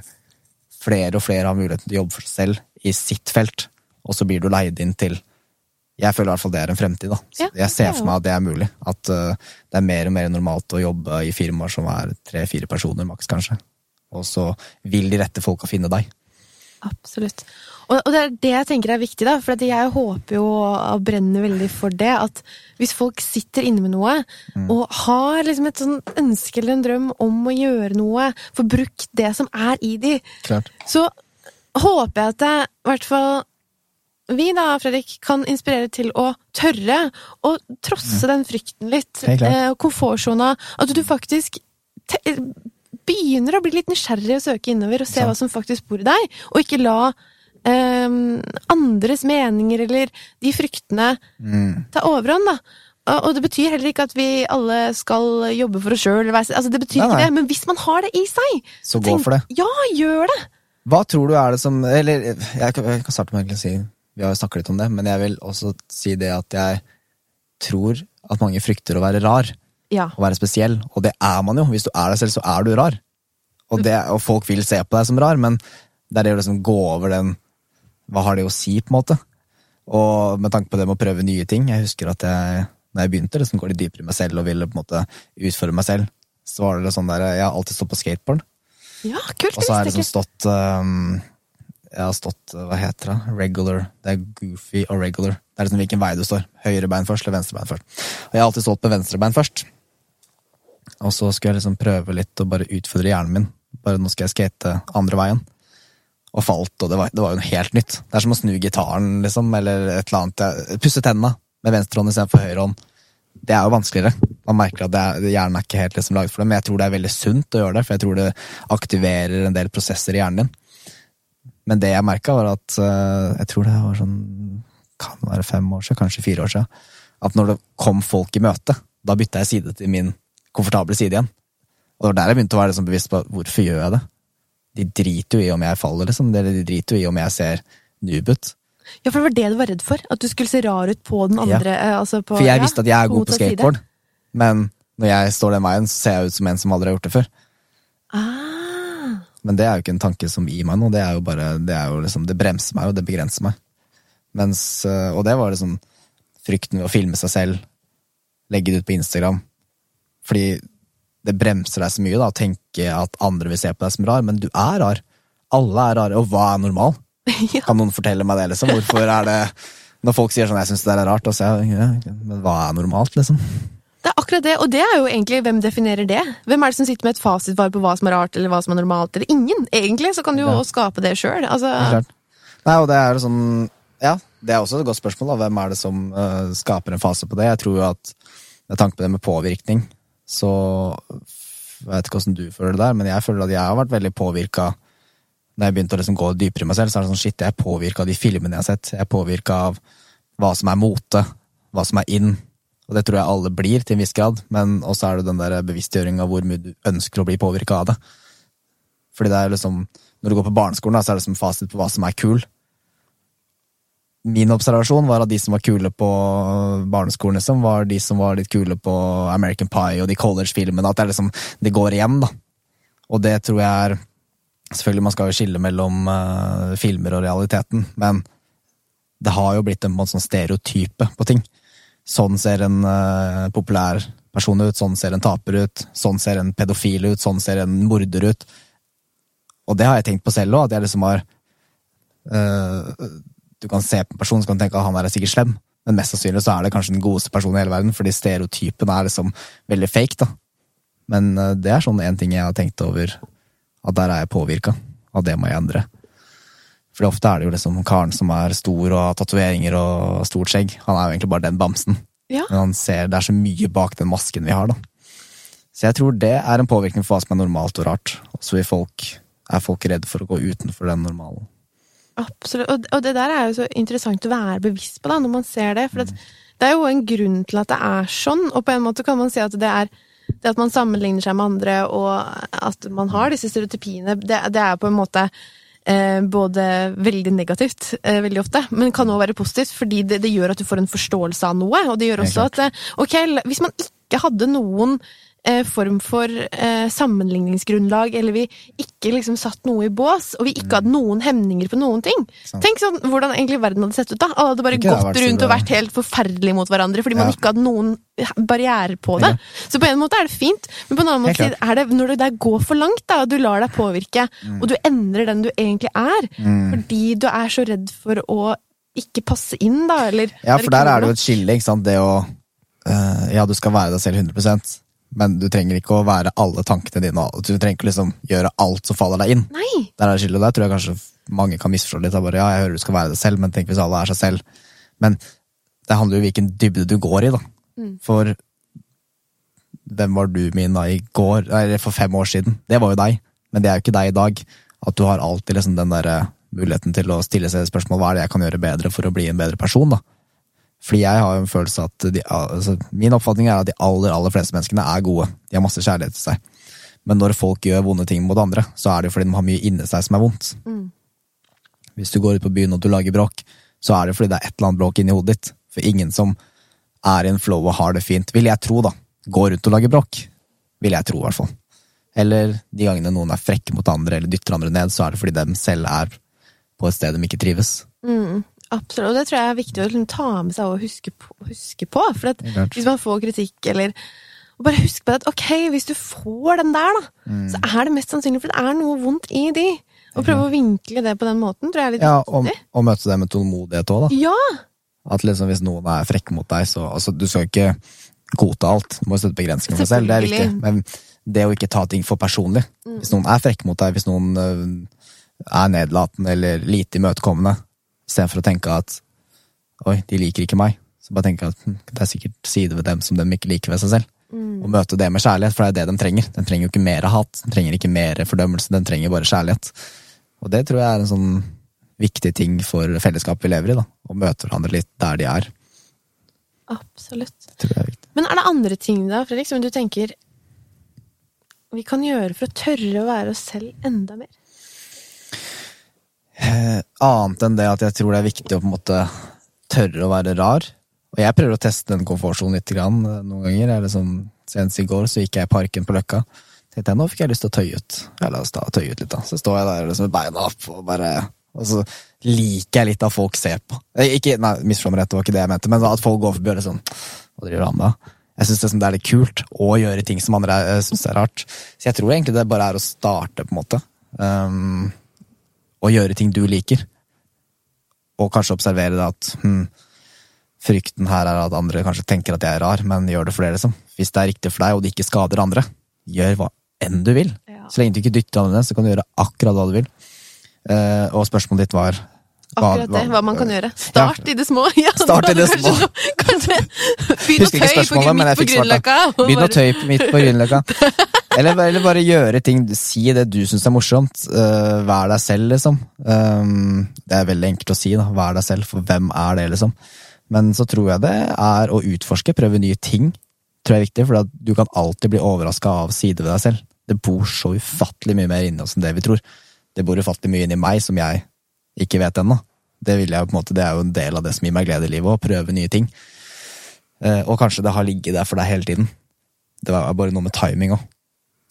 flere og flere har muligheten til å jobbe for seg selv i sitt felt, og så blir du leid inn til Jeg føler i hvert fall det er en fremtid. da. Ja, jeg ser for meg at det er mulig. At uh, det er mer og mer normalt å jobbe i firmaer som er tre-fire personer maks, kanskje. Og så vil de rette folka finne deg. Absolutt. Og, og det er det jeg tenker er viktig, da. For jeg håper jo og brenner veldig for det, at hvis folk sitter inne med noe, og har liksom et sånn ønske eller en drøm om å gjøre noe, få brukt det som er i de, Klart. så håper jeg at det, i hvert fall vi da, Fredrik, kan inspirere til å tørre å trosse den frykten litt. Eh, Komfortsona. At du faktisk te begynner å bli litt nysgjerrig og søke innover og se så. hva som faktisk bor i deg, og ikke la ehm, andres meninger eller de fryktene Mm. ta overhånd, da. Og det betyr heller ikke at vi alle skal jobbe for oss sjøl. Altså, det betyr Nei, ikke nei. det, men hvis man har det i seg, Så gå tenk- for det. Ja, gjør det! Hva tror du er det som Eller jeg kan, jeg kan starte med å si Vi har jo snakket litt om det, men jeg vil også si det at jeg tror at mange frykter å være rar. Ja. Å være spesiell. Og det er man jo. Hvis du er deg selv, så er du rar. Og, det, og folk vil se på deg som rar, men det er det å liksom gå over den Hva har det å si, på en måte? Og med tanke på det med å prøve nye ting Jeg husker at jeg, når jeg begynte, liksom gå litt dypere i meg selv og ville på en måte utfordre meg selv, så var det sånn der Jeg har alltid stått på skateboard. Ja, kult! Og så har jeg liksom stått um, Jeg har stått, uh, hva heter det? Regular. Det er goofy og regular. Det er liksom hvilken vei du står. Høyre bein først eller venstre bein først. Og jeg har alltid stått på venstre bein først. Og så skulle jeg liksom prøve litt å bare utfordre hjernen min. Bare nå skal jeg skate andre veien. Og falt, og det var, jo noe helt nytt. Det er som å snu gitaren, liksom, eller et eller annet. Pusse tenna med venstre hånd istedenfor høyre hånd. Det er jo vanskeligere. Man merker at er, hjernen er ikke helt liksom laget for det, men jeg tror det er veldig sunt å gjøre det, for jeg tror det aktiverer en del prosesser i hjernen din. Men det jeg merka, var at eh, jeg tror det var sånn Kan være fem år siden, kanskje fire år siden. At når det kom folk i møte, da bytta jeg side til min komfortable side igjen. Og det var der jeg begynte å være liksom bevisst på hvorfor gjør jeg det. De driter jo i om jeg faller, liksom. Eller de driter jo i om jeg ser noob ut. Ja, for det var det du var redd for? At du skulle se rar ut på den andre Ja. altså på, For jeg visste at jeg er god på skateboard, men når jeg står den veien, så ser jeg ut som en som aldri har gjort det før. Ah, Men det er jo ikke en tanke som gir meg noe, det er jo bare Det, er jo liksom, det bremser meg, og det begrenser meg. Mens, øh, og det var liksom frykten ved å filme seg selv, legge det ut på Instagram. Fordi det bremser deg så mye da, å tenke at andre vil se på deg som rar, men du er rar. Alle er rare, og hva er normal? ja. Kan noen fortelle meg det, liksom? Hvorfor er det Når folk sier sånn 'jeg syns det der er rart', og så ja, men hva er normalt, liksom? Det er akkurat det, og det er jo egentlig hvem definerer det? Hvem er det som sitter med et fasitsvar på hva som er rart, eller hva som er normalt, eller ingen? Egentlig så kan du jo Ja. skape det sjøl. Altså. Nei, og det er sånn Ja, det er også et godt spørsmål. da. Hvem er det som uh, skaper en fase på det? Jeg tror jo at med tanke på det med påvirkning, så Jeg vet ikke åssen du føler det der, men jeg føler at jeg har vært veldig påvirka når jeg begynte å liksom gå dypere i meg selv, så er det sånn shit, jeg er påvirka av de filmene jeg har sett. Jeg er påvirka av hva som er mote, hva som er in. Og det tror jeg alle blir, til en viss grad, men også er det den der bevisstgjøringa hvor mye du ønsker å bli påvirka av det. Fordi det er liksom Når du går på barneskolen, så er det som fasit på hva som er kul. Min observasjon var at de som var kule på barneskolen, liksom, var de som var litt kule på American Pie og de college-filmene. At det liksom Det går igjen, da. Og det tror jeg er Selvfølgelig, man skal jo skille mellom uh, filmer og realiteten, men det har jo blitt en, en sånn stereotype på ting. Sånn ser en uh, populær person ut, sånn ser en taper ut, sånn ser en pedofil ut, sånn ser en morder ut. Og det har jeg tenkt på selv òg, at jeg liksom har uh, Du kan se på en person så kan du tenke at han der er sikkert slem, men mest sannsynlig så er det kanskje den godeste personen i hele verden, fordi stereotypen er liksom veldig fake, da. Men uh, det er sånn en ting jeg har tenkt over, at der er jeg påvirka, og det må jeg endre. For ofte er det jo liksom karen som er stor og har tatoveringer og stort skjegg. Han er jo egentlig bare den bamsen. Ja. Men han ser, det er så mye bak den masken vi har, da. Så jeg tror det er en påvirkning for hva som er normalt og rart. Så folk, er folk redd for å gå utenfor den normalen. Absolutt. Og, og det der er jo så interessant å være bevisst på da, når man ser det. For at, det er jo en grunn til at det er sånn, og på en måte kan man si at det er det at man sammenligner seg med andre, og at man har disse stereotypiene, det, det er på en måte både veldig negativt eh, veldig ofte, men kan òg være positivt, fordi det, det, gjør at du får en forståelse av noe. Og det gjør også at eh, ok, hvis man ikke hadde noen eh, form for eh, sammenligningsgrunnlag, eller vi ikke liksom satt noe i bås, og vi ikke hadde noen hemninger på noen ting. Sant. Tenk sånn hvordan egentlig verden hadde sett ut da. Alle hadde bare Ikke gått rundt og vært helt forferdelige mot hverandre fordi man ikke hadde noen barriere på det. Så på en måte er det fint, men på en annen måte er det når det der går for langt, da, og du lar deg påvirke, Mm. og du endrer den du egentlig er, fordi du er så redd for å ikke passe inn, da, eller Ja, for der er det jo et skille, ikke sant. Det å eh, Ja, du skal være deg selv 100 men du trenger ikke å være alle tankene dine. Du trenger ikke liksom gjøre alt som faller deg inn. Nei! Der er det skillet, der tror jeg kanskje mange kan misforstå litt. Bare, ja, jeg hører du skal være deg selv, men tenk hvis alle er seg selv. Men det handler jo om hvilken dybde du går i, da. For hvem var du min da i går, eller for fem år siden? Det var jo deg, men det er jo ikke deg i dag. At du har alltid liksom den der eh, muligheten til å stille seg spørsmål hva er det jeg kan gjøre bedre for å bli en bedre person. da. Fordi jeg har en følelse at de, altså, Min oppfatning er at de aller aller fleste menneskene er gode. De har masse kjærlighet til seg. Men når folk gjør vonde ting mot andre, så er det fordi de har mye inni seg som er vondt. Hvis du går ut på byen og du lager bråk, så er det fordi det er et eller annet bråk inni hodet ditt. For ingen som er i en flow og har det fint, vil jeg tro, da, går rundt og lager bråk. Vil jeg tro, i hvert fall. Eller de gangene noen er frekke mot andre eller dytter andre ned, så er det fordi de selv er på et sted de ikke trives. Mm, absolutt, og det tror jeg er viktig å liksom ta med seg og huske på. Huske på for at hvis man får kritikk, eller og bare husk på at ok, hvis du får den der, da, Mm. så er det mest sannsynlig for det er noe vondt i de. Og prøve å vinkle det på den måten, tror jeg er litt Ja, og, viktig. og møte det med tålmodighet òg, da. Ja! At liksom hvis noen er frekke mot deg, så altså, Du skal ikke godta alt. Du må sette begrensninger for deg selv, det er viktig. Men det å ikke ta ting for personlig. Hvis noen er frekke mot deg, hvis noen øh, er nedlatende eller lite imøtekommende, istedenfor å tenke at oi, de liker ikke meg, så bare tenke at hm, det er sikkert sider ved dem som de ikke liker ved seg selv. Og møte det med kjærlighet, for det er det de trenger. De trenger jo ikke mer hat, de trenger ikke mer fordømmelse, de trenger bare kjærlighet. Og det tror jeg er en sånn viktig ting for fellesskapet vi lever i, da. Å møte hverandre litt der de er. Absolutt. Er. Men er det andre ting da, Fredrik, som du tenker vi kan gjøre for å tørre å være oss selv enda mer? Eh, annet enn det at jeg tror det er viktig å på en måte tørre å være rar. Og jeg prøver å teste den komfortsonen litt grann, eh, noen ganger. eller sånn senest i går så gikk jeg i parken på Løkka. Tenkte jeg, nå fikk jeg lyst til å tøye ut. Ja, la oss da tøye ut litt, da. Så står jeg der liksom, med beina opp og bare Og så liker jeg litt at folk ser på. Eh, Ikke, nei, misforstå meg rett, det var ikke det jeg mente, men at folk går forbi og er sånn Hva driver han med? Jeg syns det, er litt kult å gjøre ting som andre syns er rart. Så jeg tror egentlig det bare er å starte, på en måte. Um, og gjøre ting du liker. Og kanskje observere det at hm, frykten her er at andre kanskje tenker at jeg er rar, men gjør det for det, liksom. Hvis det er riktig for deg, og det ikke skader andre, gjør hva enn du vil. Ja. Så lenge du ikke dytter andre ned, så kan du gjøre akkurat hva du vil. Eh, og spørsmålet ditt var hva- Akkurat det, hva man kan gjøre. Ja. Start i det små. Ja, Start i det kanskje små. noe- Kanskje begynn å tøye på midt på. Grünerløkka. Begynn å tøye midt på Grünerløkka. Eller, eller bare gjøre ting. Si det du syns er morsomt. Uh, vær deg selv, liksom. Um, det er veldig enkelt å si, da. Vær deg selv, for hvem er det, liksom? Men så tror jeg det er å utforske, prøve nye ting. Tror jeg er viktig, for du kan alltid bli overraska av sider ved deg selv. Det bor så ufattelig mye mer inni oss enn det vi tror. Det bor ufattelig mye inni meg som jeg ikke vet ennå. Det, vil jeg, på en måte, det er jo en del av det som gir meg glede i livet, å prøve nye ting. Eh, og kanskje det har ligget der for deg hele tiden. Det var bare noe med timing òg.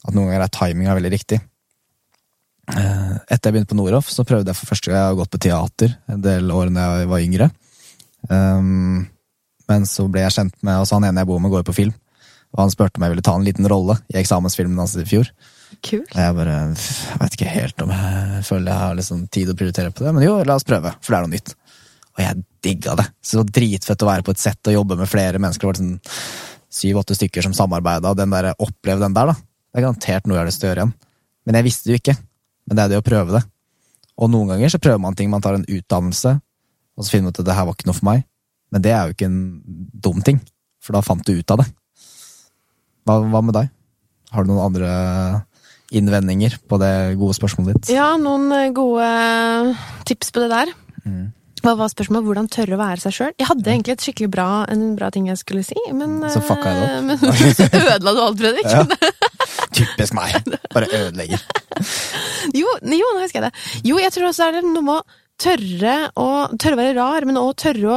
At noen ganger er timinga veldig riktig. Eh, etter jeg begynte på Noroff, så prøvde jeg for første gang jeg har gått på teater en del år da jeg var yngre. Um, men så ble jeg kjent med også han ene jeg bor med, går på film. Og han spurte om jeg ville ta en liten rolle i eksamensfilmen hans i fjor. Kult. Jeg bare jeg vet ikke helt om jeg føler jeg har liksom tid å prioritere på det, men jo, la oss prøve, for det er noe nytt. Og jeg digga det. Så det dritfett å være på et sett og jobbe med flere mennesker. Det var sånn syv-åtte stykker som samarbeida, og den der, opplev den der, da. Det er garantert noe jeg har lyst til å gjøre igjen. Men jeg visste det jo ikke. Men det er det å prøve det. Og noen ganger så prøver man ting, man tar en utdannelse, og så finner man ut at det her var ikke noe for meg. Men det er jo ikke en dum ting, for da fant du ut av det. Hva, hva med deg? Har du noen andre innvendinger på det gode spørsmålet ditt? Ja, noen eh, gode tips på det der. Mm. Hva var spørsmålet? Hvordan tørre å være seg sjøl? Jeg hadde egentlig et skikkelig bra, en bra ting jeg skulle si, men Så fucka jeg det opp. eh, Men så ødela du alt, Fredrik. Ja. Typisk meg. Bare ødelegger. Jo, jo, nå husker jeg det. Jo, jeg tror også er det noe med å tørre å Tørre å være rar, men også tørre å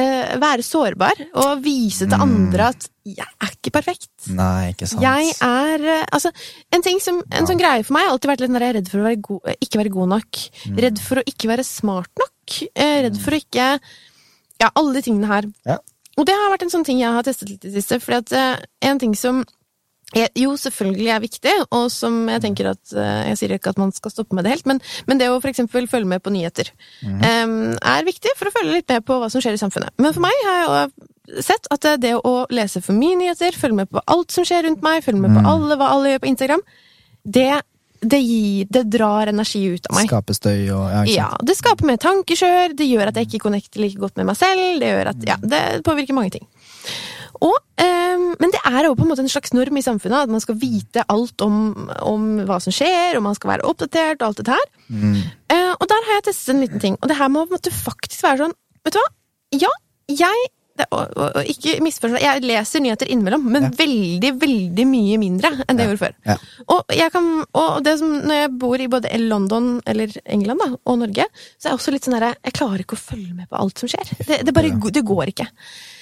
eh, være sårbar. Og vise til andre at 'jeg er ikke perfekt'. Nei, ikke sant. Jeg er eh, Altså, en ting som En sånn greie for meg har alltid vært litt når jeg er redd for å være go ikke være god nok. Redd for å ikke være smart nok. Redd redd for å ikke Ja, alle de tingene her. Ja. Og det har vært en sånn ting jeg har testet litt i det siste. Fordi at eh, en ting som jeg, jo selvfølgelig er viktig, og som jeg tenker at eh, Jeg sier ikke at man skal stoppe med det helt, men, men det å eksempel følge med på nyheter em, er viktig for å følge litt med på hva som skjer i samfunnet. Men for meg har jeg jo sett at det å lese for mye nyheter, følge med på alt som skjer rundt meg, følge med på alle, hva alle gjør på Instagram, det, det gir Det drar energi ut av meg. Skaper støy og ja, Ja, det skaper mer tankekjør, det gjør at jeg ikke connecter like godt med meg selv, det gjør at Ja, det påvirker mange ting. Og, um, men det er jo på en måte en slags norm i samfunnet at man skal vite alt om, om hva som skjer, og man skal være oppdatert og alt dette her. Mm. Uh, og der har jeg testet en liten ting, og det her må på en måte faktisk være sånn Vet du hva? Ja, jeg det, og, og, og ikke misforstå, jeg leser nyheter innimellom, men Ja. veldig, veldig mye mindre enn det jeg gjorde før. Ja. Og, jeg kan, og det som, når jeg bor i både London eller England da, og Norge, så er jeg også litt sånn herre Jeg klarer ikke å følge med på alt som skjer. Det, det, bare, det går ikke.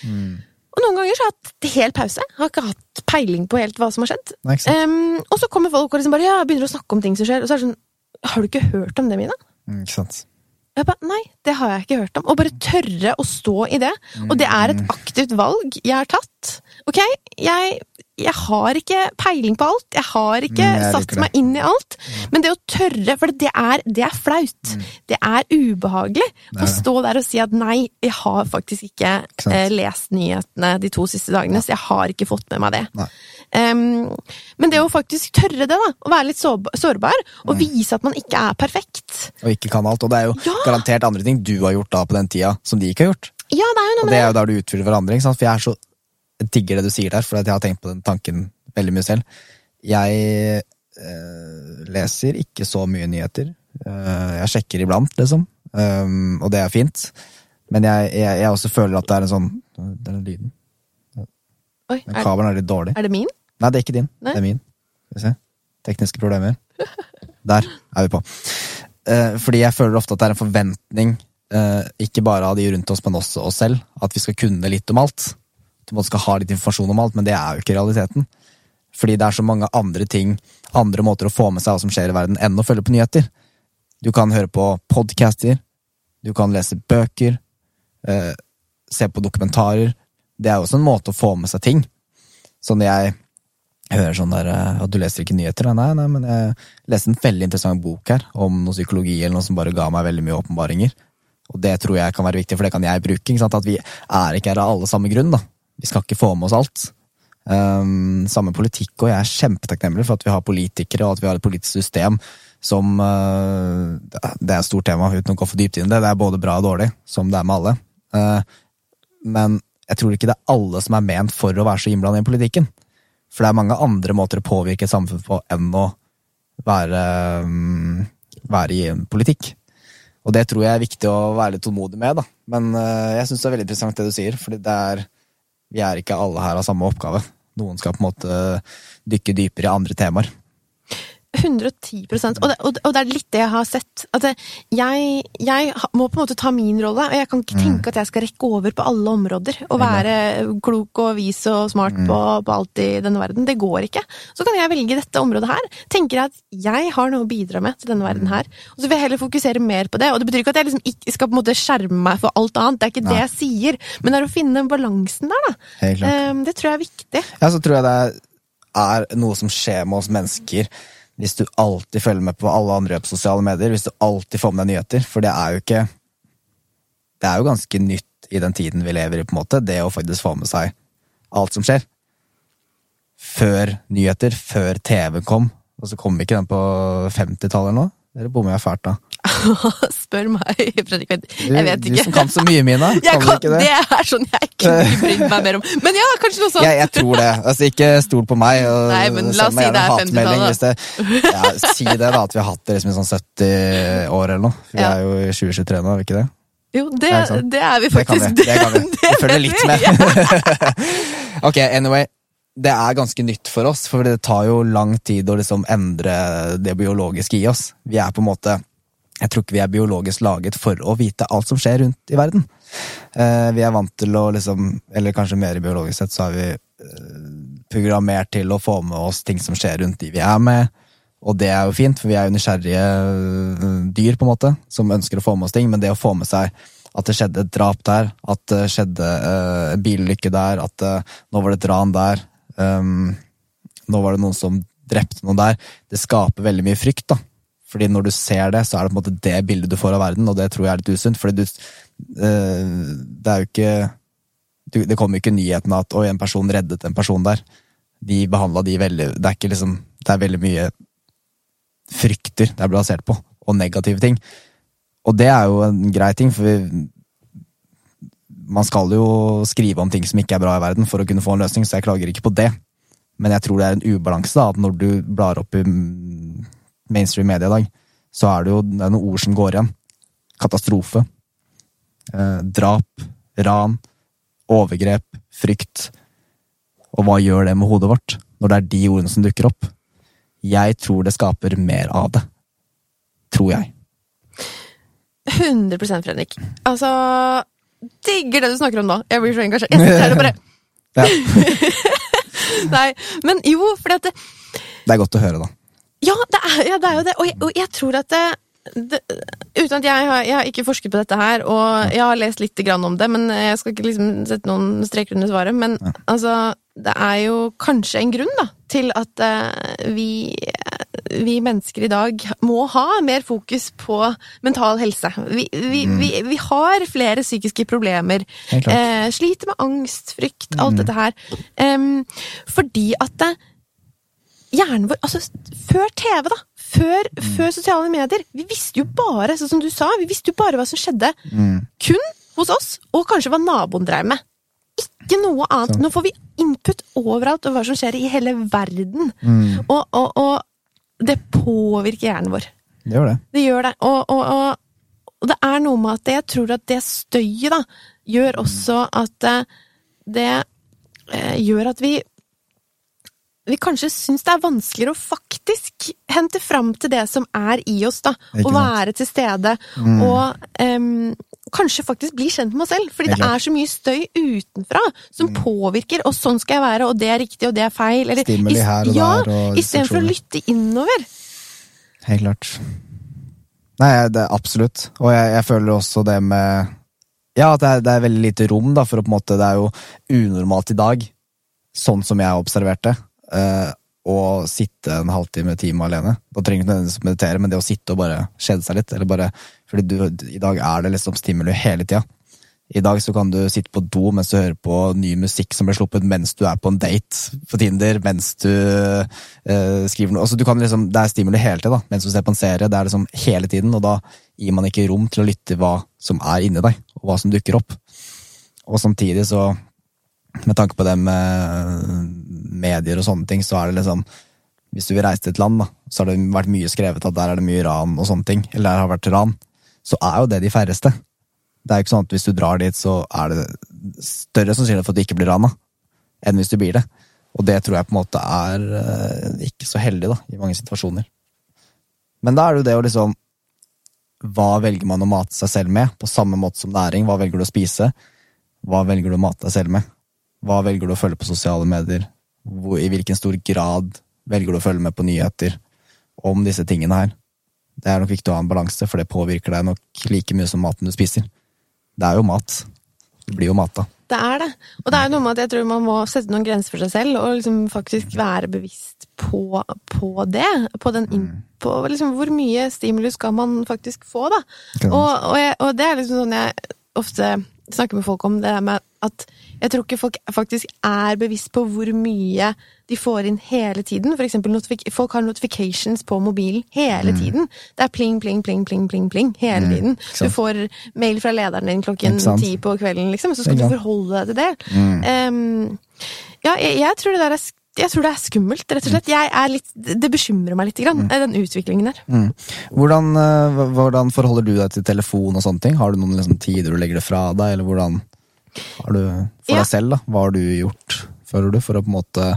Mm. Og noen ganger så har jeg hatt helt pause. Har ikke hatt peiling på helt hva som har skjedd. Em, og så kommer folk og liksom bare ja, begynner å snakke om ting som skjer, og så er det sånn Har du ikke hørt om det, Mina? Mm, Ikke sant. Jeg bare, Nei, det har jeg ikke hørt om. Og bare tørre å stå i det. Og det er et aktivt valg jeg har tatt. Ok, jeg, jeg har ikke peiling på alt. Jeg har ikke Mm, jeg satt meg inn i alt. Men det å tørre, for det er, det er flaut. Det er ubehagelig Mm. Det er å stå der og si at nei, jeg har faktisk ikke, Ikke eh, lest nyhetene de to siste dagene, så jeg har ikke fått med meg det. Um, men det å faktisk tørre det, da, å være litt sårbar, sårbar, Mm. og vise at man ikke er perfekt Og ikke kan alt. Og det er jo Ja! garantert andre ting du har gjort da på den tida, som de ikke har gjort. Ja, det er jo noe Og med det er jo der du utfyller hverandre. For jeg er så jeg digger det du sier der, for jeg har tenkt på den tanken veldig mye selv. Jeg øh, leser ikke så mye nyheter. Eh, jeg sjekker iblant, liksom. Um, og det er fint. Men jeg, jeg, jeg også føler at det er en sånn Det er den lyden. Oi, Den kabelen er litt dårlig. er det min? Nei, det er ikke din. Nei? Det er min. Skal vi se. Tekniske problemer. Der er vi på. Uh, fordi jeg føler ofte at det er en forventning, uh, ikke bare av de rundt oss, men også oss selv, at vi skal kunne litt om alt. At man skal ha litt informasjon om alt, men det er jo ikke realiteten. Fordi det er så mange andre ting, andre måter å få med seg hva som skjer i verden, enn å følge på nyheter. Du kan høre på podcaster, du kan lese bøker, eh, se på dokumentarer. Det er jo også en måte å få med seg ting. Så når jeg hører sånn der eh, at du leser ikke nyheter, nei, nei, men jeg leste en veldig interessant bok her om noe psykologi eller noe som bare ga meg veldig mye åpenbaringer. Og det tror jeg kan være viktig, for det kan jeg bruke. At vi er ikke her av alle samme grunn. da. Vi skal ikke få med oss alt. Um, samme politikk, og jeg er kjempetakknemlig for at vi har politikere og at vi har et politisk system som uh, Det er et stort tema, uten å gå for dypt inn i det. Det er både bra og dårlig, som det er med alle. Uh, men jeg tror ikke det er alle som er ment for å være så innblandet i politikken. For det er mange andre måter å påvirke et samfunn på enn å være, um, være i en politikk. Og det tror jeg er viktig å være litt tålmodig med, da. Men uh, jeg syns det er veldig interessant det du sier, fordi det er Vi er ikke alle her av samme oppgave. Noen skal på en måte dykke dypere i andre temaer. 110 og det, og det- er litt det jeg har sett. At jeg, jeg må på en måte ta min rolle, og jeg kan ikke tenke at jeg skal rekke over på alle områder. Og være klok og vis og smart på, på alt i denne verden. Det går ikke. Så kan jeg velge dette området her. Tenker jeg at jeg har noe å bidra med til denne verden her. Og så vil jeg heller fokusere mer på det. Og det betyr ikke at jeg liksom ikke skal på en måte skjerme meg for alt annet. Det er ikke det jeg sier. Men det er å finne den balansen der, da. Ehm, det tror jeg er viktig. Ja, så tror jeg det er noe som skjer med oss mennesker hvis du alltid følger med på alle andre på sosiale medier. Hvis du alltid får med deg nyheter. For det er jo ikke Det er jo ganske nytt i den tiden vi lever i, på en måte, det å faktisk få med seg alt som skjer. Før nyheter, før TV kom. Og så kom ikke den på 50-tallet eller noe. Dere bommer jeg fælt da. Spør meg, Fredrik. Jeg Du, ikke. du som kan så mye, Mina. Kan kan, ikke det? det? er sånn jeg kunne brydd meg mer om. Men ja, kanskje noe sånt. Jeg, jeg tror det. Altså, ikke stol på meg. Og Nei, men la oss si det er 50-tallet. Ja, si det, da. At vi har hatt det liksom i sånn 70 år eller noe. Vi Ja. er jo i 2023 nå, er vi ikke det? Jo, det, Ja, ikke det er vi Det kan faktisk. vi. Det kan vi. Vi følger litt med. Ok, anyway. det er ganske nytt for oss, for det tar jo lang tid å liksom endre det biologiske i oss. Vi er på en måte Jeg tror ikke vi er biologisk laget for å vite alt som skjer rundt i verden. Eh, vi er vant til å liksom Eller kanskje mer biologisk sett, så er vi eh, programmert til å få med oss ting som skjer rundt de vi er med. Og det er jo fint, for vi er jo nysgjerrige øh, dyr, på en måte, som ønsker å få med oss ting. Men det å få med seg at det skjedde et drap der, at det skjedde uh, en bilulykke der, at nå var det et ran der, nå var det noen som drepte noen der, det skaper veldig mye frykt, da. Fordi når du ser det, så er det på en måte det bildet du får av verden, og det tror jeg er litt usunt. fordi du uh, Det er jo ikke du, Det kommer jo ikke nyheten at 'oi, en person reddet en person der'. De behandla de veldig Det er ikke liksom Det er veldig mye frykter det er basert på, og negative ting. Og det er jo en grei ting, for vi, man skal jo skrive om ting som ikke er bra i verden for å kunne få en løsning, så jeg klager ikke på det. Men jeg tror det er en ubalanse da, at når du blar opp i mainstream media i dag, så er det jo det er noen ord som går igjen. Katastrofe. Eh, drap. Ran. Overgrep. Frykt. Og hva gjør det med hodet vårt, når det er de ordene som dukker opp? Jeg tror det skaper mer av det. Tror jeg. 100% Fredrik. Altså Digger det du snakker om nå. Jeg blir så engasjert. Jeg sitter her og bare Nei, men jo, fordi at det, det er godt å høre, da. Ja, det er, ja, det er jo det. Og jeg, og jeg tror at det, det, uten at jeg har, jeg har, ikke forsket på dette her, og jeg har lest litt om det, men jeg skal ikke liksom sette noen streker under svaret. Men ja. altså, det er jo kanskje en grunn da, til at uh, vi, vi, mennesker i dag må ha mer fokus på mental helse. Vi, vi, mm. vi har flere psykiske problemer. Uh, sliter med angst, frykt, mm. alt dette her. Um, fordi at uh, hjernen vår Altså, før TV, da! Før, mm. før, sosiale medier. Vi visste jo bare, sånn som du sa, vi visste jo bare hva som skjedde. Mm. Kun hos oss, og kanskje hva naboen drev med. Ikke noe annet. Nå får vi input overalt og hva som skjer i hele verden. Mm. Og, og, og, det påvirker hjernen vår. Det gjør det. Det gjør det. Og, og det er noe med at jeg tror at det støyet da, gjør også at eh, det eh, gjør at vi vi kanskje syns det er vanskeligere å faktisk hente fram til det som er i oss, da. Å være til stede. Mm. Og um, kanskje faktisk bli kjent med oss selv. Fordi det er så mye støy utenfra som mm. påvirker. Og sånn skal jeg være, og det er riktig, og det er feil. Eller, Stimuli her og ja, der. Og Istedenfor å lytte innover. Helt klart. Nei, det er absolutt. Og jeg, jeg føler også det med Ja, at det er, det er veldig lite rom, da, for å på en måte Det er jo unormalt i dag, sånn som jeg har observert det å sitte en halvtime, time alene. Da trenger du ikke nødvendigvis meditere, men det å sitte og bare kjede seg litt. eller bare, fordi du, I dag er det liksom stimuli hele tida. I dag så kan du sitte på do mens du hører på ny musikk som blir sluppet mens du er på en date på Tinder, mens du eh, skriver noe. Altså, du kan liksom, det er stimuli hele tida, mens du ser på en serie. Det er liksom hele tiden, og da gir man ikke rom til å lytte hva som er inni deg, og hva som dukker opp. Og samtidig så med tanke på det med medier og sånne ting, så er det liksom Hvis du vil reise til et land, da, så har det vært mye skrevet at der er det mye ran og sånne ting, eller der har vært ran, så er jo det de færreste. Det er jo ikke sånn at hvis du drar dit, så er det større sannsynlighet for at du ikke blir rana, enn hvis du blir det. Og det tror jeg på en måte er eh, ikke så heldig, da, i mange situasjoner. Men da er det jo det å liksom Hva velger man å mate seg selv med? På samme måte som næring. Hva velger du å spise? Hva velger du å mate deg selv med? Hva velger du å følge på sosiale medier? Hvor, I hvilken stor grad velger du å følge med på nyheter om disse tingene her? Det er nok viktig å ha en balanse, for det påvirker deg nok like mye som maten du spiser. Det er jo mat. Du blir jo mata. Det er det. Og det er jo noe med at jeg tror man må sette noen grenser for seg selv, og liksom faktisk være bevisst på, på det. På, den, mm. på liksom hvor mye stimulus skal man faktisk få, da. Og, og, jeg, og det er liksom sånn jeg ofte snakker med folk om, det der med at jeg tror ikke folk faktisk er bevisst på hvor mye de får inn hele tiden. For eksempel, folk har notifications på mobilen hele mm. tiden. Det er pling, pling, pling, pling, pling, pling hele mm. tiden. Du får mail fra lederen din klokken ti på kvelden, liksom, så skal du forholde deg til det. Mm. Um, ja, jeg, jeg, tror det der er jeg tror det er skummelt, rett og slett. Litt, det bekymrer meg litt, grann, mm. den utviklingen der. Mm. Hvordan, uh, hvordan, forholder du deg til telefon og sånne ting? Har du noen liksom, tider du legger det fra deg, eller hvordan har du for ja. deg selv, da? Hva har du gjort føler du, for å på en måte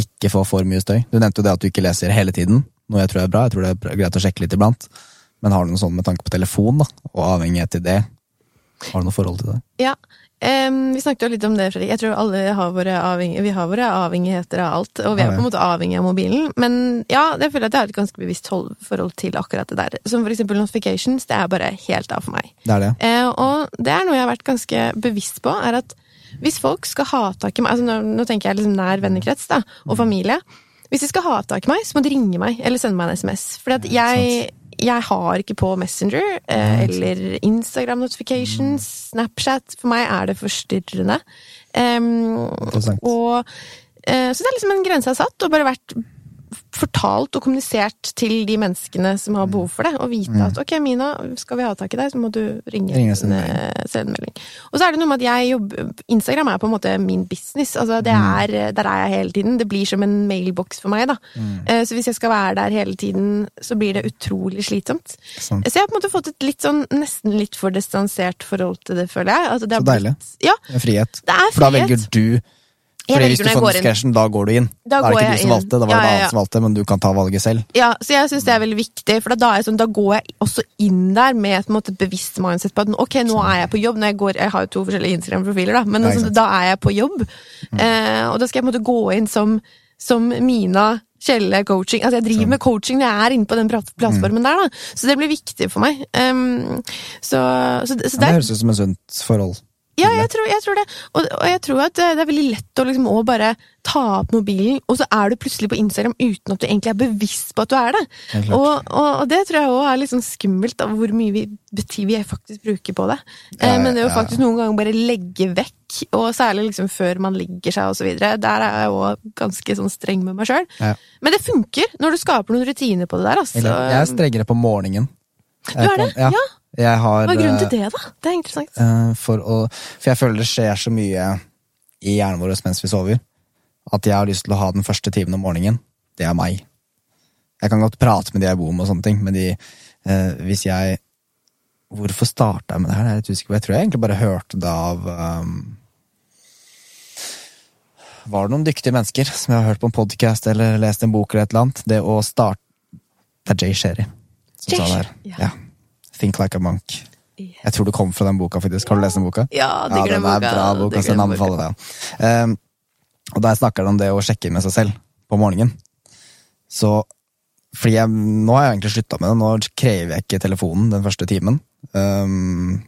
ikke få for mye støy? Du nevnte jo det at du ikke leser hele tiden, noe jeg tror er bra. Jeg tror det er greit å sjekke litt iblant. Men har du noe sånn med tanke på telefon, da, og avhengighet til det? Har du noe forhold til det? Ja, em, vi snakket jo litt om det, Fredrik. Jeg tror alle har våre, vi har våre avhengigheter av alt, og vi er på en måte avhengig av mobilen. Men ja, jeg føler at jeg har et ganske bevisst hold, forhold til akkurat det der. Som for eksempel notifications, det er bare helt av for meg. Det er det. Uh, og det er noe jeg har vært ganske bevisst på, er at hvis folk skal ha tak i meg altså nå, nå tenker jeg liksom nær vennekrets da, og familie. Hvis de skal ha tak i meg, så må de ringe meg eller sende meg en SMS. Fordi at jeg, jeg har ikke på Messenger eh, eller Instagram notifications, Snapchat. For meg er det forstyrrende. Um, og, eh, så det er liksom en grense jeg har satt, og bare vært fortalt og kommunisert til de menneskene som har behov for det, og vite at ok, Mina, skal vi ha tak i deg, så må du ringe, Ringe og sende eh, melding. Og så er det noe med at jeg jobber Instagram er på en måte min business. altså det er, Der er jeg hele tiden. Det blir som en mailboks for meg. da. Mm. Så hvis jeg skal være der hele tiden, så blir det utrolig slitsomt. Sånn. Så jeg har på en måte fått et litt sånn, nesten litt for distansert forhold til det, føler jeg. Altså, det Så deilig. blitt- Ja, Det er frihet. det er frihet. For da velger du Fordi Hvis du får inn. da går du inn. Da er det ikke du som valgte, da var det Ja, en ja, ja. som valgte, men du kan ta valget selv. Ja, så jeg syns det er veldig viktig, for da, jeg sånn, da går jeg også inn der med et måte, bevisst mindset på at ok, nå er jeg på jobb. Når jeg, går, jeg har jo to forskjellige Instagram-profiler, da, men altså, da er jeg på jobb. Eh, og da skal jeg på en måte gå inn som, som Mina Kjelle coaching. Altså jeg driver med coaching når jeg er inne på den plattformen plattformen der, da. Så det blir viktig for meg. Um, så, så, så Ja, det høres ut som et sunt forhold. Ja, jeg tror, jeg tror det. Og, og jeg tror at det det er veldig lett å liksom også bare ta opp mobilen, og så er du plutselig på Instagram uten at du egentlig er bevisst på at du er det. Ja. Og, og, og det tror jeg òg er litt sånn skummelt, av hvor mye vi, tid vi faktisk bruker på det. Eh, Men det å faktisk noen ganger bare legge vekk, og særlig liksom før man legger seg osv., der er jeg òg ganske sånn streng med meg sjøl. Ja. Men det funker når du skaper noen rutiner på det der. Altså. Jeg er strengere på morgenen. Du er det? Ja. Ja. Jeg har Hva er grunnen til eh, det, da? Det er interessant. eh, for, å, for jeg føler det skjer så mye i hjernen vår mens vi sover, at jeg har lyst til å ha den første timen om morgenen. Det er meg. Jeg kan godt prate med de jeg bor med, og sånne ting, men de, eh, hvis jeg Hvorfor starta jeg med det her? Jeg er på. Jeg tror jeg egentlig bare hørte det av um, Var det noen dyktige mennesker som jeg har hørt på en podkast eller lest en bok eller et eller annet? Det å starte Det er Jay Sherry som Jay sa det her. Ja. Ja. Think like a monk. Jeg tror det kom fra den boka, faktisk. Har du lest den boka? Ja, Ja, den er boka. bra bok, altså, den anbefaler jeg. Um, og der snakker han om det å sjekke inn med seg selv på morgenen. Så fordi jeg, Nå har jeg egentlig slutta med det. Nå krever jeg ikke telefonen den første timen. Um,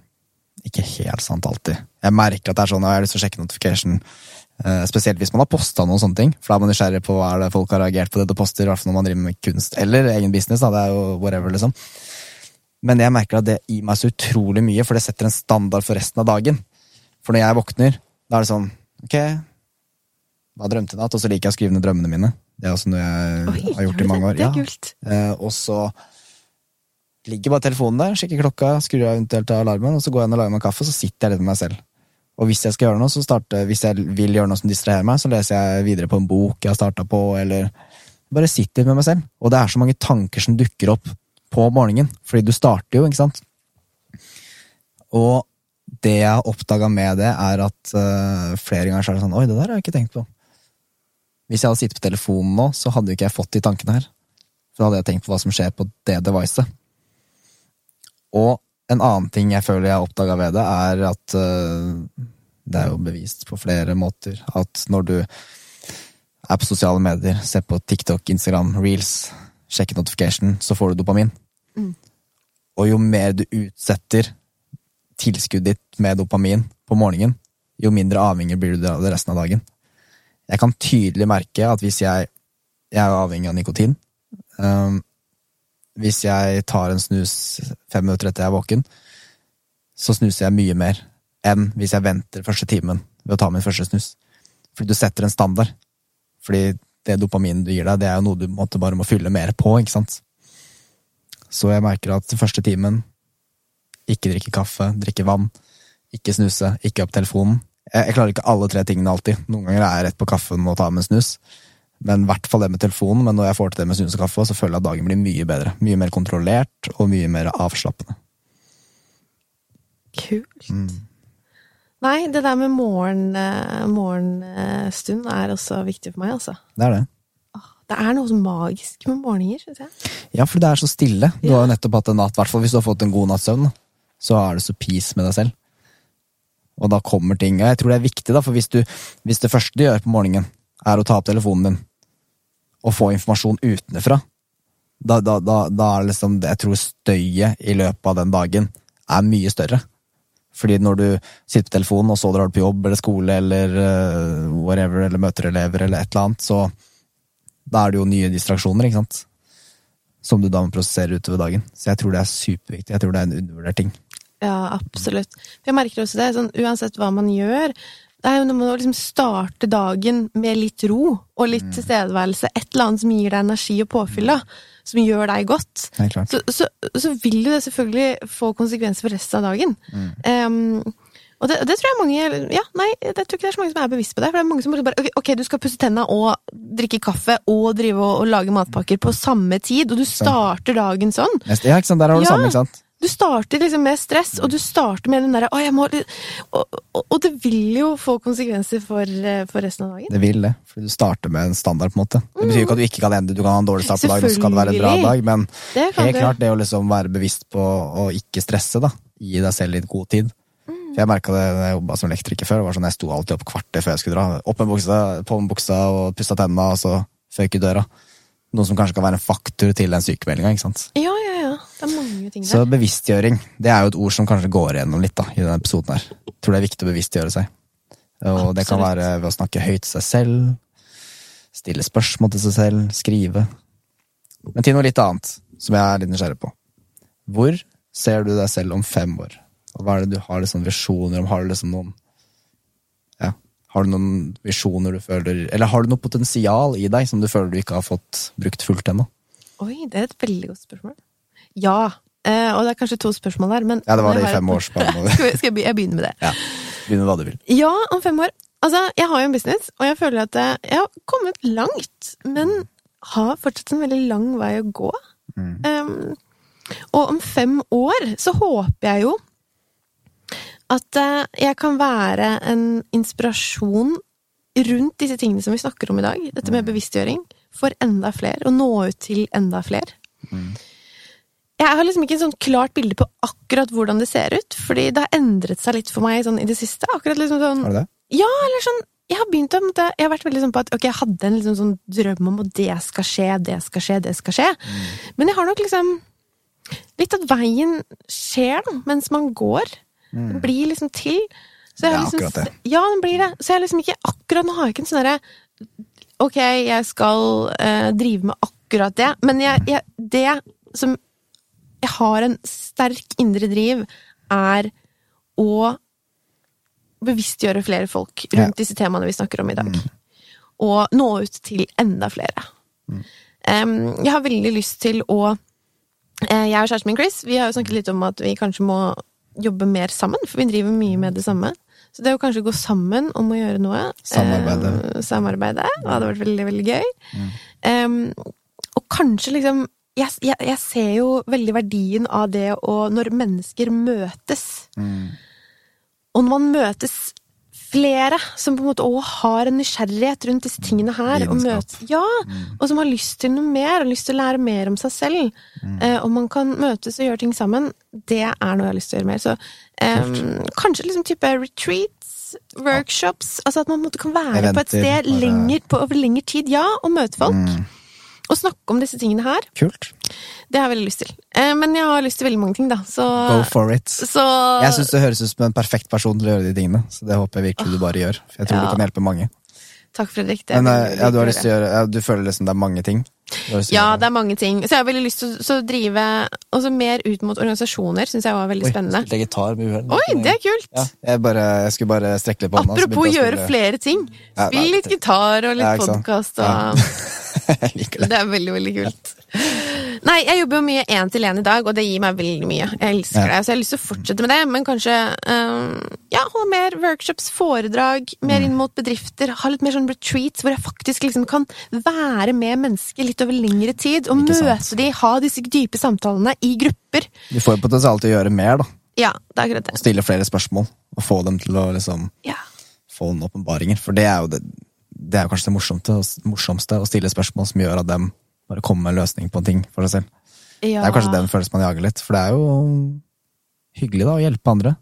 ikke helt sant alltid. Jeg merker at det er sånn, og jeg har lyst til å sjekke notification. Uh, spesielt hvis man har posta noen sånne ting. For da er man nysgjerrig på hva er det folk har reagert på det du poster. i hvert fall når man driver med kunst eller egen business. da, det er jo whatever liksom. Men jeg merker at det gir meg så utrolig mye, for det setter en standard for resten av dagen. For når jeg våkner, da er det sånn Ok, hva drømte jeg i natt? Og så liker jeg å skrive ned drømmene mine. Det er også noe jeg Oi, har gjort i mange år. det? Er Ja. kult. Eh, og så ligger bare telefonen der, sjekker klokka, skrur av eventuelt av alarmen, og så går jeg inn og lager meg kaffe, og så sitter jeg litt med meg selv. Og hvis jeg skal gjøre noe, så starter, hvis jeg vil gjøre noe som distraherer meg, så leser jeg videre på en bok jeg har starta på, eller bare sitter med meg selv. Og det er så mange tanker som dukker opp på morgenen, fordi du starter jo, ikke sant? Og det jeg har oppdaga med det, er at uh, flere ganger er det sånn Oi, det der har jeg ikke tenkt på. Hvis jeg hadde sittet på telefonen nå, så hadde jo ikke jeg fått de tankene her. Så hadde jeg tenkt på hva som skjer på det devicet. Og en annen ting jeg føler jeg har oppdaga ved det, er at uh, Det er jo bevist på flere måter at når du er på sosiale medier, ser på TikTok, Instagram, reels, sjekker notification, så får du dopamin. Og jo mer du utsetter tilskuddet ditt med dopamin på morgenen, jo mindre avhengig blir du av det resten av dagen. Jeg kan tydelig merke at hvis jeg Jeg er avhengig av nikotin. Um, hvis jeg tar en snus fem minutter etter jeg er våken, så snuser jeg mye mer enn hvis jeg venter første timen ved å ta min første snus. Fordi du setter en standard. Fordi det dopaminen du gir deg, det er jo noe du måtte bare må fylle mer på, ikke sant. Så jeg merker at første timen ikke drikke kaffe, drikke vann, ikke snuse, ikke opp telefonen. Jeg, jeg klarer ikke alle tre tingene alltid. Noen ganger er jeg rett på kaffen og tar med snus. Men i hvert fall det med telefonen. Men når jeg får til det med snus og kaffe, så føler jeg at dagen blir mye bedre. Mye mer kontrollert og mye mer avslappende. Kult. Mm. Nei, det der med morgen, eh, morgenstund er også viktig for meg, altså. Det er det. Det er noe så magisk med morgener, syns jeg. Ja, for det er så stille. Du har jo nettopp hatt en natt, i hvis du har fått en god natts søvn, så er det så peace med deg selv. Og da kommer ting. Og jeg tror det er viktig, da, for hvis, du, hvis det første du gjør på morgenen, er å ta opp telefonen din og få informasjon utenfra, da, da, da, da er det liksom Jeg tror støyet i løpet av den dagen er mye større. Fordi når du sitter på telefonen, og så drar du på jobb eller skole eller eh, whatever, eller møter elever eller et eller annet, så da er det jo nye distraksjoner, ikke sant? Som du da må prosessere utover dagen. Så jeg tror det er superviktig. Jeg tror det er en undervurdert ting. Ja, absolutt. Jeg merker også det, sånn, uansett hva man gjør, det er jo når man å liksom starte dagen med litt ro og litt Mm. tilstedeværelse, et eller annet som gir deg energi og påfyll, da, som gjør deg godt, så, så, så vil jo det selvfølgelig få konsekvenser for resten av dagen. Mm. Um, og det, det tror jeg mange Ja, nei, det tror ikke det er så mange som er bevisst på det. For det er mange som bare ok, du skal pusse tenna og drikke kaffe og drive og, og lage matpakker på samme tid, og du starter dagen sånn. Ja, ikke sant? Der har du Ja. samme, ikke sant? Du starter liksom med stress, og du starter med den derre 'Å, jeg må og, og, det vil jo få konsekvenser for, eh, for resten av dagen. Det vil det. For du starter med en standard, på en måte. Det betyr jo ikke at du ikke kan ende. du kan ha en dårlig start på dagen, og så kan det være en bra dag, men helt klart det å liksom være bevisst på å ikke stresse, da. Gi deg selv litt god tid. Mm. For jeg merka det da jeg jobba som elektriker før. Det var sånn, Jeg sto alltid opp kvarter før jeg skulle dra. Opp med buksa, på med buksa og pussa tenna, og så føk i døra. Noe som kanskje kan være en faktor til den sykemeldinga. ja, ja. Det er mange ting Så bevisstgjøring, det er jo et ord som kanskje går igjennom litt da, i denne episoden her. Jeg tror det er viktig å bevisstgjøre seg. Og det kan være ved å snakke høyt til seg selv, stille spørsmål til seg selv, skrive. Men til noe litt annet, som jeg er litt nysgjerrig på. Hvor ser du deg selv om fem år? Og hva er det du har liksom visjoner om? Har du liksom noen ja, Har du noen visjoner du føler Eller har du noe potensial i deg som du føler du ikke har fått brukt fullt ennå? Oi, det er et veldig godt spørsmål. Ja. Eh, og det er kanskje to spørsmål der, men Ja, det var det i fem års Skal, vi- skal jeg, jeg begynne med det? Ja. Begynne hva du vil. Ja, om fem år. Altså, jeg har jo en business, og jeg føler at eh, jeg har kommet langt, men har fortsatt en veldig lang vei å gå. Um, og om fem år så håper jeg jo at uh, jeg kan være en inspirasjon rundt disse tingene som vi snakker om i dag, dette med bevisstgjøring, for enda flere, og nå ut til enda flere. Jeg har liksom ikke et sånn klart bilde på akkurat hvordan det ser ut, fordi det har endret seg litt for meg sånn i det siste. Akkurat liksom sånn Har du det? Ja, eller sånn Jeg har begynt å Jeg har vært veldig sånn på at ok, jeg hadde en liksom sånn drøm om at det skal skje, det skal skje, det skal skje. Men jeg har nok liksom Litt at veien skjer da, mens man går. Den blir liksom til. Så jeg har liksom, akkurat det. Ja, den blir det. Så jeg har liksom ikke akkurat Nå har jeg ikke en sånn derre Ok, jeg skal eh, drive med akkurat det, men jeg, jeg, det som jeg har en sterk indre driv, er å bevisstgjøre flere folk rundt Ja. Mm. disse temaene vi snakker om i dag. Og nå ut til enda flere. Mm. Um, jeg har veldig lyst til å eh, Jeg og kjæresten min Chris vi har jo snakket litt om at vi kanskje må jobbe mer sammen, for vi driver mye med det samme. Så det å kanskje gå sammen om å gjøre noe Samarbeide. Eh, samarbeide. Det hadde vært veldig, veldig gøy. Em, og kanskje liksom jeg, jeg, jeg ser jo veldig verdien av det å Når mennesker møtes. Og når man møtes flere som på en måte også har en nysgjerrighet rundt disse tingene her, og, Lidenskap. ja, mm. og som har lyst til noe mer, og lyst til å lære mer om seg selv, eh, og man kan møtes og gjøre ting sammen, det er noe jeg har lyst til å gjøre mer. Så eh, kanskje liksom type retreats, workshops, altså at man på en måte kan være på et sted lenger, på, over lengre tid, ja, og møte folk. Og snakke om disse tingene her. Kult. Det har jeg veldig lyst til. Eh, men jeg har lyst til veldig mange ting, da. Så, Go for it. så Jeg syns det høres ut som en perfekt person til å gjøre de tingene, så det håper jeg virkelig du bare gjør. For jeg tror Ja. du kan hjelpe mange. Takk, Fredrik. Det Men eh, ja, du å gjøre ja, Du føler liksom det er mange ting? Ja, det er mange ting. Så jeg har veldig lyst til å drive også mer ut mot organisasjoner. Syns jeg var veldig Oi, spennende. spilte jeg gitar med uhell? Oi, det er kult! Ja, jeg, bare, jeg skulle bare strekke litt på hånda. Apropos å gjøre flere ting. Ja, Spill litt gitar og litt ikke podkast og Ja. jeg liker det. Det er veldig, veldig kult. Nei, jeg jobber jo mye én til én i dag, og det gir meg veldig mye. Jeg elsker Ja. det, så jeg har lyst til å fortsette med det. Men kanskje um, ja, holde mer workshops, foredrag, mer Mm. inn mot bedrifter. Ha litt mer sånn retreats hvor jeg faktisk liksom kan være med mennesker litt over lengre tid. Og Ikke sant. møte de, ha disse dype samtalene i grupper. Du får jo potensial til å gjøre mer, da. Ja, det er akkurat det. Og stille flere spørsmål. Og få dem til å liksom Ja. få noen åpenbaringer. For det er jo det, det er kanskje det morsomste, morsomste å stille spørsmål som gjør at dem bare komme med en løsning på en ting for seg selv. Det er kanskje den følelsen man jager litt, for det er jo hyggelig da å hjelpe andre.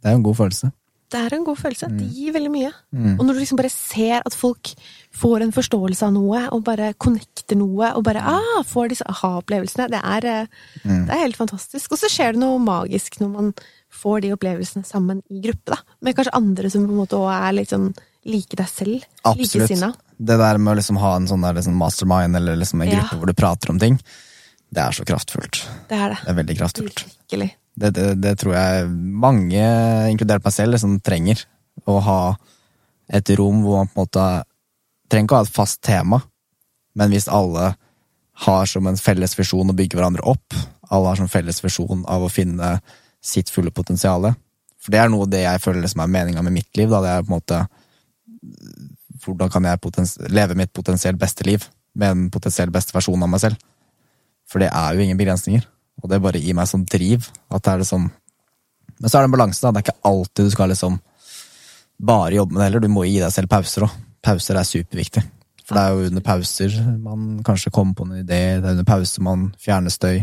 Det er jo en god følelse. Det er en god følelse. Mm. Det gir veldig mye. Og når du liksom bare ser at folk får en forståelse av noe, og bare connecter noe, og bare ah, får disse aha-opplevelsene, det, eh, Mm. det er helt fantastisk. Og så skjer det noe magisk når man får de opplevelsene sammen i gruppe, da. Med kanskje andre som på en måte også er litt sånn like deg selv. Absolutt. Like Det der med å liksom ha en sånn der liksom mastermind eller liksom en Ja. gruppe hvor du prater om ting, det er så kraftfullt. Det er det. Det er veldig kraftfullt. Virkelig. Det, det, det tror jeg mange, inkludert meg selv, liksom trenger. Å ha et rom hvor man på en måte trenger ikke å ha et fast tema, men hvis alle har som en felles visjon å bygge hverandre opp, alle har som felles visjon av å finne sitt fulle potensial, for det er noe det jeg føler liksom er meninga med mitt liv, da, det er på en måte hvordan kan jeg leve mitt potensielt beste liv med en potensielt beste versjon av meg selv? For det er jo ingen begrensninger. Og det bare gir meg sånn driv. At det er det sånn Men så er det en balanse, da. Det er ikke alltid du skal liksom bare jobbe med det heller. Du må gi deg selv pauser òg. Pauser er superviktig. For det er jo under pauser man kanskje kommer på en idé, det er under pauser man fjerner støy.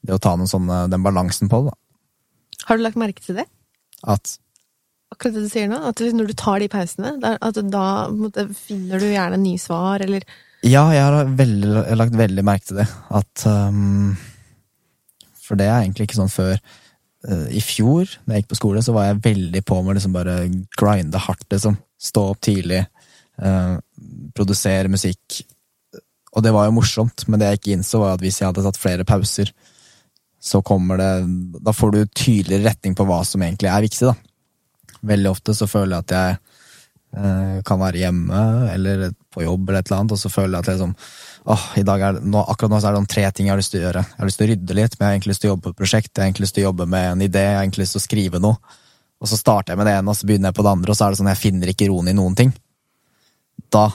Det å ta sånne, den balansen på det, da. Har du lagt merke til det? At Akkurat det du sier nå? At når du tar de pausene, at da måte, finner du gjerne nye svar, eller Ja, jeg har, veldig, jeg har lagt veldig merke til det. At um, For det er egentlig ikke sånn før. Uh, I fjor, da jeg gikk på skole, så var jeg veldig på med å liksom bare grinde hardt, liksom. Stå opp tidlig, uh, produsere musikk. Og det var jo morsomt, men det jeg ikke innså, var at hvis jeg hadde tatt flere pauser, så kommer det Da får du tydeligere retning på hva som egentlig er viktig, da. Veldig ofte så føler jeg at jeg eh, kan være hjemme eller på jobb, eller et eller annet, og så føler jeg at jeg liksom, åh, det, nå, akkurat nå er det om tre ting jeg har lyst til å gjøre. Jeg har lyst til å rydde litt, men jeg har egentlig lyst til å jobbe på et prosjekt, jeg har egentlig lyst til å jobbe med en idé, jeg har egentlig lyst til å skrive noe. Og så starter jeg med det ene, og så begynner jeg på det andre, og så er det sånn jeg finner ikke roen i noen ting. Da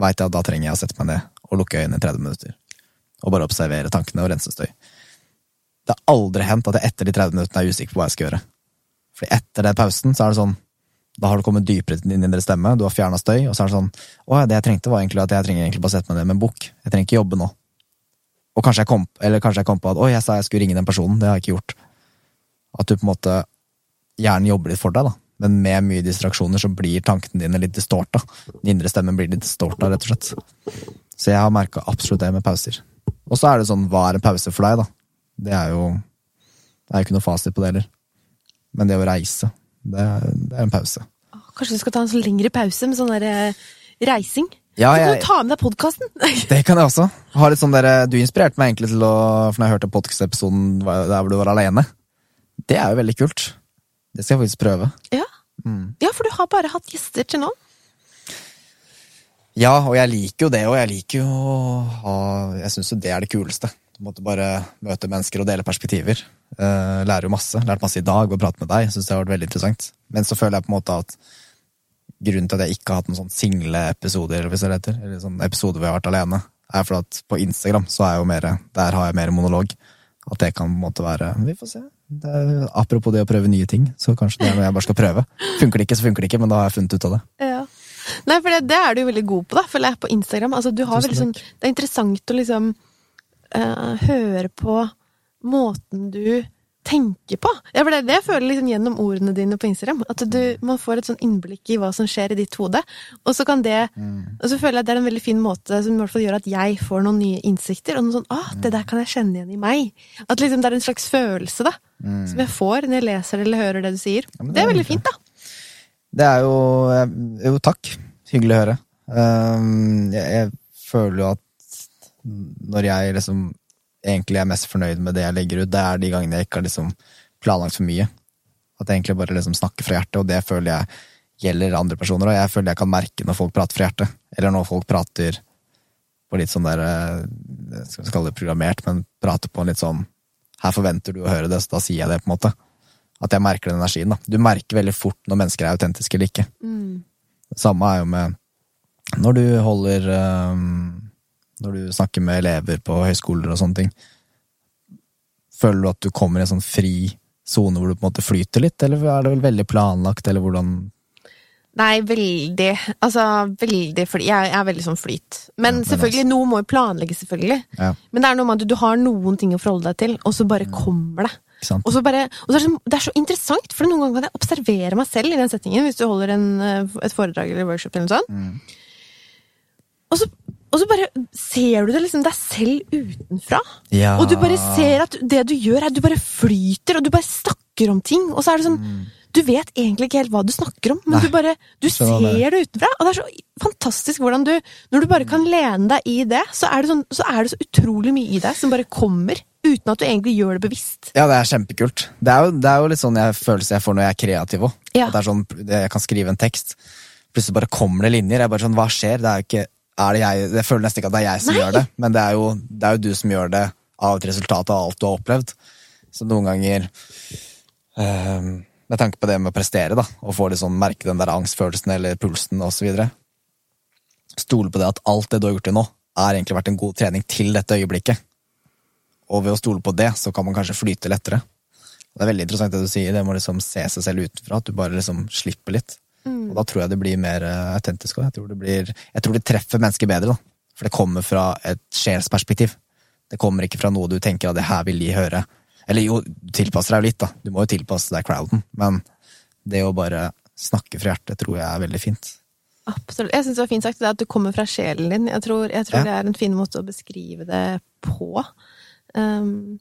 veit jeg at da trenger jeg å sette meg ned og lukke øynene i 30 minutter. Og bare observere tankene og rense støy. Det har aldri hendt at jeg etter de 30 minuttene er usikker på hva jeg skal gjøre. Etter den pausen så er det sånn Da har du kommet dypere til din indre stemme, du har fjerna støy, og så er det sånn Å ja, det jeg trengte, var egentlig at jeg trenger egentlig bare sette meg ned med en bok. Jeg trenger ikke jobbe nå. Og kanskje jeg kom, eller kanskje jeg kom på at å, jeg sa jeg skulle ringe den personen. Det har jeg ikke gjort. At du på en måte gjerne jobber litt for deg, da. Men med mye distraksjoner så blir tankene dine litt distorta. Den indre stemmen blir litt distorta, rett og slett. Så jeg har merka absolutt det med pauser. Og så er det sånn, hva er en pause for deg, da? Det er jo Det er jo ikke noe fasit på det heller. Men det å reise, det det er en pause. Kanskje du skal ta en sånn lengre pause med sånn der eh, reising? Ja, Så kan du ta med deg podkasten! det kan jeg også. Har litt sånn der, du inspirerte meg egentlig til å For når jeg hørte podkast-episoden der hvor du var alene, det er jo veldig kult. Det skal jeg faktisk prøve. ja. ja, for du har bare hatt gjester til nå. Ja, og jeg liker jo det, og jeg liker jo å ha Jeg syns jo det er det kuleste. Du måtte bare møte mennesker og dele perspektiver. Eh, lærer jo masse. Lært masse i dag og prate med deg. Syns det har vært veldig interessant. Men så føler jeg på en måte at grunnen til at jeg ikke har hatt noen sånn single-episoder, eller hvis det heter, eller sånn episode hvor jeg har vært alene, er for at på Instagram så er jeg jo mer Der har jeg mer monolog. At det kan på en måte være Vi får se. Det er, apropos det å prøve nye ting, så kanskje det er noe jeg bare skal prøve. Funker det ikke, så funker det ikke, men da har jeg funnet ut av det. Ja. Nei, for det, det er du jo veldig god på, da, føler jeg, på Instagram. Altså, du har veldig sånn, det er interessant å liksom uh, høre på måten du tenker på. Ja, for det er det jeg føler liksom gjennom ordene dine på Instagram. At du, man får et sånn innblikk i hva som skjer i ditt hode. Og så kan det Og så føler jeg at det er en veldig fin måte som i hvert fall gjør at jeg får noen nye innsikter. Og noe sånn, ah, det der kan jeg kjenne igjen i meg. At liksom det er en slags følelse, da. Som jeg får når jeg leser eller hører det du sier. Ja, det det er er veldig fint, da. Det er jo Jo, takk. Hyggelig å høre. Um, jeg, jeg føler jo at når jeg liksom egentlig er mest fornøyd med det jeg legger ut, det er de gangene jeg ikke har liksom planlagt for mye. At jeg egentlig bare liksom snakker fra hjertet, og det føler jeg gjelder andre personer. Og jeg føler jeg kan merke når folk prater fra hjertet, eller når folk prater på litt sånn der eh, Skal vi kalle det programmert, men prater på en litt sånn Her forventer du å høre det, så da sier jeg det, på en måte. At jeg merker den energien. da. Du merker veldig fort når mennesker er autentiske eller ikke. Det samme er jo med når du holder øhm, Når du snakker med elever på høyskoler og sånne ting. Føler du at du kommer i en sånn fri sone hvor du på en måte flyter litt, eller er det vel veldig planlagt, eller hvordan Nei, veldig. Altså, veldig fordi jeg, er veldig sånn flyt. Men Ja, selvfølgelig, noe må jo planlegges, selvfølgelig. Ja, Men det er noe med at du, du har noen ting å forholde deg til, og så bare kommer det. Og så bare, og så er det, så, det er så interessant, for noen ganger kan jeg observere meg selv i den settingen, hvis du holder en, eh, et foredrag eller workshop eller noe sånt. Mm. Og, så, og så bare ser du det liksom deg selv utenfra. Ja. Og du bare ser at det du gjør, er du bare flyter, og du bare snakker om ting. Og så er det sånn Du vet egentlig ikke helt hva du snakker om, men Mm. Nei, du bare Du det. ser det utenfra. Og det er så fantastisk hvordan du Når du bare kan lene deg i det, så er det, sånn, så er det så utrolig mye i deg som bare kommer. Uten at du egentlig gjør det bevisst. Ja, det er kjempekult. Det er jo, det er jo litt sånn jeg følelse jeg får når jeg er kreativ òg. Ja. Det er sånn, jeg kan skrive en tekst, plutselig bare kommer det linjer. Jeg er bare sånn, Hva skjer? Det er jo ikke er det jeg, Jeg føler nesten ikke at det er jeg som Nei. gjør det, men det er, jo, det er jo du som gjør det av et resultat av alt du har opplevd. Så noen ganger ehm, Med tanke på det med å prestere, da, og få liksom merke den der angstfølelsen eller pulsen osv. Stole på det at alt det du har gjort til nå, har egentlig vært en god trening til dette øyeblikket. Og ved å stole på det, så kan man kanskje flyte lettere. Det er veldig interessant det du sier, det må liksom se seg selv utenfra, at du bare liksom slipper litt. Og da tror jeg det blir mer eh, autentisk òg. Jeg, tror det blir- jeg tror det treffer mennesker bedre, da. For det kommer fra et sjelsperspektiv. Det kommer ikke fra noe du tenker at det her vil de høre. Eller jo, du tilpasser deg jo litt, da. Du må jo tilpasse deg crowden. Men det å bare snakke fra hjertet tror jeg er veldig fint. Absolutt. Jeg syns det var fint sagt det at du kommer fra sjelen din. Jeg tror, jeg tror Ja. det er en fin måte å beskrive det på. Um,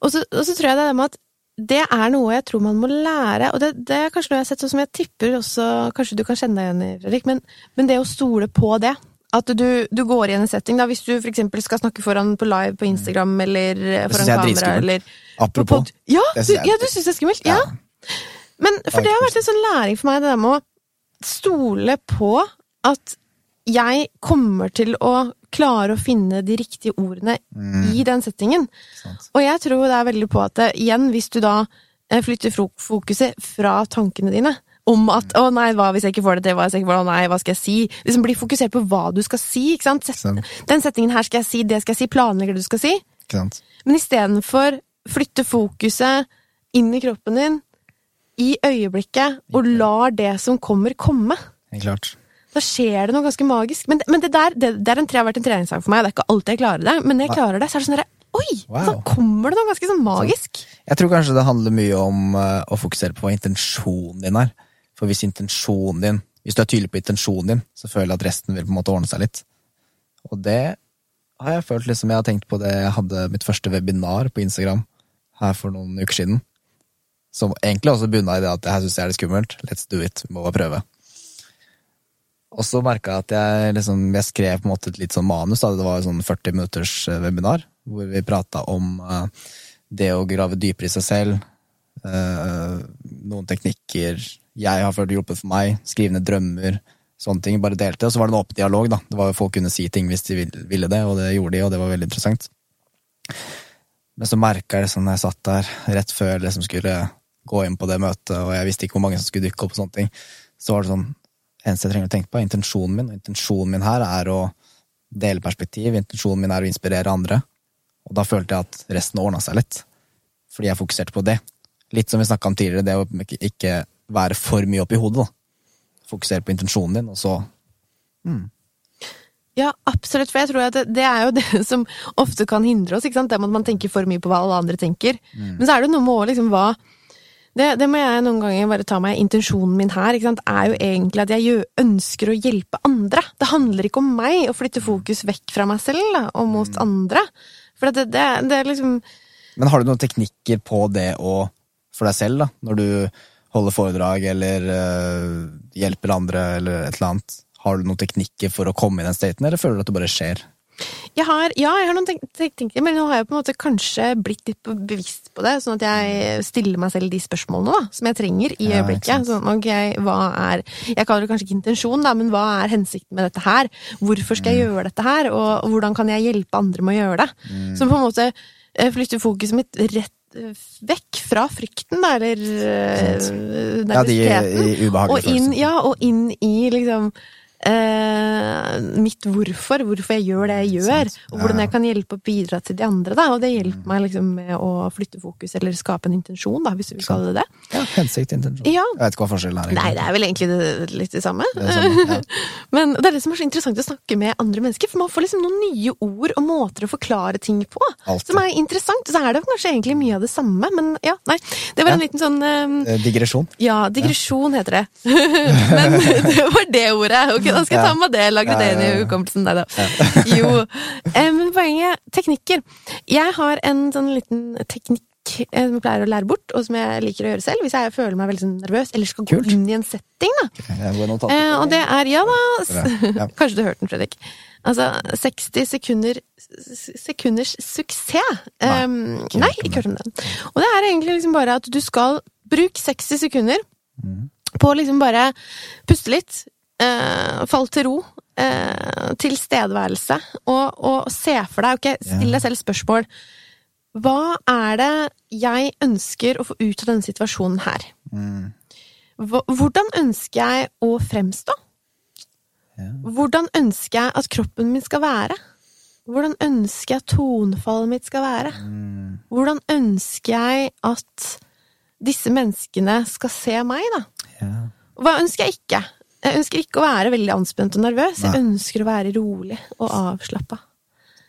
og, så, og så tror jeg det er med at det er noe jeg tror man må lære, og det, det er kanskje noe jeg har sett som jeg tipper også Kanskje du kan kjenne deg igjen i, Fredrik, men, men det å stole på det. At du, du går i en setting, da, hvis du eksempel skal snakke foran på live på Instagram eller eh, foran er kamera eller Apropos. Ja, du, ja, du syns det er skummelt? Ja. Men for det har vært en sånn læring for meg, det der med å stole på at jeg kommer til å klare å finne de riktige ordene i den settingen. Sant. Og jeg tror det er veldig på at igjen, hvis du da eh, flytter fokuset fra tankene dine om at 'å nei, hva hvis jeg ikke får det til', hva hvis jeg ikke får det, 'å nei, hva skal jeg si'? Liksom bli fokusert på hva du skal si, ikke sant? Set, den settingen her skal jeg si, det skal jeg si, planlegger det du skal si. Ikke sant? Men istedenfor flytte fokuset inn i kroppen din, i øyeblikket, og lar det som kommer, komme. Helt klart. Da skjer det noe ganske magisk. Men, men det der det, det er en, tre- har vært en treningssak for meg. Det er ikke alltid jeg klarer det, men når jeg klarer det, så er det sånn derre Oi! Wow. Så kommer det noe ganske sånn magisk. Jeg tror kanskje det handler mye om uh, å fokusere på hva intensjonen din er. For hvis intensjonen din Hvis du er tydelig på intensjonen din, så føler jeg at resten vil på en måte ordne seg litt. Og det har jeg følt liksom Jeg har tenkt på det jeg hadde mitt første webinar på Instagram her for noen uker siden. Som egentlig også bunna i det at det her syns jeg er litt skummelt. Let's do it. Vi må bare prøve. Og så merka jeg at jeg liksom Jeg skrev på en måte et litt sånn manus. Da. Det var sånn 40 minutters eh, webinar hvor vi prata om uh, det å grave dypere i seg selv. Uh, noen teknikker jeg har følt hjulpet for meg. Skrive ned drømmer. Sånne ting. Bare delte. Og så var det en åpen dialog. da. Det var jo Folk kunne si ting hvis de ville det, og det gjorde de, og det var veldig interessant. Men så merka jeg det sånn når jeg satt der rett før jeg liksom skulle gå inn på det møtet, og jeg visste ikke hvor mange som skulle dukke opp, og sånne ting, så var det sånn eneste jeg trenger å tenke på, er intensjonen min. Og intensjonen min her er å dele perspektiv. Intensjonen min er å inspirere andre. Og da følte jeg at resten ordna seg litt. Fordi jeg fokuserte på det. Litt som vi snakka om tidligere, det å ikke- være for mye oppi hodet. da. Fokusere på intensjonen din, og så Ja, absolutt. For jeg tror at det, det er jo det som ofte kan hindre oss. ikke sant? Det med at man tenker for mye på hva alle andre tenker. Men så er det noe med å liksom hva det, det må jeg noen ganger bare ta meg. Intensjonen min her ikke sant? er jo egentlig at jeg ønsker å hjelpe andre. Det handler ikke om meg, å flytte fokus vekk fra meg selv da, og mot andre. For det, det, det er liksom Men har du noen teknikker på det å, for deg selv, da? Når du holder foredrag eller øh, hjelper andre eller et eller annet? Har du noen teknikker for å komme i den staten, eller føler du at det bare skjer? Jeg har, Ja, jeg har noen tenk- teknikker, men nå har jeg på en måte kanskje blitt litt bevisst på det, sånn at jeg stiller meg selv de spørsmålene da, som jeg trenger i øyeblikket. Ja, Sånn, okay, hva er Jeg kaller det kanskje ikke intensjon, da, men hva er hensikten med dette her? Hvorfor skal Mm. jeg gjøre dette her, og hvordan kan jeg hjelpe andre med å gjøre det? Mm. Så på en måte eh, flytter fokuset mitt rett eh, vekk fra frykten, da, eller nervøsiteten. Ja, de ubehagelige følelsene. ja, og inn i liksom eh, mitt hvorfor, hvorfor jeg gjør det jeg gjør, og hvordan jeg kan hjelpe og bidra til de andre. Da. Og det hjelper meg liksom med å flytte fokus, eller skape en intensjon, da, hvis du vil kalle det det. Ja, hensikt, intensjon. Ja. Jeg vet ikke hva forskjellen er. Nei, det er vel egentlig det, litt det samme. Det sånn, ja. Men det er det som er så interessant å snakke med andre mennesker, for man får liksom noen nye ord og måter å forklare ting på. Altid. Som er interessant. Så er det kanskje egentlig mye av det samme, men ja, nei. Det var en liten sånn eh, Eh, Digresjon. Ja, digresjon heter det. Men det var det ordet. Ok, da skal jeg ta med det, lagre det inn i hukommelsen. Nei da. Jo. eh, Men poenget teknikker. Jeg har en sånn liten teknikk eh, som jeg pleier å lære bort, og som jeg liker å gjøre selv hvis jeg føler meg veldig sånn nervøs eller skal gå inn i en setting. da. Notater. Eh, og det er Ja da! Kanskje du har hørt den, Fredrik. Altså 60 sekunder sekunders suksess. Nei, ikke nei, ikke hørt om den. Og det er egentlig liksom bare at du skal bruke 60 sekunder Mm. på å liksom bare puste litt, eh, fall til ro, eh, tilstedeværelse, og, og se for deg Ok, still deg selv spørsmål. Hva er det jeg ønsker å få ut av denne situasjonen her? Mm. Hvordan ønsker jeg å fremstå? Ja. Hvordan ønsker jeg at kroppen min skal være? Hvordan ønsker jeg tonefallet mitt skal være? Mm. Hvordan ønsker jeg at disse menneskene skal se meg, da? Ja. Hva ønsker jeg ikke? Jeg ønsker ikke å være veldig anspent og nervøs. Jeg ønsker å være rolig og avslappa.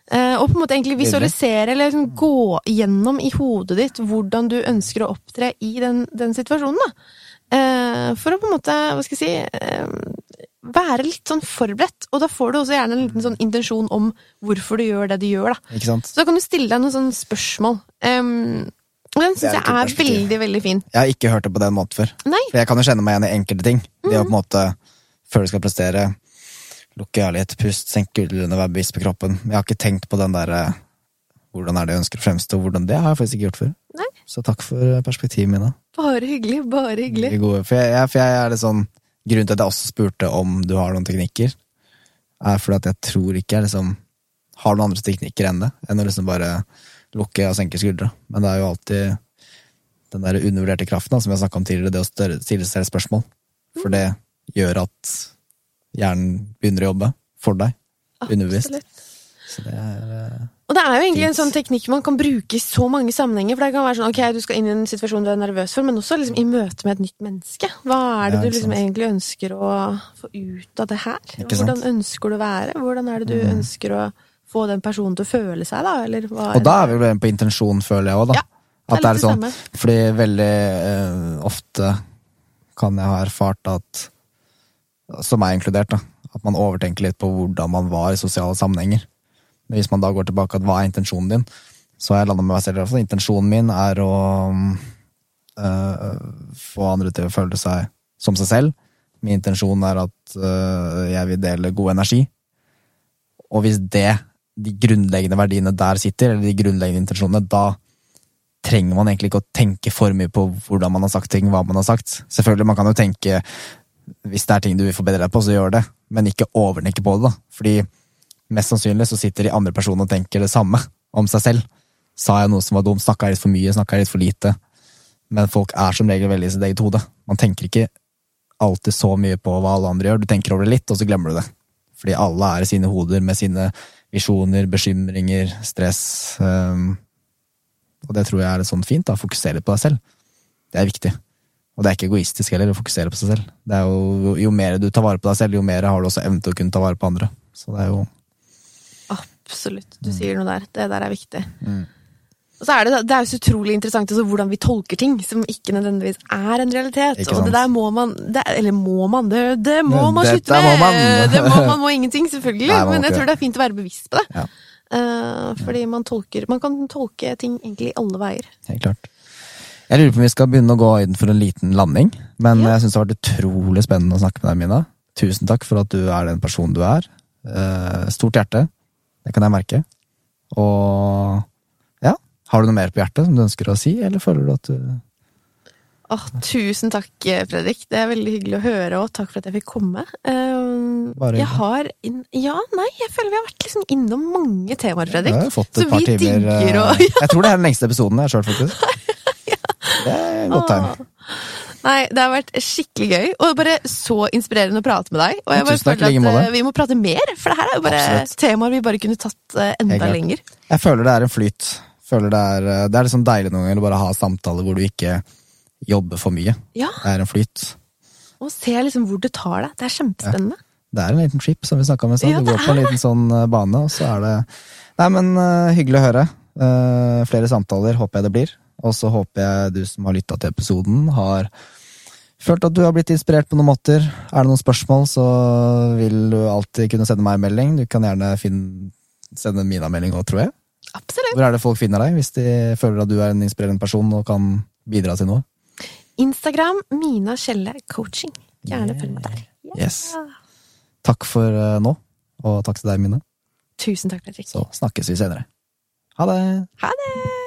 Eh, og på en måte egentlig visualisere, eller liksom gå gjennom i hodet ditt hvordan du ønsker å opptre i den, den situasjonen, da. Eh, for å på en måte, hva skal jeg si eh, Være litt sånn forberedt. Og da får du også gjerne en liten sånn intensjon om hvorfor du gjør det du gjør, da. Ikke sant? Så da kan du stille deg noen sånne spørsmål. Um, og den syns jeg er veldig, veldig fin. Jeg har ikke hørt det på den måten før. Nei. For jeg kan jo kjenne meg igjen i enkelte ting. Det å Mm. på en måte, før du skal prestere, lukke ærlighet, litt, pust, senke skuldrene, være bevisst på kroppen. Jeg har ikke tenkt på den derre hvordan er det jeg ønsker å fremstå, hvordan det har jeg faktisk ikke gjort før. Nei. Så takk for perspektivet, Mina. Bare hyggelig, bare hyggelig. Gode. For jeg, for jeg er det sånn Grunnen til at jeg også spurte om du har noen teknikker, er fordi at jeg tror ikke jeg liksom har noen andre teknikker enn det, enn å liksom bare lukke og senke skuldra. Men det er jo alltid den der undervurderte kraften da, som jeg snakka om tidligere, det å stille seg spørsmål. For det gjør at hjernen begynner å jobbe for deg, underbevisst. Det er eh, Og det er jo egentlig en sånn teknikk man kan bruke i så mange sammenhenger. For det kan være sånn, ok, du skal inn i en situasjon du er nervøs for, men også liksom i møte med et nytt menneske. Hva er det Ja, du liksom egentlig ønsker å få ut av det her? Hvordan ønsker du å være? Hvordan er det du Mm. ønsker å få den personen til å føle seg, da? Eller hva Og da er vi vel på intensjon, føler jeg òg, da. Ja, at det er sånn, samme. fordi veldig eh, ofte kan jeg ha erfart at, som er inkludert, da, at man overtenker litt på hvordan man var i sosiale sammenhenger. Hvis man da går tilbake at hva er intensjonen din, så har jeg landa med meg selv. Altså. Intensjonen min er å eh, få andre til å føle seg som seg selv. Min intensjon er at eh, jeg vil dele god energi. Og hvis det, de grunnleggende verdiene der sitter, eller de grunnleggende intensjonene, da trenger man egentlig ikke å tenke for mye på hvordan man har sagt ting, hva man har sagt. Selvfølgelig, man kan jo tenke hvis det er ting du vil forbedre deg på, så gjør det, men ikke overtenke på det, da. Fordi mest sannsynlig så sitter de andre personene og tenker det samme om seg selv. Sa jeg noe som var dumt, snakka jeg litt for mye, snakka jeg litt for lite? Men folk er som regel veldig i sitt eget hode. Man tenker ikke alltid så mye på hva alle andre gjør, du tenker over det litt, og så glemmer du det. Fordi alle er i sine hoder med sine visjoner, bekymringer, stress. og det tror jeg er sånn fint, da, fokusere på deg selv. Det er viktig. Og det er ikke egoistisk heller, å fokusere på seg selv. Det er jo, jo mer du tar vare på deg selv, jo mer har du også evne til å kunne ta vare på andre. Så det er jo Absolutt. Du sier noe der. Det der er viktig. Mm. Og så er det, det er jo så utrolig interessant også hvordan vi tolker ting som ikke nødvendigvis er en realitet. Og det der må man det, Eller må man? Det, det må man slutte med! må man. det må man må ingenting, selvfølgelig. Nei, men jeg tror det er fint å være bevisst på det. Ja. Uh, fordi man tolker Man kan tolke ting egentlig alle veier. Helt klart. Jeg lurer på om vi skal begynne å gå inn for en liten landing. Men Ja. jeg syns det har vært utrolig spennende å snakke med deg, Mina. Tusen takk for at du er den personen du er. Uh, stort hjerte. Det kan jeg merke. Og har du noe mer på hjertet som du ønsker å si, eller føler du at du Åh, tusen takk, Fredrik. Det er veldig hyggelig å høre, og takk for at jeg fikk komme. Eh, Bare jeg har Ja, nei, jeg føler vi har vært liksom innom mange temaer, Fredrik. Har fått Så par vi timer digger eh, å- Jeg tror det er den lengste episoden jeg kjørt, faktisk. Det er et godt tegn. Nei, det har vært skikkelig gøy, og bare så inspirerende å prate med deg. Og jeg bare Tusen takk, føler like at eh, vi må prate mer, for det her er jo bare Absolutt. temaer vi bare kunne tatt enda lenger. Jeg føler det er en flyt. Føler det er, eh, det er liksom deilig noen ganger å bare ha samtaler hvor du ikke jobber for mye. Ja, Det er en flyt. og se liksom hvor det tar deg. Det er kjempespennende. Det er en liten trip, som vi snakka om i stad. Du går på en liten sånn eh, bane, og så er det Nei, men uh, hyggelig å høre. Uh, flere samtaler håper jeg det blir. Og så håper jeg du som har lytta til episoden, har følt at du har blitt inspirert på noen måter. Er det noen spørsmål, så vil du alltid kunne sende meg en melding. Du kan gjerne finne, sende Mina en melding òg, tror jeg. Absolutt. Hvor er det folk finner deg, hvis de føler at du er en inspirerende person og kan bidra til noe? Instagram Mina Kjelle Coaching. Gjerne følg med der. Yes. Takk for eh, nå, og takk til deg, Mina. Tusen takk, Fredrik. Så snakkes vi senere. Ha det! Ha det!